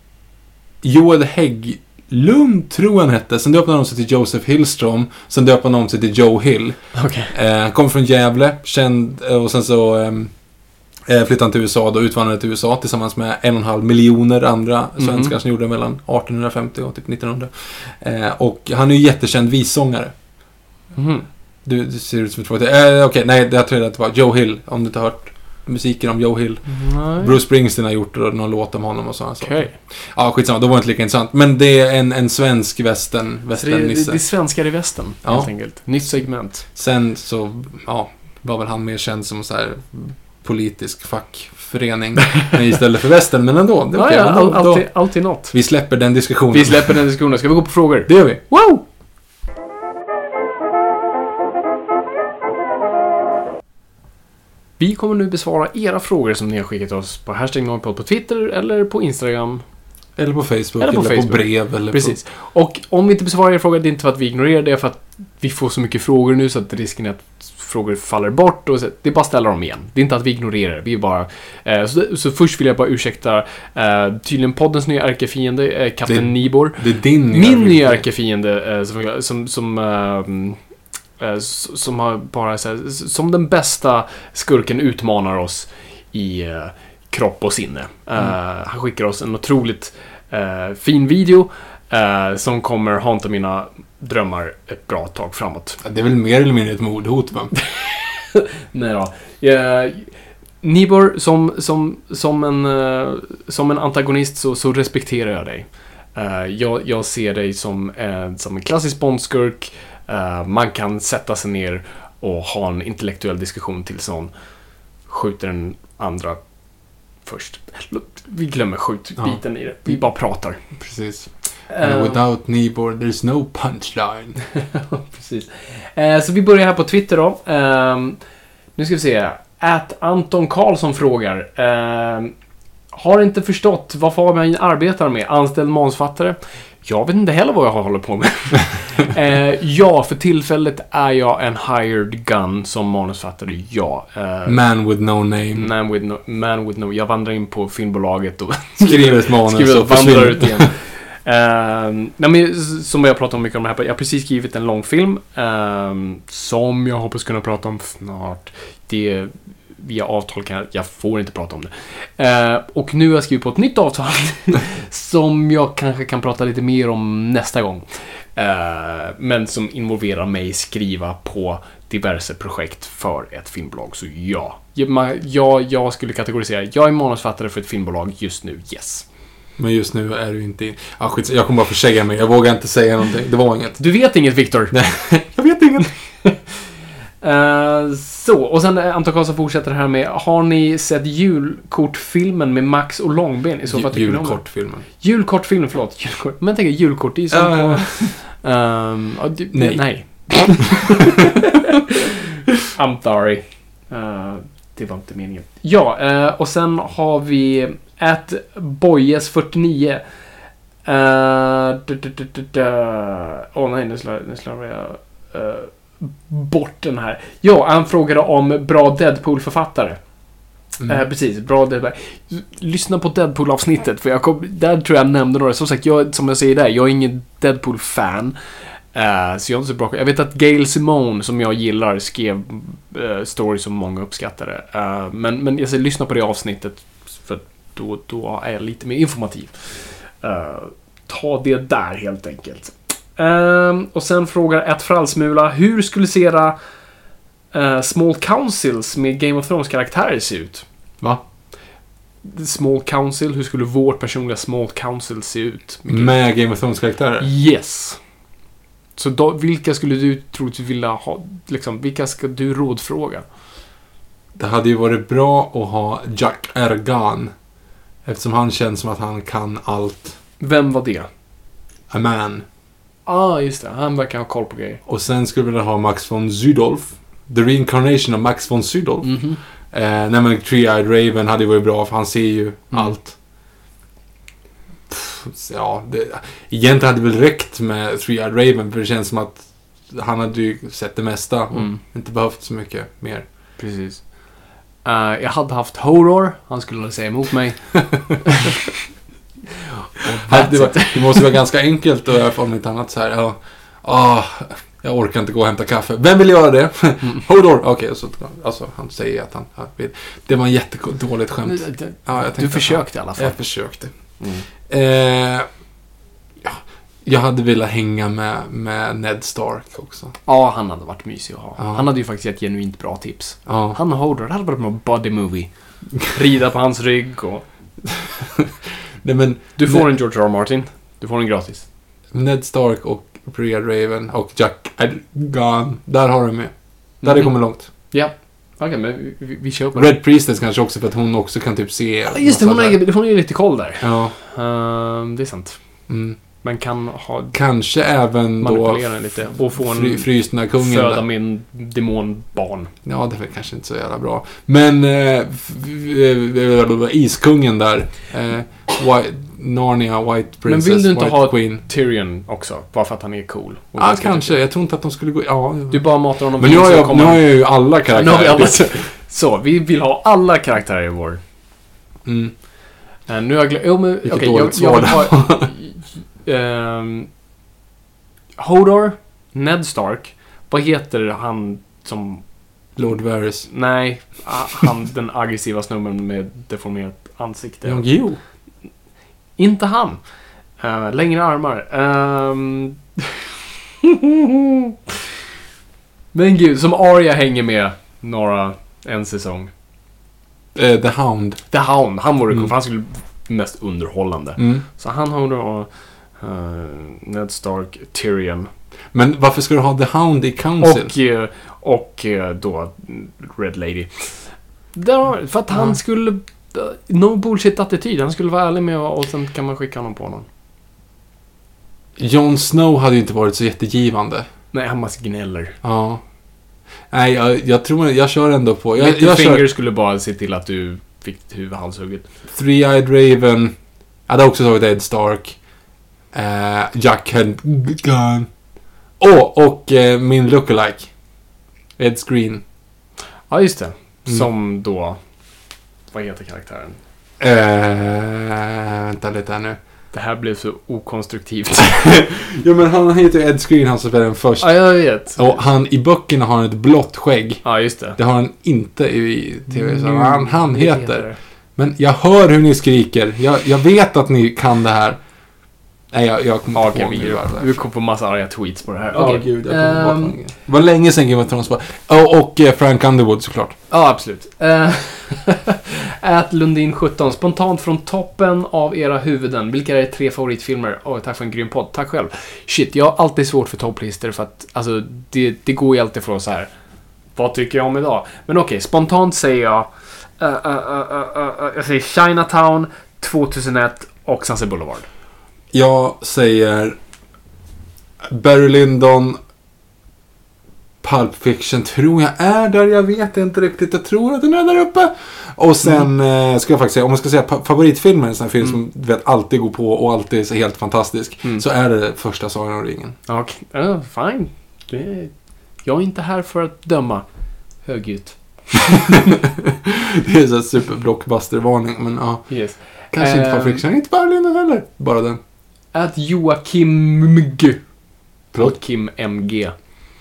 Joel Hägglund tror han hette. Sen döpte han om sig till Joseph Hillström. Sen döpte han om sig till Joe Hill. Okej. Eh, han kom från Gävle, känd, eh, och sen så eh, flyttade han till USA, då utvandrade till USA tillsammans med en och en halv miljoner andra svenskar Mhm. som gjorde det mellan 1850 och typ 1900. Eh, och han är ju jättekänd vissångare. Mhm. Du, du ser ut som ett frågetecken. Eh, Okej, nej, jag tror att det var Joe Hill, om du inte har hört musiken om Joe Hill. Nej. Bruce Springsteen har gjort det, någon låt om honom och sådana Okej. saker. Ja, skitsamma, då var det inte lika intressant. Men det är en, en svensk västern, Så det, det, det är svenskar i västern, Ja. helt enkelt. Nytt segment. Sen så, ja, var väl han mer känd som så här politisk fackförening istället för västern, men ändå. Det är Ja, okej, ja, men all, alltid, alltid något. vi släpper den diskussionen. Vi släpper den diskussionen. Ska vi gå på frågor? Det gör vi. Wow! Vi kommer nu besvara era frågor som ni har skickat oss på hashtag Noipod på Twitter eller på Instagram. Eller på Facebook, Eller eller på på, Facebook. brev, eller Precis. Och om vi inte besvarar era frågor, det är inte för att vi ignorerar det, för att vi får så mycket frågor nu så att risken är att frågor faller bort. Och så, det är bara att ställa dem igen. Det är inte att vi ignorerar det. Vi är bara... Eh, så, så först vill jag bara ursäkta eh, tydligen poddens nya ärkefiende, eh, Kapten Nibor. Det är din Min nya ärkefiende eh, som, som, som, eh, eh, som har bara så här, som den bästa skurken utmanar oss i eh, kropp och sinne. Eh, han skickar oss en otroligt eh, fin video eh, som kommer hanta mina drömmar ett bra tag framåt. Ja, Det är väl mer eller mindre ett mordhot, va? Nej då. Eh, Nibor, som, som, som, en, eh, som en antagonist så, så respekterar jag dig. Eh, jag, jag ser dig som, eh, som en klassisk Bondskurk. Eh, man kan sätta sig ner och ha en intellektuell diskussion tills någon skjuter den andra först. Vi glömmer skjutbiten i det. Vi bara pratar. Precis. Eh, And without Nibor, there's no punchline. Precis. Eh, så vi börjar här på Twitter då. Ehm, nu ska vi se. Att Anton Karlsson frågar. ehm, har inte förstått vad Fabian arbetar med. Anställd manusfattare. Jag vet inte heller vad jag håller på med. eh, ja, för tillfället är jag en hired gun som manusfattare. Ja. Eh, Man with no name. man, with no, man with no... Jag vandrar in på filmbolaget och Skriver ett manus skriver och vandrar ut igen. Ehm, nej, men, som jag pratat om mycket om det här, jag har precis skrivit en långfilm ehm, som jag hoppas kunna prata om snart. Det, via avtal kan jag, jag får inte prata om det. Uh, och nu har jag skrivit på ett nytt avtal som jag kanske kan prata lite mer om nästa gång. Uh, men som involverar mig skriva på diverse projekt för ett filmbolag. Så ja, jag, jag, jag skulle kategorisera, jag är manusfattare för ett filmbolag just nu, yes. Men just nu är du inte... Ja, skit, jag kommer bara försäga mig. Jag vågar inte säga någonting. Det var inget. Du vet inget, Viktor. Nej, jag vet inget. Eh, så, och sen eh, Anton Karlsson fortsätter här med Har ni sett julkortfilmen med Max och Långben? I så fall tycker? Julkortfilmen. Julkortfilmen, förlåt. Julkort. Men tänker julkort, det är ju som Ja, på... Ehm, ja, du, Nej. nej. I'm sorry. Eh, det var inte meningen. Ja, och sen har vi at Boyes49. Uh, Åh nej, nu slar- nu slarvar jag eh, bort den här. Ja, han frågade om bra Deadpool-författare. Mm. Eh, precis, bra Deadpool. Lyssna på Deadpool-avsnittet, för jag kom, där tror jag nämnde några. Som sagt, jag, som jag säger där, jag är ingen Deadpool-fan. Eh, så jag är inte så bra Jag vet att Gail Simone, som jag gillar, skrev uh, stories som många uppskattade. Eh, men, men jag säger, lyssna på det avsnittet, för då, då är jag lite mer informativ. Eh, ta det där helt enkelt. Ehm, och sen frågar ett frallsmula, hur skulle sera eh, Small Councils med Game of Thrones-karaktärer se ut? Va? Small Council, hur skulle vårt personliga Small Council se ut? Med Game of Thrones-karaktärer? Yes. Så då, vilka skulle du troligtvis vilja ha, liksom, vilka ska du rådfråga? Det hade ju varit bra att ha Jack Ergan. Eftersom han känns som att han kan allt. Vem var det? A man. ah, just det. Han verkar ha koll på grejer. Och sen skulle vi vilja ha Max von Sydow. The reincarnation of Max von Sydow. Mhm. Eh, nej men Three-Eyed Raven hade ju varit bra för han ser ju Mm. allt. Pff, ja, det, egentligen hade det väl räckt med Three-Eyed Raven för det känns som att han hade ju sett det mesta och Mm. inte behövt så mycket mer. Precis. Eh, jag hade haft Horror. Han skulle säga emot mig. Det, var, det måste vara ganska enkelt att göra inte annat så här. Ja, ah, jag orkar inte gå och hämta kaffe. Vem vill göra det? Hodor. Okej, och så, alltså han säger att han han vill. Det var en jättedåligt skämt. Ja, Du försökte i alla fall. Jag försökte. Mm. Eh, jag hade velat hänga med, med Ned Stark också. Ja, han hade varit mysig att ha. Ja. Han hade ju faktiskt gett genuint bra tips. Ja. Han och Hodor, det hade varit en body movie. Rida på hans rygg och... Nej, men Du får Ned, en George R. R. Martin. Du får den gratis. Ned Stark och Priya Raven och Jack Ergan. Där har du med. Där har det kommit långt. Ja. Okej, men vi, vi, kör på det. Red Priestess kanske också för att hon också kan typ se... Ja, Just det, hon är, hon är lite koll där. Ja. Ehm, det är sant. Mm. Men kan ha Kanske även då... lite och få en Fry, frysna kungen. föda där. min demonbarn. Ja, det är kanske inte så jävla bra. Men... Eh, eh, iskungen där. Eh, White, Narnia, White Men Princess, vill du inte White ha Queen. Tyrion också? Bara för att han är cool. Ja, ganska kanske. Jag tror inte att de skulle gå... Ja. Du bara matar honom Men nu har, jag, nu har jag ju alla Nu karaktärer. har vi alla... Så, vi vill ha alla karaktärer i vår. Mm. Eh, nu har jag glömt... Men Vilket okej. jag, jag vill svar ha... Ehm, Hodor, Ned Stark. Vad heter han som... Lord Varys. Nej, han den aggressiva snubben med deformerat ansikte. Jon Guillou. Inte han. Eh, längre armar. Ehm. Men gud, som Arya hänger med några, en säsong. Eh, The Hound. The Hound, han vore Mm. för han skulle mest underhållande. Mm. Så han har då eh, Ned Stark, Tyrion Men varför ska du ha The Hound i Council? och, eh, och eh, då Red Lady. Där, för att han Ja. skulle... eh, No bullshit-attityd. Han skulle vara ärlig med och sen kan man skicka honom på någon. Jon Snow hade ju inte varit så jättegivande. Nej, han bara gnäller. Ja. Nej, jag, jag tror jag kör ändå på... Jag, jag kör skulle bara se till att du fick ditt huvud halshugget. Three-Eyed Raven. Jag hade också tagit Ed Stark. Eh, Jack Gun. Åh, och eh, min lookalike. Ed Screen. Ja, just det. Mm. Som då... Vad heter karaktären? Eh, vänta lite här nu. Det här blev så okonstruktivt. Ja, men han heter ju Ed Screen, han som spelar den först. ja, jag vet. Och han i böckerna har han ett blått skägg. Ja, just det. Det har han inte i tv. Så Mm, han, han det heter... Men jag hör hur ni skriker. Jag, jag vet att ni kan det här. Nej, jag, jag kommer inte ihåg vi, nu vad det är. vi kom på massa arga tweets på det här. Ja, Okej. gud. Jag kommer Ehm, bort Det var länge sedan Game of Thrones var. Och, och eh, Frank Underwood såklart. Ja, absolut. Eh, Ät Lundin 17. Spontant från toppen av era huvuden. Vilka är era tre favoritfilmer? Oj, tack för en grym podd. Tack själv. Shit, jag har alltid svårt för topplistor för att alltså, det, det går ju alltid från så här. Vad tycker jag om idag? Men okej, spontant säger jag... eh, eh, eh, jag säger Chinatown, 2001 och Sunset Boulevard. Jag säger Barry Lyndon, Pulp Fiction tror jag är där, jag vet inte riktigt. Jag tror att den är där uppe. Och sen Mm. eh, ska jag faktiskt säga, om man ska säga favoritfilmer, en sån här film som du vet alltid går på och alltid är helt fantastisk. Mm. Så är det första Sagan om ringen. Okej, ja, fine. Det, jag är inte här för att döma högljutt. det är så här super blockbuster-varning, men ja. Yes. Kanske inte Ehm. Pulp Fiction, inte Berlin heller. Bara den. Att Joakim Mg. Förlåt? Joakim MG.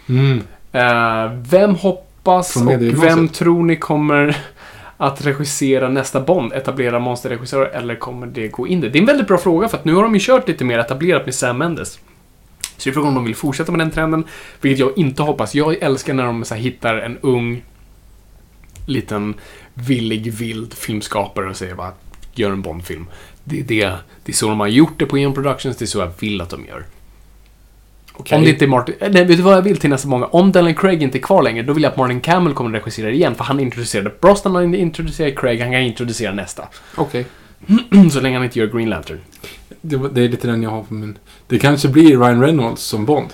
Mm. Eh, vem hoppas och vem tror ni kommer att regissera nästa Bond? Etablera monsterregissör eller kommer det gå in det? Det är en väldigt bra fråga för att nu har de ju kört lite mer etablerat med Sam Mendes. Så det är frågan om de vill fortsätta med den trenden, vilket jag inte hoppas. Jag älskar när de så här, hittar en ung, liten, villig, vild filmskapare och säger bara gör en Bond-film. Det är, det, det är så de har gjort det på Eon Productions, det är så jag vill att de gör. Okej. Om det inte är Martin... eh, Nej, vet du vad jag vill till nästa många? Om Daniel Craig inte är kvar längre, då vill jag att Martin Campbell kommer att regissera igen. För han introducerade Brosnan, han introducerade Craig, han kan introducera nästa. Okej. så länge han inte gör Green Lantern. Det, det är lite den jag har på min... Det kanske blir Ryan Reynolds som Bond.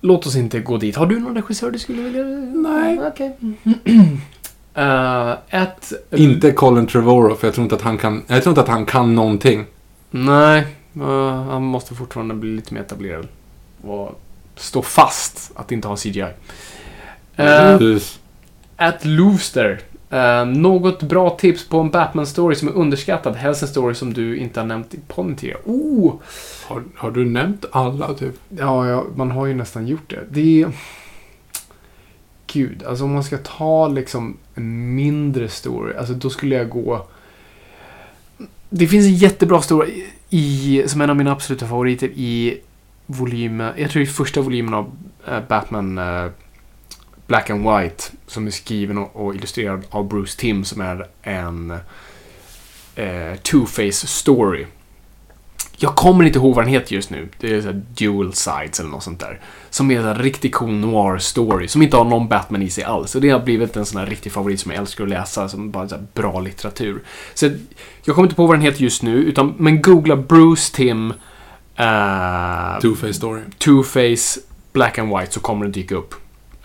Låt oss inte gå dit. Har du någon regissör du skulle vilja... Nej. Okej. Eh, ett... Inte Colin Trevorrow, för jag tror inte att han kan... Jag tror inte att han kan någonting. Nej. eh, han måste fortfarande bli lite mer etablerad. Och stå fast att inte ha CGI. Uh, Precis. At Looster. Eh, något bra tips på en Batman-story som är underskattad? Helst en story som du inte har nämnt i podden tidigare. Oh! Har, har du nämnt alla, typ? Ja, ja, man har ju nästan gjort det. Det är... Gud, alltså om man ska ta liksom en mindre story, alltså då skulle jag gå... Det finns en jättebra story i, som en av mina absoluta favoriter i volymen, jag tror i första volymen av eh, Batman eh, Black and White, som är skriven och, och illustrerad av Bruce Timm, som är en eh, Two-Face story. Jag kommer inte ihåg vad den heter just nu. Det är så Dual Sides eller något sånt där. Som är en riktigt cool noir story. Som inte har någon Batman i sig alls. Och det har blivit en sån här riktig favorit som jag älskar att läsa. Som bara så bra litteratur. Så jag kommer inte på vad den heter just nu. Utan, men googla Bruce Tim eh, Two-Face Story. Two-Face Black and White så kommer den dyka upp.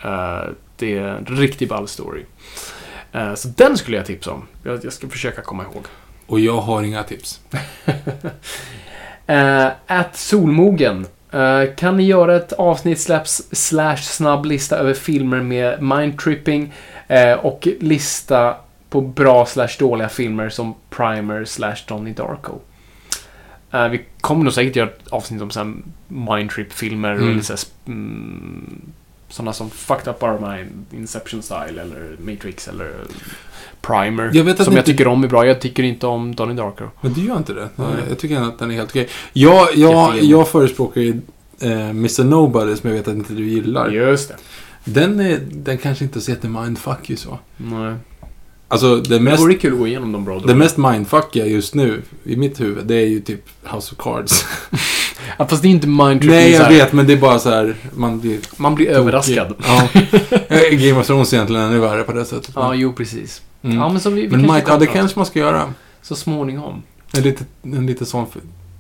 Eh, det är en riktigt ball story. Eh, så den skulle jag tipsa om. Jag, jag ska försöka komma ihåg. Och jag har inga tips. Uh, at Solmogen. Eh, kan ni göra ett avsnitt släpps slash snabb lista över filmer med mindtripping eh, och lista på bra slash dåliga filmer som Primer slash Donnie Darko. Eh, vi kommer nog säkert göra ett avsnitt om såhär mindtrip-filmer Mm. eller såhär, mm, sådana som Fucked Up Our Mind, Inception Style eller Matrix eller Primer. Jag vet att som jag inte- tycker om är bra. Jag tycker inte om Donnie Darko. Men du gör inte det? Nej. Jag tycker att den är helt okej. Jag, jag, jag förespråkar ju eh, Mr Nobody som jag vet att inte du gillar. Just det. Den, är, den kanske inte är så jättemindfuck ju så. Nej. Alltså det Det mest, vore kul att gå igenom de bra det mest mindfuckiga just nu i mitt huvud det är ju typ House of Cards. Ja, fast det är inte mindtripping. Nej jag vet men det är bara så här man blir Man blir överraskad. Ja. Eh, Game of Thrones är egentligen ännu värre på det sättet. Ja, jo precis. Mm. Ja, men så vi, vi men kanske mind, ja, det kanske man ska göra. Så småningom. En lite, en lite sån.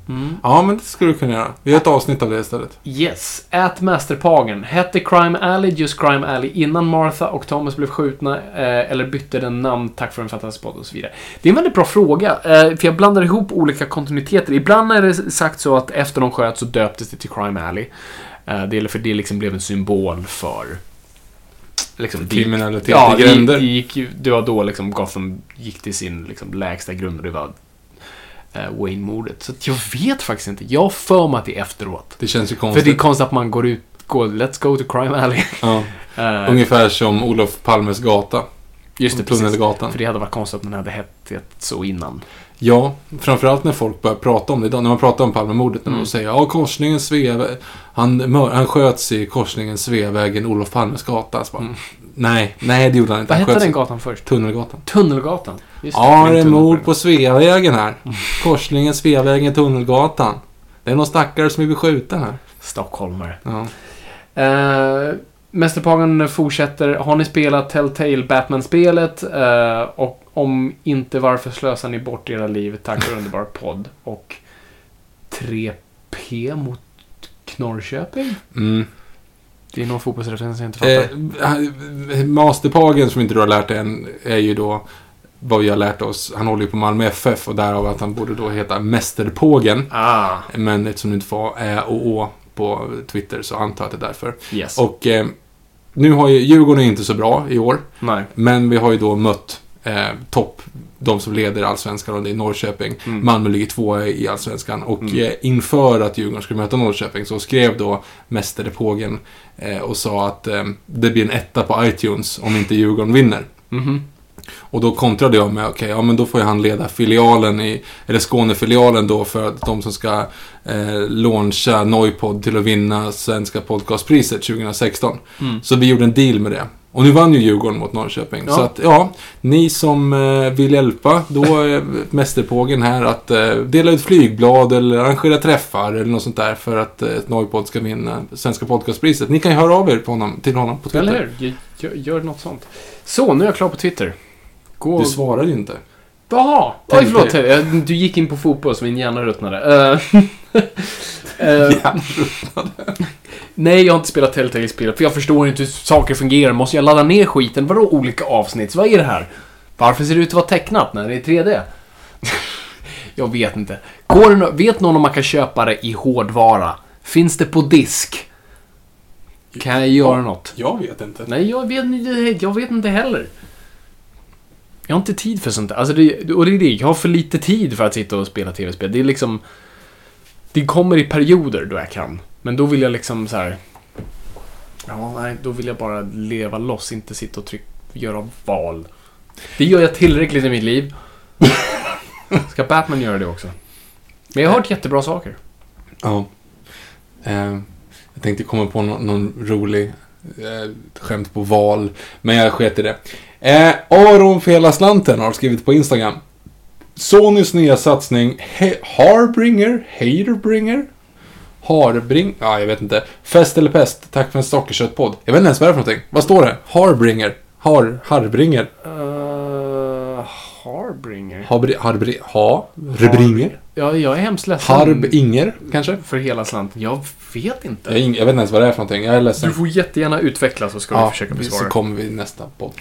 Mm. Ja, men det skulle du kunna göra. Vi gör ett avsnitt av det istället. Yes. Ät Masterpagen. Hette Crime Alley just Crime Alley innan Martha och Thomas blev skjutna? Eh, eller bytte den namn tack för en fantastisk podd och så vidare? Det är en väldigt bra fråga. Eh, för jag blandar ihop olika kontinuiteter. Ibland är det sagt så att efter de sköt så döptes det till Crime Alley. Eh, det är för det liksom blev en symbol för... Liksom, Kriminalitet Ja, i gränder. det, gick, det var då liksom Gotham gick till sin liksom lägsta grund och det var eh, Wayne-mordet. Så jag vet faktiskt inte. Jag har för mig att det är efteråt. Det känns ju För konstigt. det är konstigt att man går ut, går, let's go to Crime Alley. ja. Eh, Ungefär som Olof Palmes gata. just det, precis. Tunnelgatan. För det hade varit konstigt att man hade hettat så innan. Ja, framförallt när folk börjar prata om det idag. När man pratar om Palmemordet. När Mm. de säger ja, korsningen Sveavägen. Han, han sköts i korsningen Sveavägen, Olof Palmes gata. Bara, Mm. Nej, nej det gjorde han inte. Vad hette den gatan först? Tunnelgatan. Tunnelgatan. Just Ja, det är mord på Sveavägen här. Korsningen Sveavägen, Tunnelgatan. Det är någon stackare som blir skjuten här. Stockholmare. Ja. Uh, Mästerpagan fortsätter. Har ni spelat Telltale Batman-spelet? Eh, och om inte, varför slösar ni bort era liv? Tack för underbar podd. Och 3P mot Norrköping? Mm. Det är någon fotbollsreferens jag inte fattar. Eh, Masterpagen, som inte du har lärt dig än, är ju då vad vi har lärt oss. Han håller ju på Malmö FF och därav att han borde då heta Mästerpågen. ah, Men eftersom du inte får Ä och Å på Twitter så antar jag att det är därför. yes. Och eh, nu har ju Djurgården inte så bra i år. Nej. Men vi har ju då mött eh, topp, de som leder Allsvenskan och det är Norrköping. Mm. Malmö ligger tvåa i Allsvenskan. Och Mm. eh, inför att Djurgården skulle möta Norrköping så skrev då Mäster Pågen eh, och sa att eh, det blir en etta på iTunes om inte Djurgården vinner. Mhm. Och då kontrade jag med, okej, ja men då får ju han leda filialen i, eller Skånefilialen då för att de som ska eh, launcha Noipod till att vinna Svenska podcastpriset 2016. Mm. Så vi gjorde en deal med det. Och nu vann ju Djurgården mot Norrköping. Ja. Så att, ja, ni som eh, vill hjälpa, då är Mästerpågen här att eh, dela ut flygblad eller arrangera träffar eller något sånt där för att eh, Noipod ska vinna Svenska podcastpriset. Ni kan ju höra av er på honom, till honom på Twitter. Eller hur? Gör, gör något sånt. Så, nu är jag klar på Twitter. Gå... Du svarar ju inte. Jaha! Oj, förlåt. Jag- Du gick in på fotboll så min hjärna ruttnade. Eh, eh, Nej, jag har inte spelat Telltale-spel för jag förstår inte hur saker fungerar. Måste jag ladda ner skiten? Vadå olika avsnitt? Vad är det här? Varför ser det ut att vara tecknat när det är 3D? jag vet inte. Går det vet någon om man kan köpa det i hårdvara? Finns det på disk? Kan jag göra något? Jag vet inte. Nej, jag vet, jag vet inte heller. Jag har inte tid för sånt där. Alltså det, och det är det, jag har för lite tid för att sitta och spela tv-spel. Det är liksom... Det kommer i perioder då jag kan. Men då vill jag liksom så här. Ja, nej, då vill jag bara leva loss, inte sitta och tryck, göra val. Det gör jag tillräckligt i mitt liv. Ska Batman göra det också? Men jag har hört jättebra saker. Ja. Eh, jag tänkte komma på någon, någon rolig Eh, skämt på val, men jag sket i det. Eh, Aron för hela slanten har skrivit på Instagram. Sonys nya satsning He- Harbringer? Haterbringer? Harbring? Ja, jag vet inte. Fest eller pest? Tack för en sockerköttpodd. Jag vet inte ens vad det är för någonting. Vad står det? Harbringer? Har, Harbringer? Uh, Harbringer? Habri, harbri, ha? Rebringer? Ja, jag är hemskt ledsen. Harbinger, kanske? För hela slanten. Jag vet inte. Jag, jag vet inte ens vad det är för någonting. Jag är ledsen. Du får jättegärna utveckla så ska vi försöka så besvara. kommer vi nästa podd.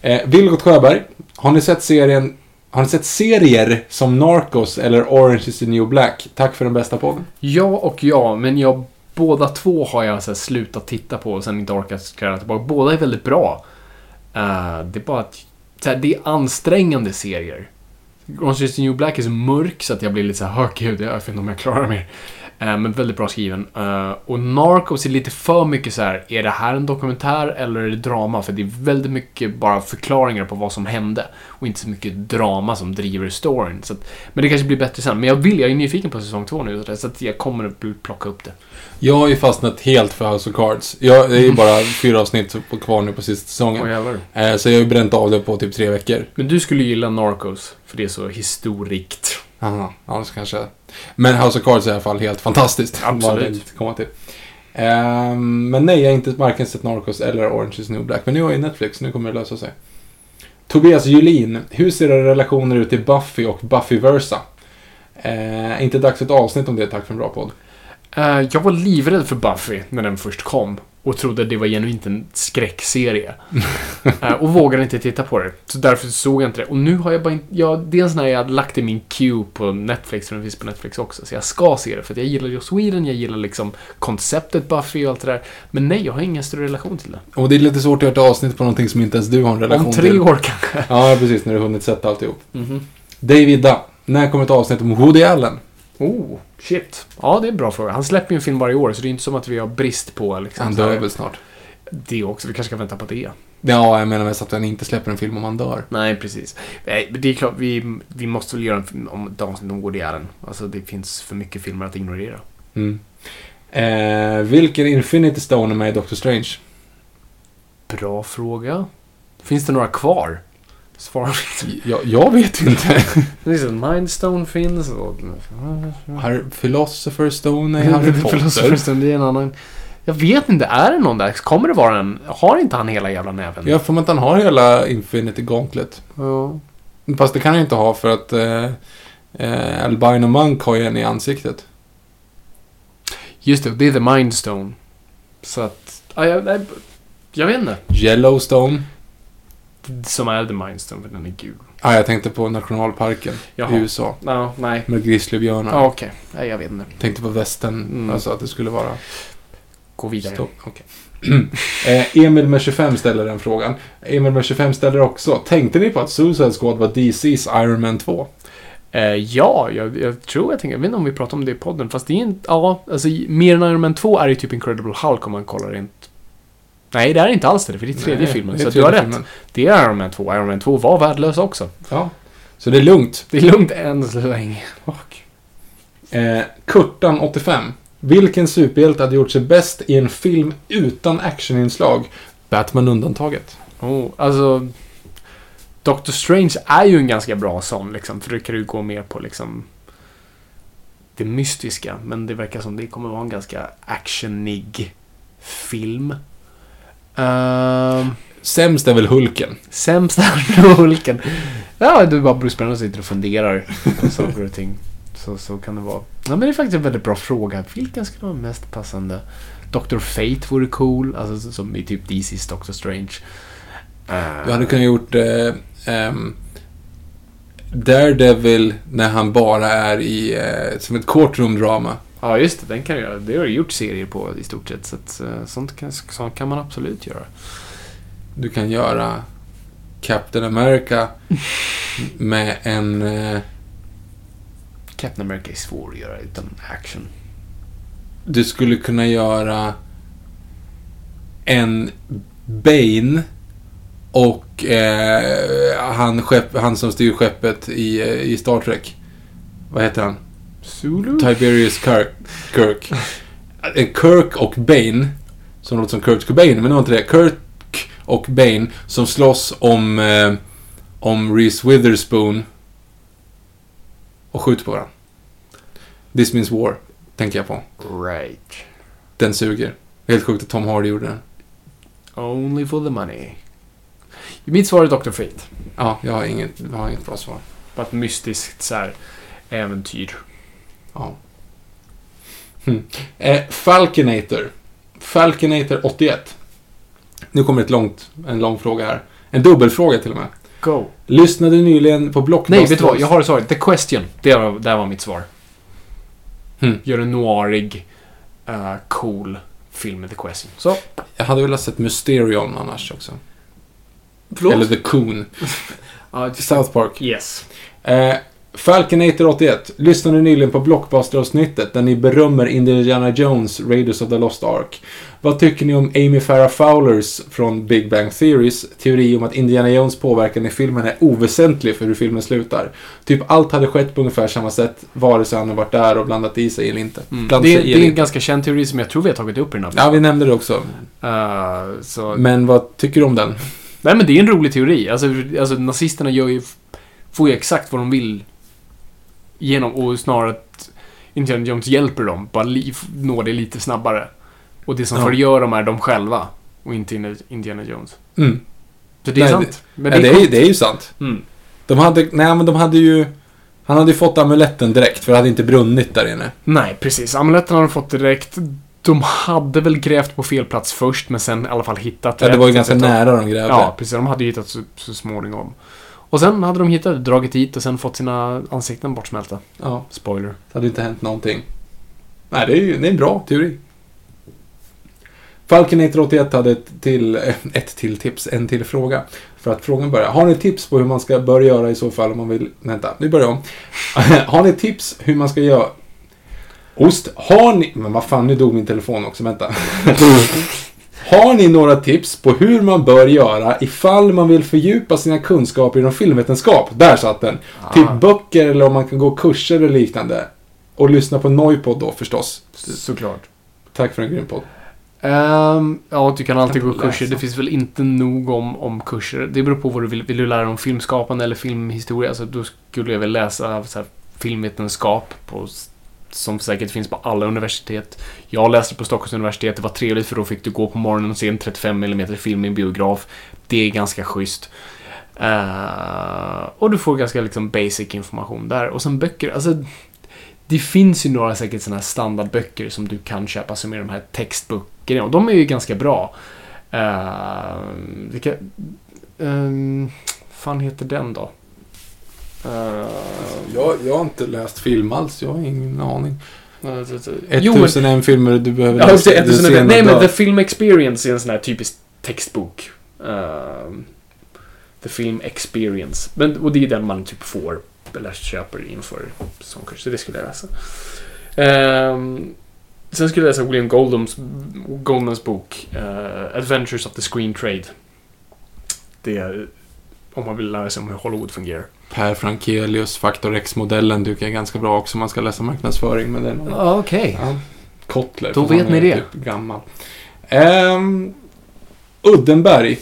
Eh, Vilgot Sjöberg, har ni sett serien har ni sett serier som Narcos eller Orange is the new black? Tack för den bästa podden. Ja och ja, men jag, båda två har jag så slutat titta på och sen inte orkat kräva tillbaka. Båda är väldigt bra. Eh, det är bara att så här, det är ansträngande serier. Orange is the new black är så mörk så att jag blir lite så här, gud, jag vet inte om jag klarar mer. Eh, men väldigt bra skriven. Eh, och Narcos är lite för mycket så här, är det här en dokumentär eller är det drama? För det är väldigt mycket bara förklaringar på vad som hände. Och inte så mycket drama som driver storyn. Så att, men det kanske blir bättre sen. Men jag vill, jag är nyfiken på säsong två nu. Så att jag kommer att plocka upp det. Jag har ju fastnat helt för House of Cards. Jag, det är ju bara fyra avsnitt kvar nu på sista säsongen. Eh, så jag har ju bränt av det på typ tre veckor. Men du skulle gilla Narcos, för det är så historikt. Aha, ja, så kanske. Men House of Cards är i alla fall helt fantastiskt. Absolut. Komma till. Ehm, men nej, jag har inte varken sett Narcos eller Orange is new black. Men nu har jag Netflix, nu kommer det lösa sig. Tobias Julin, hur ser era relationer ut till Buffy och Buffyversa? Uh, inte dags för ett avsnitt om det, tack för en bra podd. Eh, jag var livrädd för Buffy när den först kom. Och trodde det var genuint en skräckserie. Eh, och vågade inte titta på det. Så därför såg jag inte det. Och nu har jag bara inte... Ja, det är en sån här jag hade lagt i min queue på Netflix, för den finns på Netflix också. Så jag ska se det, för jag gillar Joss Whedon, jag gillar liksom konceptet Buffy och allt det där. Men nej, jag har ingen större relation till det. Och det är lite svårt att göra ett avsnitt på någonting som inte ens du har en relation Om tre till. år kanske. Ja, precis, när du har hunnit sätta alltihop. Mhm. Davida, när kommer ett avsnitt om Woody Allen? Oh, shit. Ja, det är en bra fråga. Han släpper ju en film varje år, så det är inte som att vi har brist på liksom, Han dör väl snart? Det också. Vi kanske ska vänta på det. Ja, jag menar mest att han inte släpper en film om han dör. Nej, precis. Det är klart, vi, vi måste väl göra en film om ett avsnitt om Woody Allen. Alltså, det finns för mycket filmer att ignorera. Mm. Eh, vilken Infinity Stone är med i Doctor Strange? Bra fråga. Finns det några kvar? Svara Jag, jag vet inte. En Mindstone finns och... Har Philosopher Stone är Harry Potter. Stone, det är en annan... Jag vet inte, är det någon där? Kommer det vara en... Har inte han hela jävla näven? Jag får att han har hela Infinity Gauntlet. Ja. Fast det kan han inte ha för att eh, eh, Albino Monk har ju en i ansiktet. Just det, det är The Mindstone. Så att... Ja, jag, jag vet inte. Yellowstone. Som är The Mindstone, för den är gul. Ja, jag tänkte på nationalparken Jaha. i USA. Ja, nej. Med grizzlybjörnar. Ja, okej. Nej, jag vet inte. Tänkte på västern, Mm. alltså att det skulle vara... Gå vidare. Stopp. Okej. eh, Emil med 25 ställer den frågan. Emil med 25 ställer också. Tänkte ni på att Suicide Squad var DC's Iron Man 2? Eh, ja, jag, jag tror jag tänker, jag vet inte om vi pratar om det i podden, fast det är inte, ja, alltså mer än Iron Man 2 är ju typ Incredible Hulk om man kollar rent. Nej, det är inte alls det, för det är tredje Nej, filmen, är så att du tredje har rätt. Det är Iron Man 2, Iron Man 2 var värdelös också. Ja. Så det är lugnt. Det är lugnt än så länge. Eh, Kurtan 85. Vilken superhjälte hade gjort sig bäst i en film utan actioninslag? Batman undantaget. Oh, alltså... Doctor Strange är ju en ganska bra sån, liksom, för det kan du gå mer på liksom... Det mystiska, men det verkar som det kommer vara en ganska actionig film. Uh, Sämst är väl Hulken. sämsta Hulken. Ja, du bara Bruce Banner sitter och funderar på saker och ting. Så, så kan det vara. Ja, men det är faktiskt en väldigt bra fråga. Vilken skulle vara mest passande? Dr. Fate vore cool, alltså som i typ DC's Doctor Strange. Uh, Du hade kunnat gjort eh, ehm, Daredevil när han bara är i eh, som ett courtroom-drama. Ja, just det. Den kan du göra. Det har du gjort serier på i stort sett. Så att, eh, sånt, kan, sånt kan man absolut göra. Du kan göra Captain America med en... Eh, Captain America är svår att göra utan action. du skulle kunna göra en Bane och eh, han, skepp, han som styr skeppet i, eh, i Star Trek. Vad heter han? Zulu? Tiberius Kirk. Kirk. Eh, Kirk och Bane, som låter som Kurt Cobain, men det var inte det. Kirk och Bane som slåss om, eh, om Reese Witherspoon och skjuter på varandra. This means war, tänker jag på. Right. Den suger. Helt sjukt att Tom Hardy gjorde den. Only for the money. Mitt svar är Dr. Fate. Ja, jag har inget, jag har inget bra svar. Bara ett mystiskt så här, äventyr. Ja. Hmm. Eh, Falconator. Falconator 81. Nu kommer ett långt, en lång fråga här. En dubbelfråga till och med. Go. Lyssnade nyligen på Blockbusters. Nej, vet du vad? Jag har svaret. The Question. Det var, där var mitt svar. Hmm. Gör en noirig, eh, cool film med The Question. Så. Jag hade velat sett Mysterion annars också. Förlåt? Eller The Coon. Ja, South Park. yes. Eh, Falconator 81. Lyssnade nyligen på Blockbuster-avsnittet där ni berömmer Indiana Jones, Raiders of the Lost Ark. Vad tycker ni om Amy Farrah Fowlers från Big Bang Theories teori om att Indiana Jones påverkan i filmen är oväsentlig för hur filmen slutar? Typ allt hade skett på ungefär samma sätt vare sig han har varit där och blandat i sig eller inte. Mm. Det, i det är en inte. ganska känd teori som jag tror vi har tagit upp i den här Ja, vi nämnde det också. Eh, så, Men vad tycker du om den? Nej men det är en rolig teori. Alltså, alltså nazisterna gör ju, får ju exakt vad de vill genom och snarare att Indiana Jones hjälper dem, bara li, nå det lite snabbare. Och det som Ja. förgör dem är de själva och inte Indi- Indiana Jones. Mm. Så det är Nej, sant. Men ja, det, är, det är ju sant. Mm. De hade, nej men de hade ju... Han hade ju fått amuletten direkt för det hade inte brunnit där inne. Nej, precis. Amuletten har de fått direkt. De hade väl grävt på fel plats först, men sen i alla fall hittat Ja, det var ju ganska nära de grävde. Ja, precis. De hade ju hittat så, så småningom. Och sen hade de hittat, dragit hit och sen fått sina ansikten bortsmälta. ja. Spoiler. Det hade inte hänt någonting. Nej, det är ju det är en bra teori. Falconator 81 hade ett till, ett till tips, en till fråga. För att frågan börjar. Har ni tips på hur man ska börja göra i så fall om man vill... Vänta, nu börjar jag om. Har ni tips hur man ska göra... Ost, har ni... Men vad fan, nu dog min telefon också, vänta. Har ni några tips på hur man bör göra ifall man vill fördjupa sina kunskaper inom filmvetenskap? Där satt den. Typ böcker eller om man kan gå kurser eller liknande. Och lyssna på Noipod då förstås. Såklart. Tack för en grym podd. Ehm, ja, du kan alltid Kan gå kurser. Det finns väl inte nog om, om kurser. Det beror på vad du vill. Vill du lära dig om filmskapande eller filmhistoria? Alltså, då skulle jag väl läsa så här, filmvetenskap på, som säkert finns på alla universitet. Jag läste på Stockholms universitet. Det var trevligt för då fick du gå på morgonen och se en 35 mm film i en biograf. Det är ganska schysst. Uh, och du får ganska liksom basic information där. Och sen böcker. Alltså, det finns ju några säkert sådana här standardböcker som du kan köpa som är de här textböckerna och de är ju ganska bra. Uh, vilka... Um, fan heter den då? Uh, Jag, jag har inte läst film alls, jag har ingen aning. uh, jo, men- 1001 filmer du behöver Ja, just det, du 1001. ser Nej, men. The Film Experience är en sån här typisk textbok. Ehm, the Film Experience. Men, och det är den man typ får, eller köper inför sångkurs. Så det skulle jag läsa. Ehm, sen skulle jag läsa William Goldmans, Goldmans bok eh, Adventures of the Screen Trade. Det är om man vill lära sig om hur Hollywood fungerar. Per Frankelius, Faktor X-modellen är ganska bra också om man ska läsa marknadsföring. Men den, Ja, okej. ja, Kotler. Då vet ni det. Typ gammal. Ehm, Uddenberg.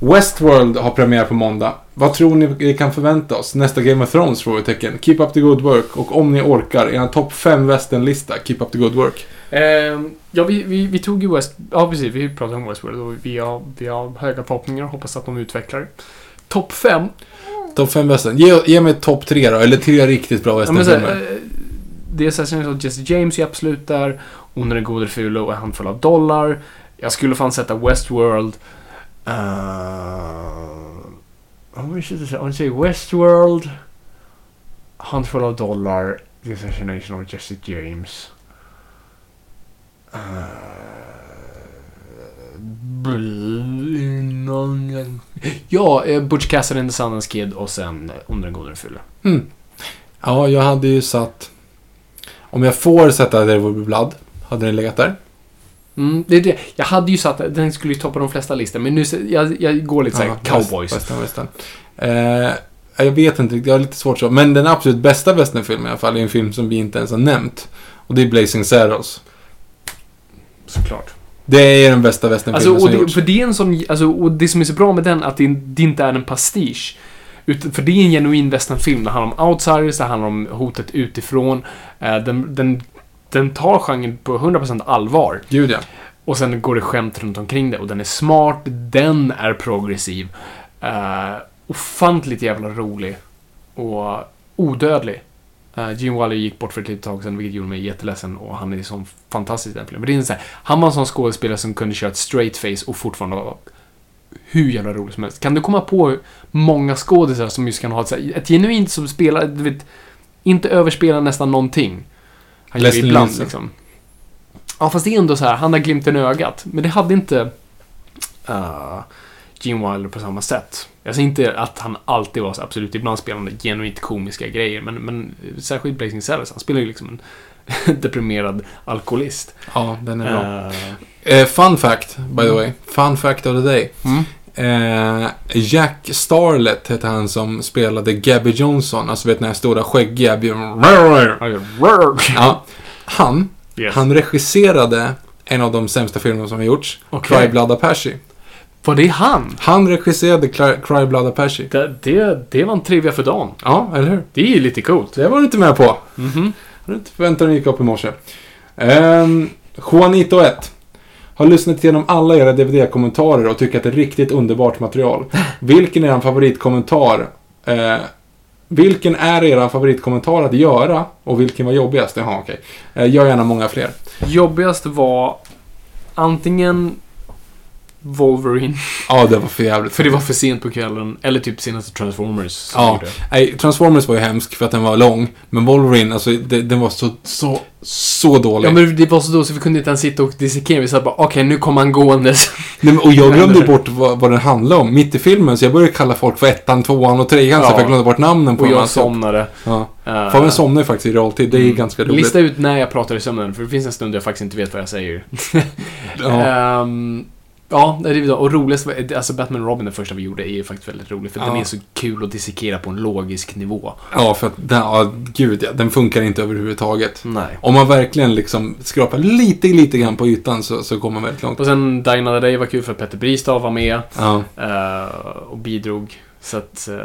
Westworld har premiär på måndag. Vad tror ni vi kan förvänta oss? Nästa Game of Thrones? Frågetecken. Keep up the good work. Och om ni orkar, er topp 5 västernlista. Keep up the good work. Ehm, ja, vi, vi, vi tog ju West... Ja, precis. Vi pratade om Westworld och vi har, vi har höga förhoppningar. Hoppas att de utvecklar. Topp 5. Topp 5 västern. Ge, ge mig topp 3 då. Eller tre riktigt bra Ja, västernfilmer. eh, det är Assassin's of Jesse James är absolut där. Hon är den gode fula och en handfull av dollar. Jag skulle fan sätta Westworld. Uh, om vi säger- Westworld. Handfull av dollar. The Assassination of Jesse James. Uh, ja, eh, Butch Cassidy and the Sundance Kid och sen eh, Under den gode fula. Mm. Ja, jag hade ju satt... Om jag får sätta There Will Be Blood, hade den legat där. Mm, det är det. Jag hade ju satt den skulle ju toppa de flesta listor, men nu jag, jag går lite såhär Ja, cowboys. West- Western, western. Eh, jag vet inte, jag har lite svårt så. Men den absolut bästa westernfilmen i alla fall är en film som vi inte ens har nämnt. Och det är Blazing Saddles. Såklart. Det är den bästa westernfilmen Alltså, som det, gjorts. för det är en sån, alltså, och det som är så bra med den, att det, det inte är en pastisch. Utan, för det är en genuin westernfilm. Det handlar om outsiders, det handlar om hotet utifrån. Eh, den, den, den tar genren på 100% allvar. Gud ja. Och sen går det skämt runt omkring det. Och den är smart, den är progressiv. Uh, ofantligt jävla rolig. Och odödlig. Uh, Gene Wilder gick bort för ett litet tag sedan, vilket gjorde mig jätteledsen. Och han är sån fantastisk i. Men det är sån här, han var en sån skådespelare som kunde köra ett straight face och fortfarande vara hur jävla rolig som helst. Kan du komma på många skådisar som just kan ha ett, så här, ett genuint som spelar, du vet, inte överspela nästan någonting. Han gör ibland Nielsen. liksom. Ja, fast det är ändå så här, han har glimten i ögat. Men det hade inte uh, Gene Wilder på samma sätt. Jag säger inte att han alltid var så absolut, ibland spelande genuint komiska grejer, men, men särskilt Blazing Saddles, han spelar ju liksom en deprimerad alkoholist. Ja, den är bra. Eh, Eh, fun fact, by the way. Fun fact of the day. mm. Eh, Jack Starlett hette han som spelade Gabby Johnson. Alltså vet den här stora skäggiga... Ja, han, Yes. han regisserade en av de sämsta filmerna som har gjorts. Okej. Cry Blood Apache. Var det han? Han regisserade Cry, Blood Apache. Det, det, det var en trivia för dagen. Ja, eller hur? Det är ju lite coolt. Det var du inte med på. Mhm. Hade inte förväntat gick upp i morse. Um, Juanito 1. Har lyssnat igenom alla era DVD-kommentarer och tycker att det är riktigt underbart material. Vilken är er favoritkommentar? Eh, vilken är er favoritkommentar att göra? Och vilken var jobbigast? Jaha, okej. Eh, gör gärna många fler. Jobbigast var antingen Wolverine, Ja, det var för jävligt. för det var för sent på kvällen, eller typ senaste Transformers. Ja, nej, Transformers var ju hemsk för att den var lång. Men Wolverine, alltså, det, den var så, så, så dålig. Ja, men det var så då så vi kunde inte ens sitta och dissekera. Vi sa bara, okej, nu kommer han gåendes. Nej, men- och jag glömde bort vad, vad den handlade om mitt i filmen, så jag började kalla folk för ettan, tvåan och trean, så Ja. för jag glömde bort namnen på Och jag alltihop. somnade. Ja. Uh, Fabian somnar ju faktiskt i realtid, det är Mm. ganska roligt. Lista ut när jag pratar i sömnen, för det finns en stund där jag faktiskt inte vet vad jag säger. Ja. Ehm, ja, det är det. Och roligast, alltså Batman Robin, den första vi gjorde, är ju faktiskt väldigt rolig. För Ja. den är så kul att dissekera på en logisk nivå. ja, för att den, ja, gud ja, den funkar inte överhuvudtaget. Nej. Om man verkligen liksom skrapar lite, lite grann på ytan så, så kommer man väldigt långt. Och sen Die Another Day var kul för att Petter Bristav var med Ja. eh, och bidrog. Så att... eh,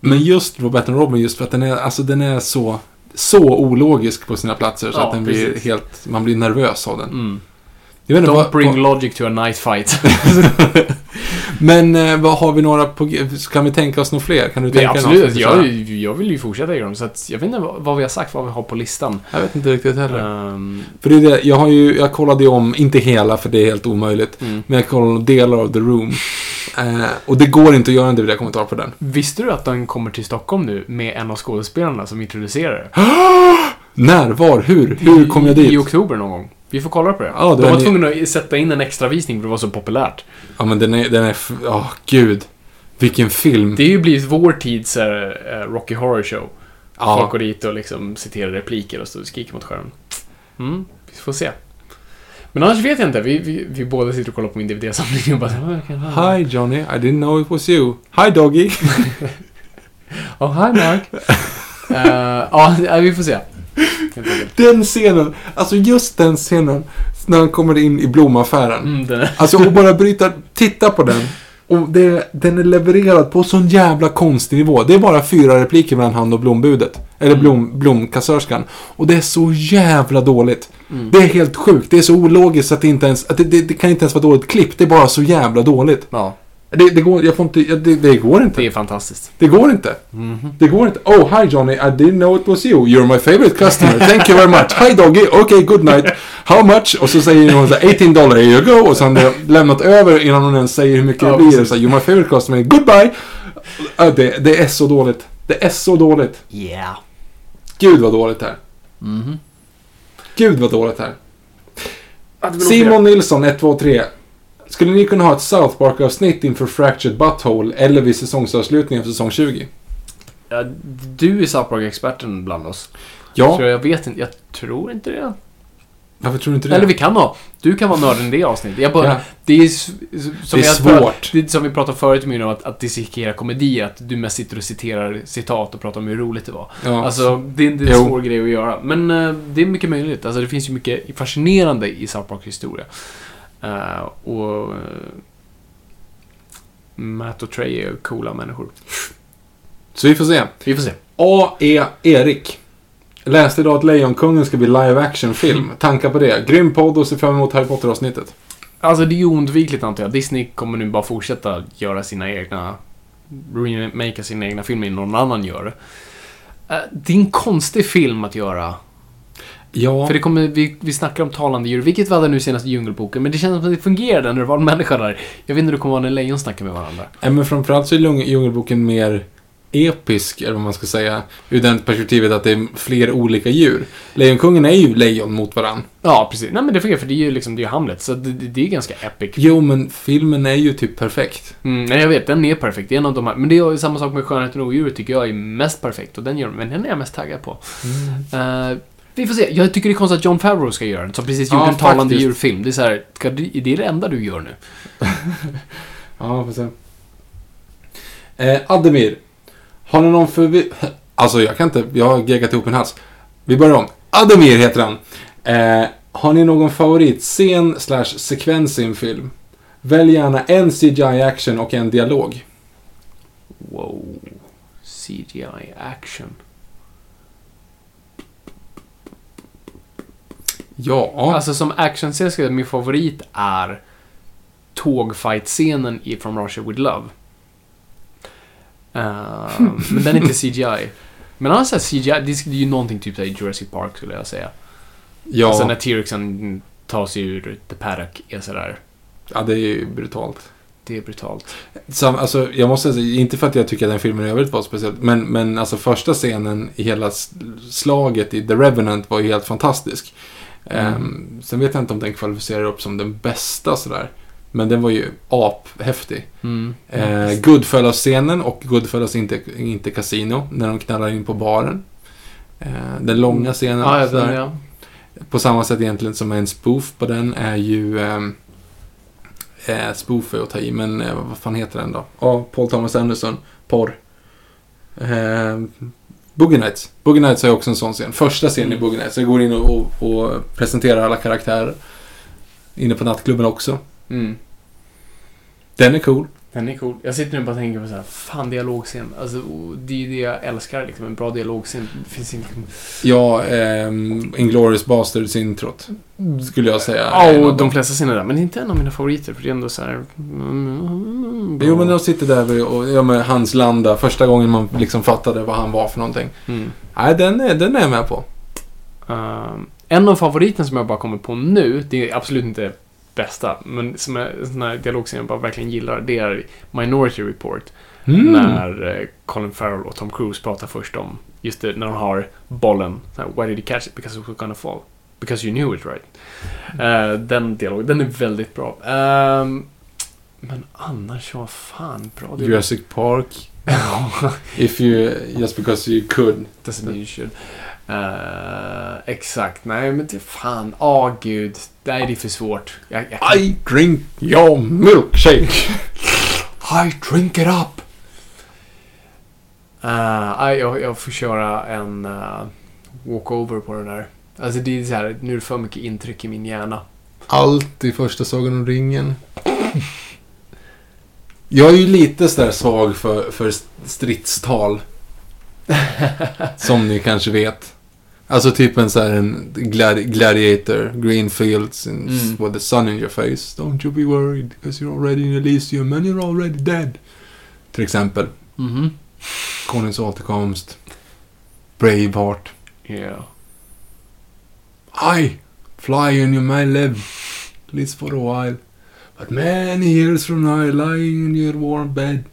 Men just Robert Robin, just för att den är, alltså den är så, så ologisk på sina platser så Ja, att den blir precis. helt, man blir nervös av den. mm. Inte, Don't vad, bring vad, logic to a night fight. men eh, vad har vi några på Kan vi tänka oss några fler? Kan du tänka absolut, någon som jag, jag vill ju fortsätta göra dem. Så att jag vet inte vad, vad vi har sagt, vad vi har på listan. Jag vet inte riktigt heller. Ehm, För det är det, jag har ju, jag kollade ju om, inte hela för det är helt omöjligt. Mm. Men jag kollade delar av The Room. Eh, och det går inte att göra en DVD-kommentar på den. visste du att den kommer till Stockholm nu med en av skådespelarna som introducerar det? När? Var? Hur? Hur kom jag I dit? oktober någon gång. Vi får kolla på det. Ja, De var tvungna att sätta in en extra visning för det var så populärt. Ja, men den är, den är, ja gud. Vilken film. Det är ju blivit vår tids eh, Rocky Horror Show. Ja. Folk går dit och liksom citerar repliker och skriker mot skärmen. Mm, vi får se. Men annars vet jag inte. Vi, vi, vi båda sitter och kollar på min DVD-samling och bara... Hi Johnny, I didn't know it was you. Hi Doggy. Oh, hi Mark. Eh, Ja, vi får se. Helt enkelt. Den scenen, alltså just den scenen. När han kommer in i blomaffären. Mm, den är... Alltså och bara bryta, titta på den. Och det, den är levererad på sån jävla konstig nivå. Det är bara fyra repliker mellan han och blombudet. Eller blom, blomkassörskan. Och det är så jävla dåligt. Det är helt sjukt. Det är så ologiskt att det inte ens, att det, det, det kan inte ens vara dåligt klipp. Det är bara så jävla dåligt. Ja, Det, det går, jag får inte, det, det går inte. det är fantastiskt. Det går inte. Det går inte. Oh, hi Johnny, I didn't know it was you. You're my favorite customer. Thank you very much. Hi Doggy, okay, good night. How much? Och så säger hon så här, 18 dollar, here you go. Och så har han lämnat över innan hon ens säger hur mycket Ja, det blir. Så här, You're my favorite customer, goodbye. Det, det är så dåligt. Det är så dåligt. Yeah. Gud vad dåligt det här. Gud vad dåligt det här. Simon! Nilsson, 1, 2, 3. Skulle ni kunna ha ett South Park-avsnitt inför Fractured Butthole eller vid säsongsavslutningen för säsong 20? Ja, du är South Park-experten bland oss. Ja, Så jag vet inte, jag tror inte det. varför tror du inte det? Eller vi kan ha. Du kan vara nörden i det avsnittet. Jag bara, Ja. det är, som Det är svårt. Det är som vi pratade förut med om att, att dissekera komedier, att du mest sitter och citerar citat och pratar om hur roligt det var. Ja. Alltså, det, är- det är en svår grej att göra. Men eh, det är mycket möjligt. Alltså, det finns ju mycket fascinerande i South Parks historia. Eh, och... eh, Matt och Trey är coola människor. Så vi får se. Vi får se. A.E. Erik. Läste idag att Lejonkungen ska bli live action-film. Tankar på det? Grym podd och ser fram emot Harry Potter-avsnittet. Alltså det är ju oundvikligt antar jag. Disney kommer nu bara fortsätta göra sina egna... Remakea sina egna filmer innan någon annan gör. Eh, Det är en konstig film att göra. Ja, För det kommer, vi, vi snackar om talande djur, vilket vi hade nu senast i Djungelboken, men det känns som att det fungerade när det var en människa där. Jag vet inte hur det kommer vara när lejon snackar med varandra. äh, men framförallt så är Djungelboken mer episk, eller vad man ska säga. Ur det perspektivet att det är fler olika djur. Lejonkungen är ju lejon mot varann. Ja, precis. Nej men det fungerar för det är ju liksom, det är Hamlet, så det, det, är ganska epic. Jo, men filmen är ju typ perfekt. Mm, nej, jag vet, den är perfekt. Det är en av de här, men det är ju samma sak med Skönheten och odjuret tycker jag är mest perfekt och den gör men den är jag mest taggad på. Eh, vi får se. Jag tycker det är konstigt att John Favreau ska göra den, som precis Ja, gjorde en talande faktiskt. djurfilm. Det är så här, ska du, är det det enda du gör nu? Ja, får se. Eh, Ademir. Har ni någon förbi... Alltså, jag kan inte... Jag har geggat ihop en hals. Vi börjar om. Ademir heter han. Eh, har ni någon favoritscen slash sekvens i en film? Välj gärna en CGI-action och en dialog. Wow. CGI Ja. Alltså som actionscen ska jag säga att min favorit är tågfight-scenen i From Russia With Love. Eh, men den är inte CGI. Men annars är CGI, det är ju någonting typ i Jurassic Park skulle jag säga. ja. Alltså när T-Rexen tar sig ur The Paddock är sådär. ja, det är ju brutalt. Det är brutalt. Sam, alltså, jag måste säga, inte för att jag tycker att den filmen i övrigt var speciellt, men, men alltså första scenen i hela slaget i The Revenant var ju helt fantastisk. Ehm, sen vet jag inte om den kvalificerar upp som den bästa sådär. Men den var ju aphäftig. Mm. Eh, Goodfellas-scenen och Goodfellas inte, inte Casino, när de knallar in på baren. Eh, den långa scenen. Ja, ja, sådär. den, ja. På samma sätt egentligen som en spoof på den är ju... ehm, Eh, spoof är att ta i, men eh, vad fan heter den då? Ja, Paul Thomas Anderson. Porr. Eh, Boogie Nights. Boogie Nights har ju också en sån scen. Första scenen i Mm. Boogie Nights. Jag går in och, och, och presenterar alla karaktärer. Inne på nattklubben också. Mm. Den är cool. Den är cool. Jag sitter nu och bara tänker på så här, fan dialogscen. Alltså, det är ju det jag älskar liksom. En bra dialogscen. Finns inte... Ja, ehm, Inglourious Basterds introt. Skulle jag säga. Ja, och de flesta scener där. Men det är inte en av mina favoriter. För det är ändå så här... Mm. Jo, men de sitter där och ja, med hans landa. Första gången man liksom fattade vad han var för någonting. Mm. Nej, den är, den är jag med på. Ehm, en av favoriterna som jag bara kommer på nu, det är absolut inte bästa, men som är en sån här dialogscen jag bara verkligen gillar, det är Minority Report. Mm. När eh, Colin Farrell och Tom Cruise pratar först om, just det, när de har bollen. Så här, Why did you catch it? Because it was gonna fall. Because you knew it right. Eh, den dialogen, den är väldigt bra. Ehm, men annars, vad fan, bra dialog. Jurassic Park. If you, just because you could. Doesn't mean you should. Eh, exakt, nej men det fan, åh gud. Nej, det är för svårt. Jag, jag, I drink your milkshake. I drink it up! Uh, nej, jag, jag får köra en uh, walkover på den där. Alltså det är så här, nu är det för mycket intryck i min hjärna. Allt i första Sagan om ringen. Jag är ju lite sådär svag för, för stridstal. Som ni kanske vet. Alltså typ en sån här en gladi- gladiator, green fields and Mm. with the sun in your face. Don't you be worried, because you're already in Elysium and you're already dead. Till exempel. Mhm. Konungens återkomst. Braveheart. Yeah. I, fly and you may live, at least for a while. But many years from now, lying in your warm bed,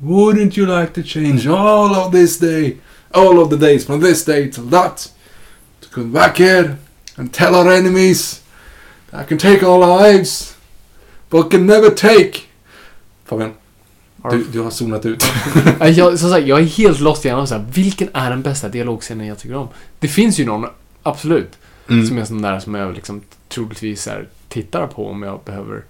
wouldn't you like to change all of this day, all of the days from this day till that, to come back here and tell our enemies that I can take all lives, but can never take... Fabian, du, du har zonat ut. Jag, som sagt, jag är helt lost i hjärnan. Så här, vilken är den bästa dialogscenen jag tycker om? Det finns ju någon, absolut. Mm. Som är sån där som jag liksom troligtvis här, tittar på om jag behöver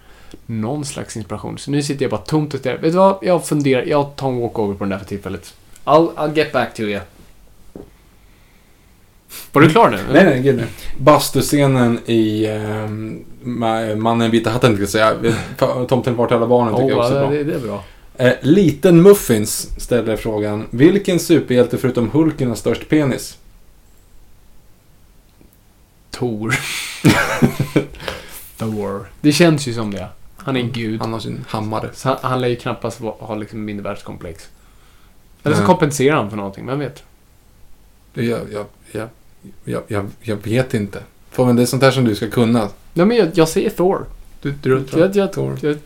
någon slags inspiration. Så nu sitter jag bara tomt och där. Vet du vad? Jag funderar. Jag tar en walkover på den där för tillfället. I'll, I'll get back to you. Var du klar nu? Nej, nej, gud nej. Bastuscenen i um, Mannen i vita hatten, tänkte jag säga. Tomten vart alla barnen tycker jag Oh, också är bra. det, det är bra. Eh, Liten Muffins ställer frågan. Vilken superhjälte förutom Hulken har störst penis? Tor. Thor. Det känns ju som det. Han är en gud. Han har sin hammare. Så han, han lär ju knappast ha liksom mindervärdeskomplex. Eller så Nej. kompenserar han för någonting, vem vet? Jag, jag, jag, jag, jag, jag vet inte. Får men det är sånt här som du ska kunna. Nej men jag, jag säger Thor. Du, du, du, Jag, jag, Thor. jag,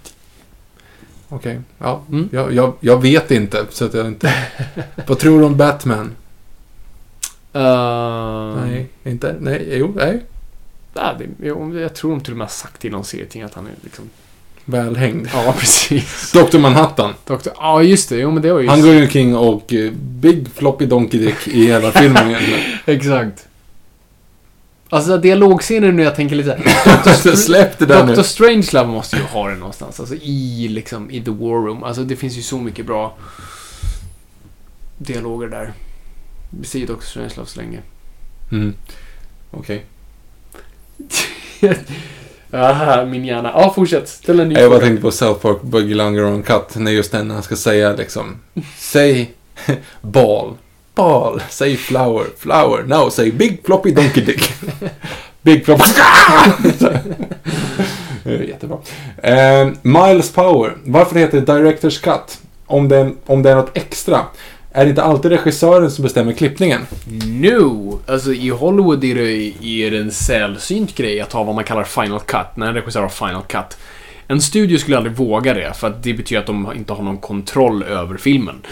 Okej, ja. Mm. Jag, jag, jag vet inte, så att jag inte... Vad tror du om Batman? Uh, Nej, inte? Nej, jo, nej. Ja, det, jo, jag tror de till och med har sagt i någon serietidning att han är liksom... Välhängd. Ja, precis. Dr. Manhattan. Doktor, ja, just det. Jo, men det var ju... Han går ju omkring och eh, Big Floppy Donkey Dick i hela filmen. Exakt. Alltså dialogscener nu, jag tänker lite såhär... Släpp det där nu. Dr. Strangelove måste ju ha det någonstans. Alltså i liksom, i The War Room. Alltså det finns ju så mycket bra dialoger där. Vi säger Dr. Strangelove så länge. Mm. Okej. Aha, min hjärna. Ja, fortsätt. Ställ en ny Jag bara tänkte på South Park Buggy Longer on Cut. När just den han ska säga liksom. Säg ball. Ball. Säg flower. Flower. No, säg Big Floppy Donkey Dick. big Floppy... Jättebra. Eh, Miles Power. Varför heter det Directors Cut? Om det, om det är något extra. Är det inte alltid regissören som bestämmer klippningen? No! Alltså i Hollywood är det, är det en sällsynt grej att ha vad man kallar final cut, när en regissör har final cut. En studio skulle aldrig våga det, för att det betyder att de inte har någon kontroll över filmen.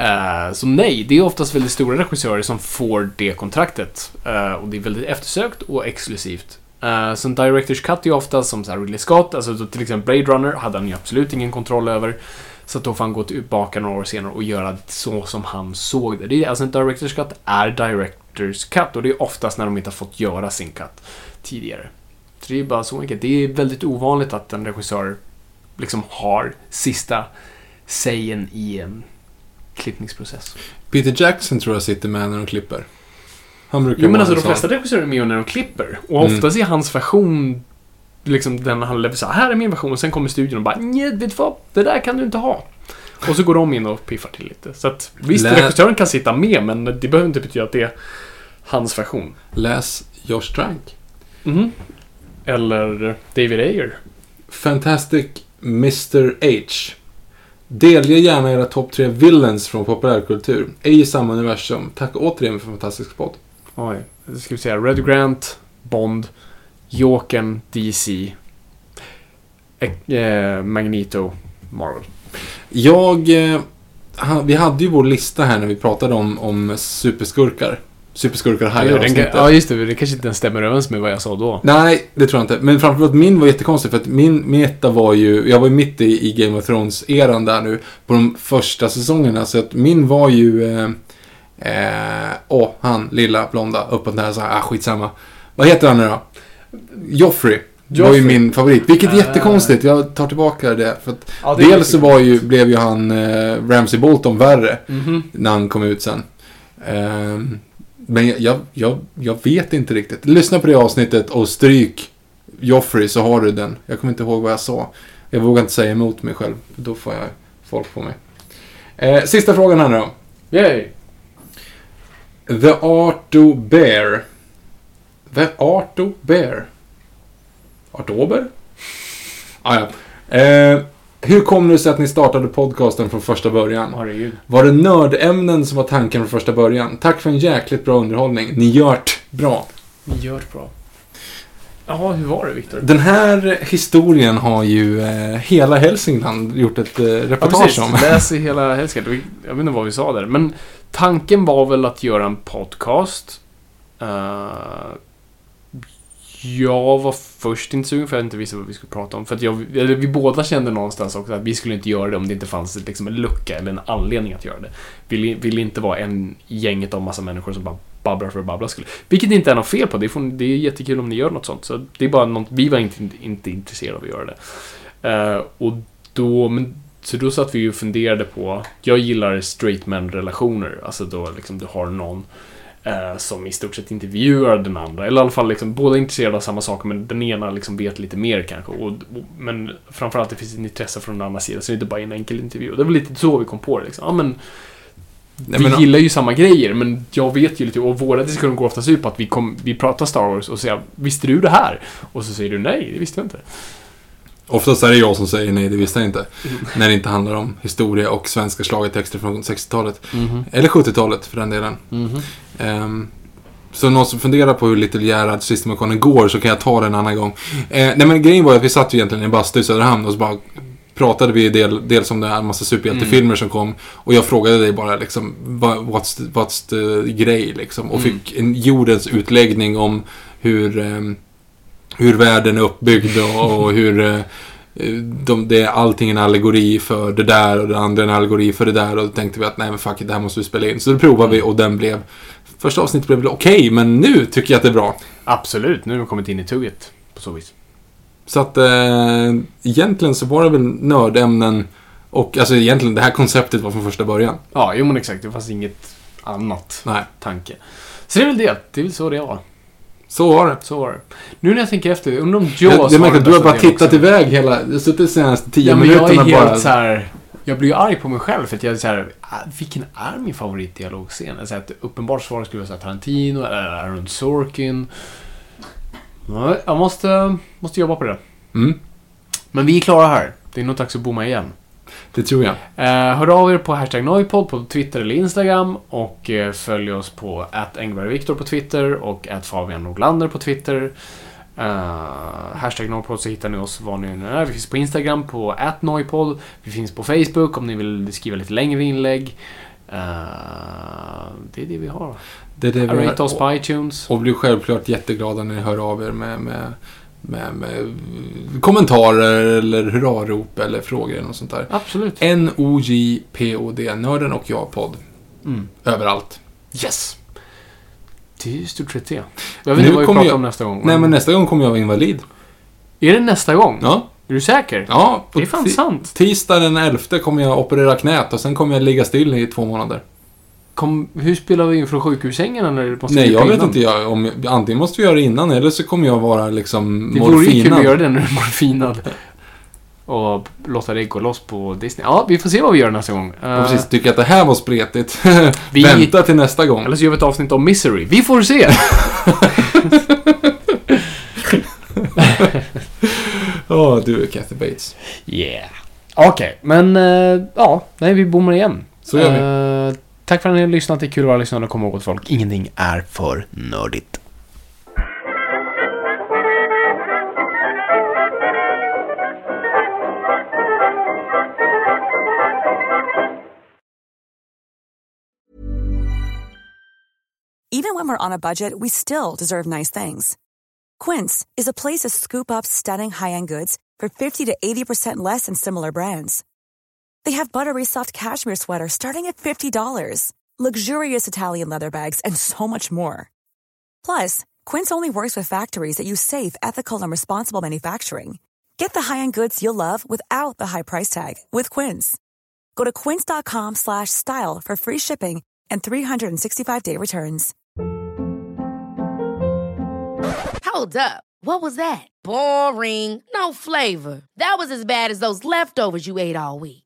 Uh, så nej, det är oftast väldigt stora regissörer som får det kontraktet. Uh, och det är väldigt eftersökt och exklusivt. Uh, så en Directors Cut är ofta som så här Ridley Scott, alltså till exempel Blade Runner hade han ju absolut ingen kontroll över. Så att då får han gå tillbaka några år senare och göra så som han såg det. det är, alltså en Directors Cut är Directors Cut och det är oftast när de inte har fått göra sin cut tidigare. Så det är bara så enkelt. Det är väldigt ovanligt att en regissör liksom har sista sägen i en klippningsprocess. Peter Jackson tror jag sitter med när de klipper. Han brukar Jo men alltså de flesta regissörer är med när de klipper. Och Mm. oftast är hans version liksom den han lever så här, är min version. Och sen kommer studion och bara, nej, vet du vad? Det där kan du inte ha. Och så går de in och piffar till lite. Så att visst, Lä- regissören kan sitta med, men det behöver inte betyda att det är hans version. Läs Josh Trank. Mhm. Eller David Ayer. Fantastic Mr. H. Delge gärna era topp tre villains från populärkultur. Ej i samma universum. Tack återigen för en fantastisk podd. Oj, då ska vi säga Red Grant, Bond, Jokern, DC, eh, eh, Magneto, Marvel. Jag... Eh, vi hade ju vår lista här när vi pratade om, om superskurkar. Superskurkar här Ja, den, avsnittet. ja, just det. Det kanske inte ens stämmer överens med vad jag sa då. Nej, det tror jag inte. Men framförallt min var jättekonstig för att min meta var ju, jag var ju mitt i, i Game of Thrones-eran där nu på de första säsongerna. Så att min var ju, eh, eh, åh, han lilla blonda uppåt här, ah, skitsamma. Vad heter han nu då? Joffrey. var ju Joffrey. min favorit. Vilket är Ah. jättekonstigt. Jag tar tillbaka det. För att Ja, det dels så var ju, blev ju han eh, Ramsey Bolton värre Mhm. när han kom ut sen. Ehm, men jag, jag, jag, jag vet inte riktigt. Lyssna på det avsnittet och stryk Joffrey så har du den. Jag kommer inte ihåg vad jag sa. Jag vågar inte säga emot mig själv. Då får jag folk på mig. Eh, sista frågan här nu då. Yay! The Arto Bear. The Arto Bear. Artober? Ah, ja. eh, hur kom det sig att ni startade podcasten från första början? Herregud. Var det nördämnen som var tanken från första början? Tack för en jäkligt bra underhållning. Ni gjort bra. Ni det bra. Jaha, hur var det Viktor? Den här historien har ju eh, hela Hälsingland gjort ett eh, Ja, reportage precis. om. Läs i hela Hälsingland. Jag vet inte vad vi sa där. Men tanken var väl att göra en podcast. Eh, jag var först inte sugen för jag inte visste vad vi skulle prata om. För att jag, eller vi båda kände någonstans också att vi skulle inte göra det om det inte fanns liksom en lucka eller en anledning att göra det. Vi vill inte vara en gänget av massa människor som bara babblar för att babbla skulle. Vilket inte är något fel på. Det är, det är jättekul om ni gör något sånt. Så det är bara något, vi var inte, inte intresserade av att göra det. Uh, och då, men, så då satt vi ju och funderade på, jag gillar straight man relationer alltså då liksom du har någon eh, som i stort sett intervjuar den andra, eller i alla fall liksom båda är intresserade av samma saker men den ena liksom vet lite mer kanske. Och, och, men framförallt det finns ett intresse från den andra sidan så det är inte bara en enkel intervju. Det var lite så vi kom på det liksom. Ja, men, Nej, vi men- gillar ju samma grejer, men jag vet ju lite, och våra diskussioner går oftast ut på att vi, kom, vi pratar Star Wars och säger Visste du det här? Och så säger du nej, det visste jag inte. Oftast är det jag som säger nej, det visste jag inte. Mm. När det inte handlar om historia och svenska schlagertexter från 60-talet. Mhm. Eller 70-talet för den delen. Mhm. Ehm, så någon som funderar på hur Little Gerhard systemationen går så kan jag ta det en annan gång. Eh, nej men grejen var att vi satt ju egentligen i en bastu i Söderhamn och så bara pratade vi del, dels om det här massa superhjältefilmer som kom. Och jag frågade dig bara liksom, vad- what's the, what's the grej liksom? Och fick en jordens utläggning om hur, ehm, hur världen är uppbyggd och, och hur eh, de, det är allting en allegori för det där och det andra en allegori för det där och då tänkte vi att nej men fuck it, det här måste vi spela in. Så då provade vi och den blev Första avsnittet blev okej, men nu tycker jag att det är bra. Absolut, nu har vi kommit in i tugget på så vis. Så att eh, egentligen så var det väl nördämnen och alltså egentligen det här konceptet var från första början. Ja, jo men exakt. Det fanns inget annat Nej, tanke. Så det är väl det. Det är väl så det var. Så var det. Så var det. Nu när jag tänker efter, jag undrar om Jaws Jag, det märker att du har bara tittat också. iväg hela, du har suttit de senaste tio Ja, men jag minuterna är helt bara. så här. Jag blir ju arg på mig själv för att jag är så här, ah, vilken är min favoritdialogscen? Alltså att uppenbart svar skulle vara så här Tarantino eller Aaron Sorkin. Jag måste, måste jobba på det. Mm, Men vi är klara här. Det är nog dags att bomma igen. Det tror jag. Eh, hör av er på hashtag Noipod på Twitter eller Instagram och eh, följ oss på @engbergviktor på Twitter och Fabian Nordlander på Twitter. Uh, hashtag Noipod så hittar ni oss var ni än är. Vi finns på Instagram på @noipod. Vi finns på Facebook om ni vill skriva lite längre inlägg. Eh, det är det vi har. Det är det vi Rate oss på iTunes. Och blir självklart jätteglada när ni hör av er med, med, med, med kommentarer eller hurrarop eller frågor eller något sånt där. Absolut. N-O-J-P-O-D, Nörden och jag-podd. Mm. Överallt. Yes! Det är ju stort sett det. Jag vet inte vad vi kommer pratar jag- om nästa gång. Nej, men nästa gång kommer jag vara invalid. Är det nästa gång? Ja. Är du säker? Ja, Det är fan sant. Tisdag den 11 kommer jag operera knät och sen kommer jag ligga still i två månader. Kom, hur spelar vi in från sjukhussängen eller måste vi Nej, jag vet innan? inte. Jag, om, antingen måste vi göra det innan eller så kommer jag vara liksom Det vore ju kul morfinad. att göra det när du är morfinad. Och låta dig gå loss på Disney. Ja, vi får se vad vi gör nästa gång. Eh, precis tycker att det här var spretigt. Vi- Vänta till nästa gång. Eller så gör vi ett avsnitt om Misery. Vi får se! Åh, du är Kathy Bates. Yeah. Okej, men eh, ja, nej, vi bommar igen. Så gör vi. Eh, tack för att ni har lyssnat. Det är kul att vara lyssnare och komma ihåg att folk. Ingenting är för nördigt. Even when we're on a budget, we still deserve nice things. Quince is a place to scoop up stunning high-end goods for 50 to 80% less than similar brands. They have buttery soft cashmere sweaters starting at $50, luxurious Italian leather bags, and so much more. Plus, Quince only works with factories that use safe, ethical, and responsible manufacturing. Get the high-end goods you'll love without the high price tag with Quince. Go to quince.com slash style for free shipping and 365-day returns. Hold up. What was that? Boring. No flavor. That was as bad as those leftovers you ate all week.